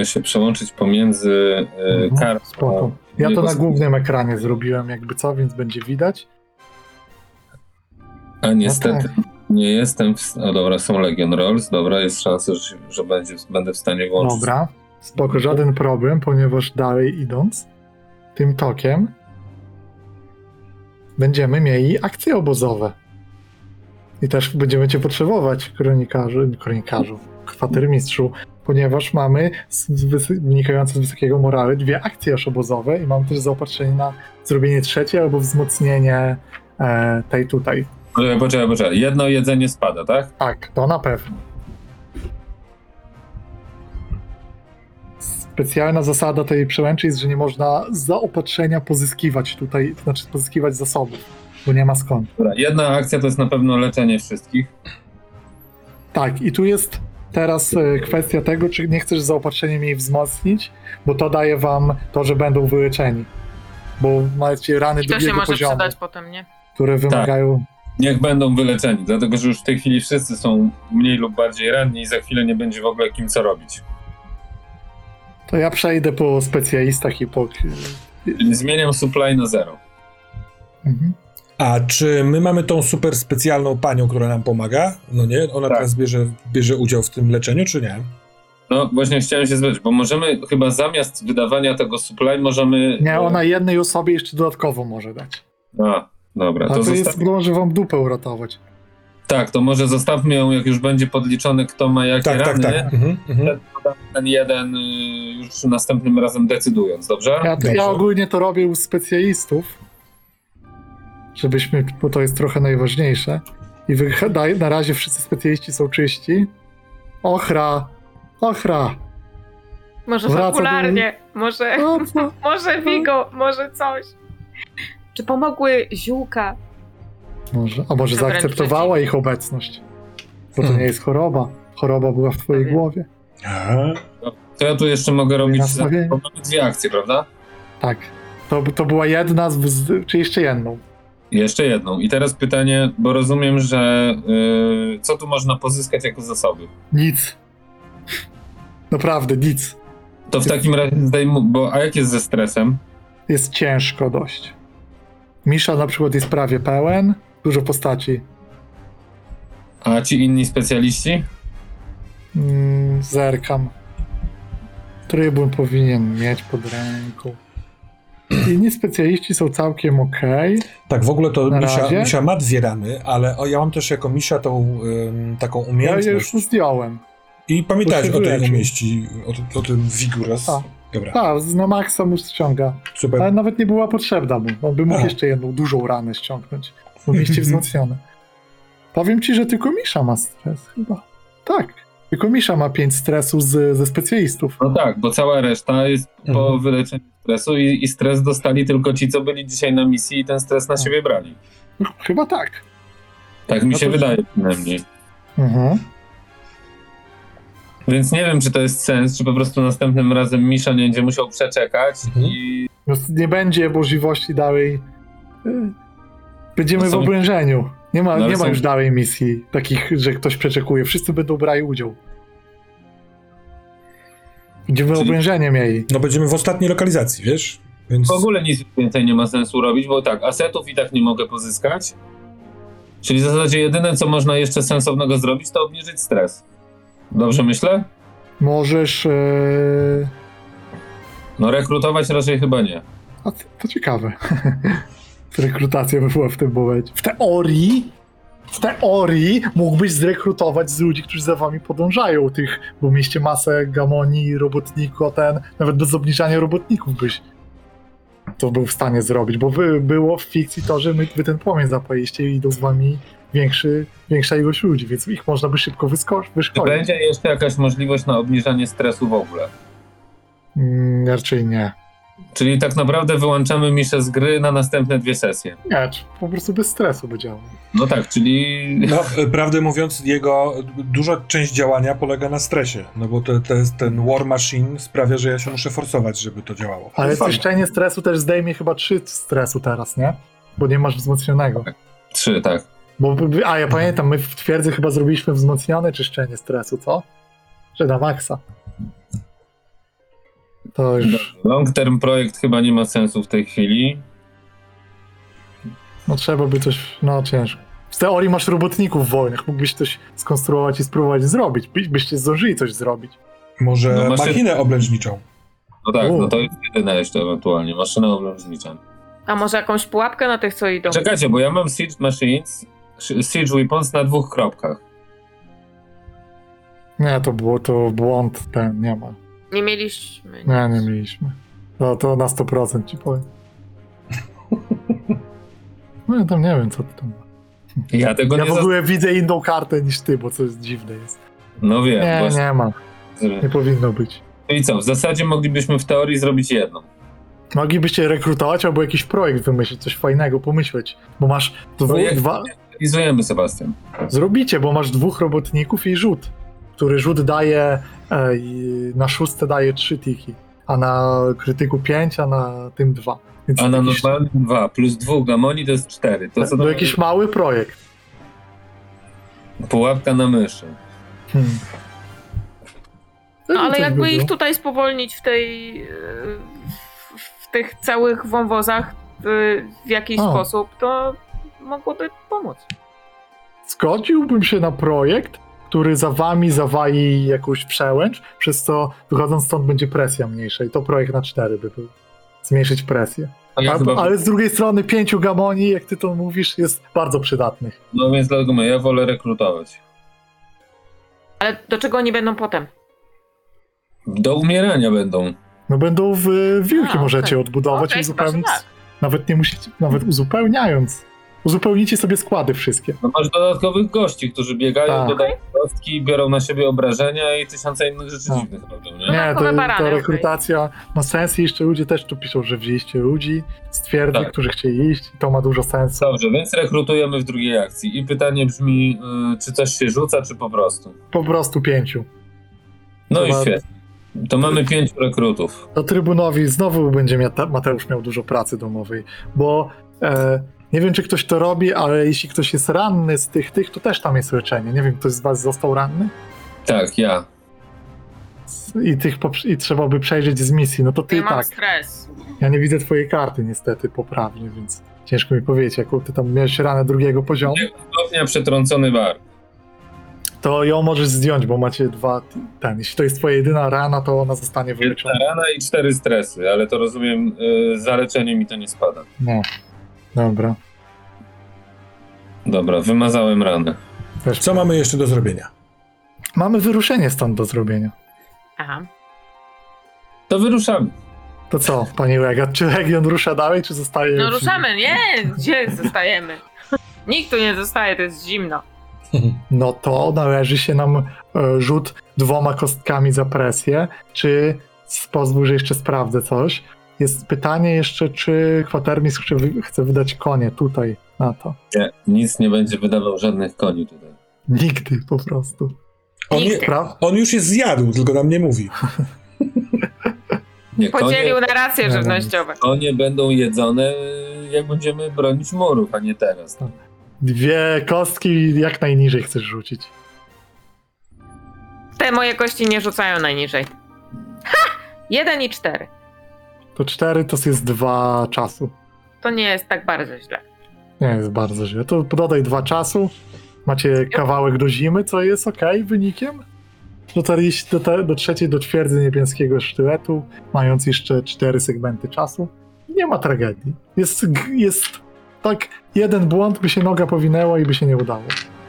y, się przełączyć pomiędzy y, Mhm, kartą. Spoko. Ja to na głównym ekranie zrobiłem jakby co, więc będzie widać. A niestety No nie jestem. W... O dobra, są Legion Rolls. Dobra, jest szansa, że, że będzie, będę w stanie włączyć. Dobra. Spoko, żaden problem, ponieważ dalej idąc tym tokiem będziemy mieli akcje obozowe. I też będziemy cię potrzebować, kronikarzy, kronikarzu, kwatermistrzu, ponieważ mamy z, wysy- wynikające z wysokiego morale dwie akcje aż obozowe i mam też zaopatrzenie na zrobienie trzeciej albo wzmocnienie e, tej tutaj. Poczekaj, poczekaj, poczekaj. Jedno jedzenie spada, tak? Tak, to na pewno. Specjalna zasada tej przełęczy jest, że nie można zaopatrzenia pozyskiwać tutaj, to znaczy pozyskiwać zasobów, bo nie ma skąd. Dobra. Jedna akcja to jest na pewno leczenie wszystkich. Tak, i tu jest teraz e, kwestia tego, czy nie chcesz zaopatrzeniem jej wzmocnić, bo to daje wam to, że będą wyleczeni. Bo macie rany I to się drugiego może poziomu, przydać potem, nie? które wymagają. Niech będą wyleczeni, dlatego że już w tej chwili wszyscy są mniej lub bardziej ranni i za chwilę nie będzie w ogóle kim co robić. To ja przejdę po specjalistach i po. Czyli zmieniam supply na zero. Mhm. A czy my mamy tą super specjalną panią, która nam pomaga? No nie? Ona Tak. teraz bierze, bierze udział w tym leczeniu, czy nie? No właśnie chciałem się spytać, bo możemy chyba zamiast wydawania tego supply możemy... Nie, ona jednej osobie jeszcze dodatkowo może dać. A, dobra, A to, to jest, może wam dupę uratować. Tak, to może zostawmy ją, jak już będzie podliczony, kto ma jakie Tak, tak, rany. tak. Mhm, mhm. Ten jeden y, już następnym razem decydując, dobrze? Ja, Dobrze. ja ogólnie to robię u specjalistów, żebyśmy, bo to jest trochę najważniejsze. I wy, daj- na razie wszyscy specjaliści są czyści. Ochra! Ochra! Może Wraca do- fabularnie, może, może Vigo, może coś. Czy pomogły ziółka? Może, a może zaakceptowała ich obecność? Bo to Hmm. nie jest choroba. Choroba była w twojej głowie. Aha. To ja tu jeszcze mogę robić, mamy dwie akcje, prawda? Tak. To, to była jedna, z, czy jeszcze jedną? Jeszcze jedną. I teraz pytanie, bo rozumiem, że y, co tu można pozyskać jako zasoby? Nic. Naprawdę, nic. To w takim razie zdejmu, bo a jak jest ze stresem? Jest ciężko dość. Misza na przykład jest prawie pełen, dużo postaci. A ci inni specjaliści? Mm, zerkam. Trybun powinien mieć pod ręką. Inni specjaliści są całkiem okej. Tak, w ogóle to Misia? Misia ma dwie rany, ale o, ja mam też jako Misia tą ym, taką Ja je umiejętność. już zdjąłem. I pamiętałeś o tej umieści, o, tym- o tym Vigorous. Tak. Dobra, Tak, na maksa mu ściąga. super. Ale nawet nie była potrzebna mu. On by mógł A. jeszcze jedną dużą ranę ściągnąć. Mieście wzmocnione. Powiem ci, że tylko Misza ma stres chyba. Tak. Tylko Misza ma 5 stresu z, ze specjalistów. No tak, bo cała reszta jest po Mhm. wyleczeniu stresu i, i stres dostali tylko ci, co byli dzisiaj na misji i ten stres na siebie brali. Chyba tak. Tak mi No się to- wydaje przynajmniej. Mhm. Więc nie wiem, czy to jest sens, czy po prostu następnym razem Misza nie będzie musiał przeczekać Mhm. i No, nie będzie możliwości dalej. Będziemy No w oblężeniu. Nie ma, No nie ma są- już dalej misji takich, że ktoś przeczekuje. Wszyscy będą brali udział. Będziemy Czyli- oblężenie mieli. No będziemy w ostatniej lokalizacji, wiesz? Więc w ogóle nic więcej nie ma sensu robić, bo tak, asetów i tak nie mogę pozyskać. Czyli w zasadzie jedyne, co można jeszcze sensownego zrobić, to obniżyć stres. Dobrze myślę? Możesz. y, No rekrutować raczej chyba nie. A to, to ciekawe. Rekrutacja by była w tym momencie. W teorii, w teorii mógłbyś zrekrutować z ludzi, którzy za wami podążają, tych, bo mieście masę gamoni, robotników, ten, nawet bez obniżania robotników byś to był w stanie zrobić, bo wy, było w fikcji to, że my, wy ten płomień zapaliście i idą z wami większy, większa ilość ludzi, więc ich można by szybko wysko- Czy wyszkolić. będzie jeszcze jakaś możliwość na obniżanie stresu w ogóle? Mm, raczej nie. Czyli tak naprawdę wyłączamy Miszę z gry na następne dwie sesje. Nie, czy po prostu bez stresu by działał. No tak, czyli no, e, prawdę mówiąc, jego duża część działania polega na stresie. No bo to, to jest ten war machine sprawia, że ja się muszę forsować, żeby to działało. Ale Fajnie. czyszczenie stresu też zdejmie chyba 3 stresu teraz, nie? Bo nie masz wzmocnionego. trzy, tak. Bo, a ja pamiętam, my w twierdzy chyba zrobiliśmy wzmocnione czyszczenie stresu, co? Że na maksa. To już, Long term projekt chyba nie ma sensu w tej chwili. no trzeba by coś, no ciężko. W teorii masz robotników wolnych, mógłbyś coś skonstruować i spróbować zrobić. By, byście zdążyli coś zrobić. Może No, maszyny- machinę oblężniczą. No tak, U. no to jest jedyne jeszcze ewentualnie. Maszyna oblężnicza. A może jakąś pułapkę na tych, co idą? Czekajcie, bo ja mam Siege Machines, Siege Weapons na dwóch kropkach. Nie, to było to błąd ten, nie ma. Nie mieliśmy. Nie, nie mieliśmy. No to na 100% ci powiem. No ja tam nie wiem, co ty tam. Ja tego Ja nie w ogóle widzę inną kartę niż ty, bo co jest dziwne jest. No wiem, Nie, właśnie. nie ma. Nie powinno być. I co, w zasadzie moglibyśmy w teorii zrobić jedną. Moglibyście rekrutować albo jakiś projekt wymyślić, coś fajnego pomyśleć, bo masz dwu, Projekt? dwa... Realizujemy, Sebastian. Zrobicie, bo masz dwóch robotników i rzut, który rzut daje i na szóste daje trzy tiki, a na krytyku pięć, a na tym dwa. Więc A na jakiś, normalnym dwa plus dwóch gamoni to jest cztery. To co to jakiś mały projekt. Pułapka na myszy. Hmm. No ale jakby by ich tutaj spowolnić w tej. e, w, tych całych wąwozach w, w jakiś O. sposób, to mogłoby pomóc. Zgodziłbym się na projekt, który za wami zawali jakąś przełęcz, przez co wychodząc stąd będzie presja mniejsza i to projekt na cztery by był. Zmniejszyć presję. Ja A, chyba, Ale z drugiej strony pięciu gamoni, jak ty to mówisz, jest bardzo przydatnych. No więc dlatego mówię, ja wolę rekrutować. Ale do czego oni będą potem? Do umierania będą. No będą w wilki A, możecie odbudować i uzupełnić. tak. Nawet nie musicie, nawet uzupełniając. Uzupełnicie sobie składy wszystkie. No masz dodatkowych gości, którzy biegają, Tak. dodają kostki, biorą na siebie obrażenia i tysiące innych rzeczy Tak. dziwnych robią, nie? No, Nie, Dodatkowe to, barany, okej. rekrutacja ma sens i jeszcze ludzie też tu piszą, że wzięliście ludzi z twierdzy, Tak. którzy chcieli iść i to ma dużo sensu. Dobrze, więc rekrutujemy w drugiej akcji. I pytanie brzmi, y, czy coś się rzuca, czy po prostu? Po prostu pięciu. No i świetnie. To mamy pięciu rekrutów. To Trybunowi znowu będzie mia- Mateusz miał dużo pracy domowej, bo e, nie wiem, czy ktoś to robi, ale jeśli ktoś jest ranny z tych, tych, to też tam jest leczenie. Nie wiem, ktoś z was został ranny? Tak, ja. I, tych I trzeba by przejrzeć z misji, no to ty Ja mam tak. stres. Ja nie widzę twojej karty niestety poprawnie, więc ciężko mi powiedzieć, jaką ty tam miałeś ranę drugiego poziomu, Stopnia przetrącony bar. to ją możesz zdjąć, bo macie dwa, ten, jeśli to jest twoja jedyna rana, to ona zostanie wyleczona. Jedna rana i cztery stresy, ale to rozumiem, y, za leczenie mi to nie spada. No, dobra. Dobra, wymazałem ranę. Co mamy jeszcze do zrobienia? Mamy wyruszenie stąd do zrobienia. Aha. To wyruszamy. To co, pani Legat, czy Legion rusza dalej, czy zostaje... No ruszamy, nie! Gdzie zostajemy? Nikt tu nie zostaje, to jest zimno. no to należy się nam e, rzut dwoma kostkami za presję, czy pozwól, że jeszcze sprawdzę coś. Jest pytanie jeszcze, czy kwatermistrz chce, wy- chce wydać konie tutaj na to. Nie, nic nie będzie wydawał żadnych koni tutaj. Nigdy po prostu. On, je, Nigdy. Pra- on już jest zjadł, tylko nam nie mówi. Nie, konie, Podzielił na racje Nie, żywnościowe. konie będą jedzone, jak będziemy bronić murów, a nie teraz. Dwie kostki jak najniżej chcesz rzucić. Te moje kości nie rzucają najniżej. Ha! Jeden i cztery. To cztery to jest dwa czasu. To nie jest tak bardzo źle. Nie jest bardzo źle. To dodaj dwa czasu. Macie kawałek do zimy, co jest ok wynikiem. Dotarliście do, te, do trzeciej, do twierdzy niebieskiego sztyletu, mając jeszcze cztery segmenty czasu. Nie ma tragedii. Jest, jest tak, jeden błąd by się noga powinęła i by się nie udało.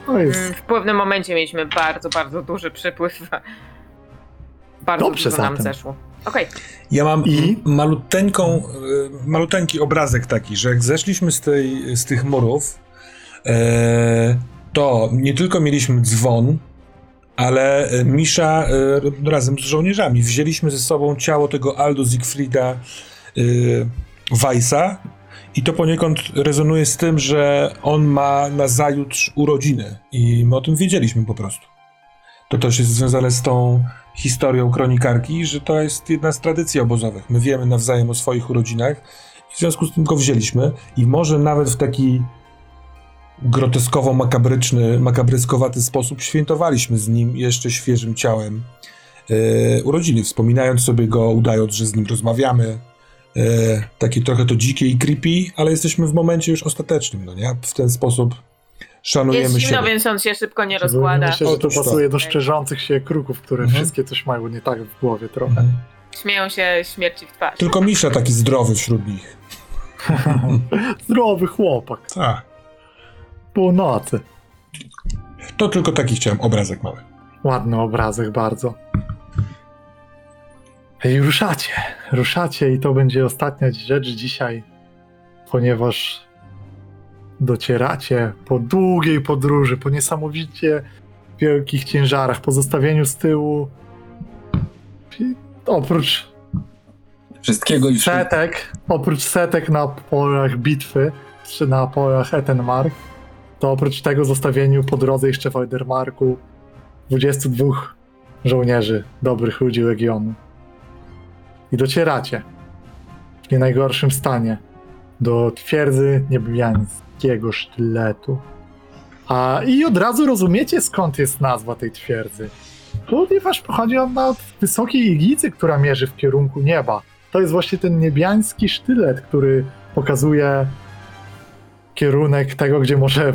To Mm, jest W pewnym momencie mieliśmy bardzo, bardzo duży przypływ. Bardzo Dobrze dużo nam zatem. zeszło. Okej, Ja mam I? maluteńką, y, maluteńki obrazek taki, że jak zeszliśmy z, tej, z tych murów, e, to nie tylko mieliśmy dzwon, ale e, Misza e, razem z żołnierzami wzięliśmy ze sobą ciało tego Aldo Siegfrieda y, Weissa i to poniekąd rezonuje z tym, że on ma na zajutrz urodziny i my o tym wiedzieliśmy po prostu. To też jest związane z tą historią kronikarki, że to jest jedna z tradycji obozowych. My wiemy nawzajem o swoich urodzinach i w związku z tym go wzięliśmy i może nawet w taki groteskowo-makabryczny, makabryskowaty sposób świętowaliśmy z nim jeszcze świeżym ciałem e, urodziny, wspominając sobie go, udając, że z nim rozmawiamy. E, takie trochę to dzikie i creepy, ale jesteśmy w momencie już ostatecznym, no nie? W ten sposób szanujemy jest zimno, siebie. więc on się szybko nie rozkłada. Myślę, że to Otóż to. pasuje do szczerzących się kruków, które Mhm. wszystkie coś mają nie tak w głowie trochę. Mhm. Śmieją się śmierci w twarz. Tylko Misza taki zdrowy wśród nich. Zdrowy chłopak. Tak. Północy. To tylko taki chciałem obrazek mały. Ładny obrazek bardzo. I ruszacie, ruszacie i to będzie ostatnia rzecz dzisiaj, ponieważ docieracie po długiej podróży, po niesamowicie wielkich ciężarach, po zostawieniu z tyłu. Oprócz Wszystkiego i setek, oprócz setek na polach bitwy, czy na polach Etenmark, to oprócz tego zostawieniu po drodze jeszcze w Eudermarku 22 żołnierzy, dobrych ludzi Legionu. I docieracie w nie najgorszym stanie do twierdzy niebiańskiego sztyletu. A i od razu rozumiecie skąd jest nazwa tej twierdzy. Ponieważ pochodzi ona od wysokiej iglicy, która mierzy w kierunku nieba. To jest właśnie ten niebiański sztylet, który pokazuje kierunek tego, gdzie może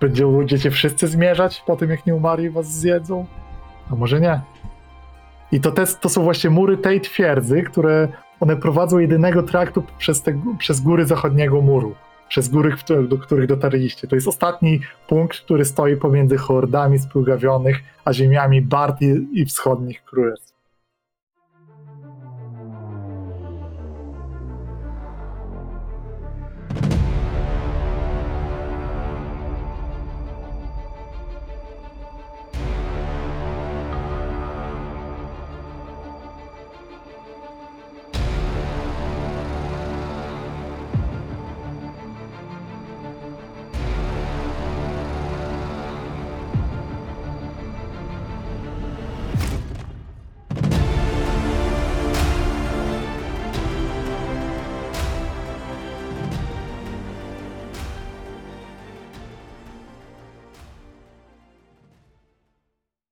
będą będziecie wszyscy zmierzać po tym, jak nie umarli was zjedzą. A może nie. I to, te, to są właśnie mury tej twierdzy, które one prowadzą jedynego traktu przez, te, przez góry zachodniego muru. Przez góry, do których dotarliście. To jest ostatni punkt, który stoi pomiędzy hordami spługawionych, a ziemiami Bart i wschodnich królestw.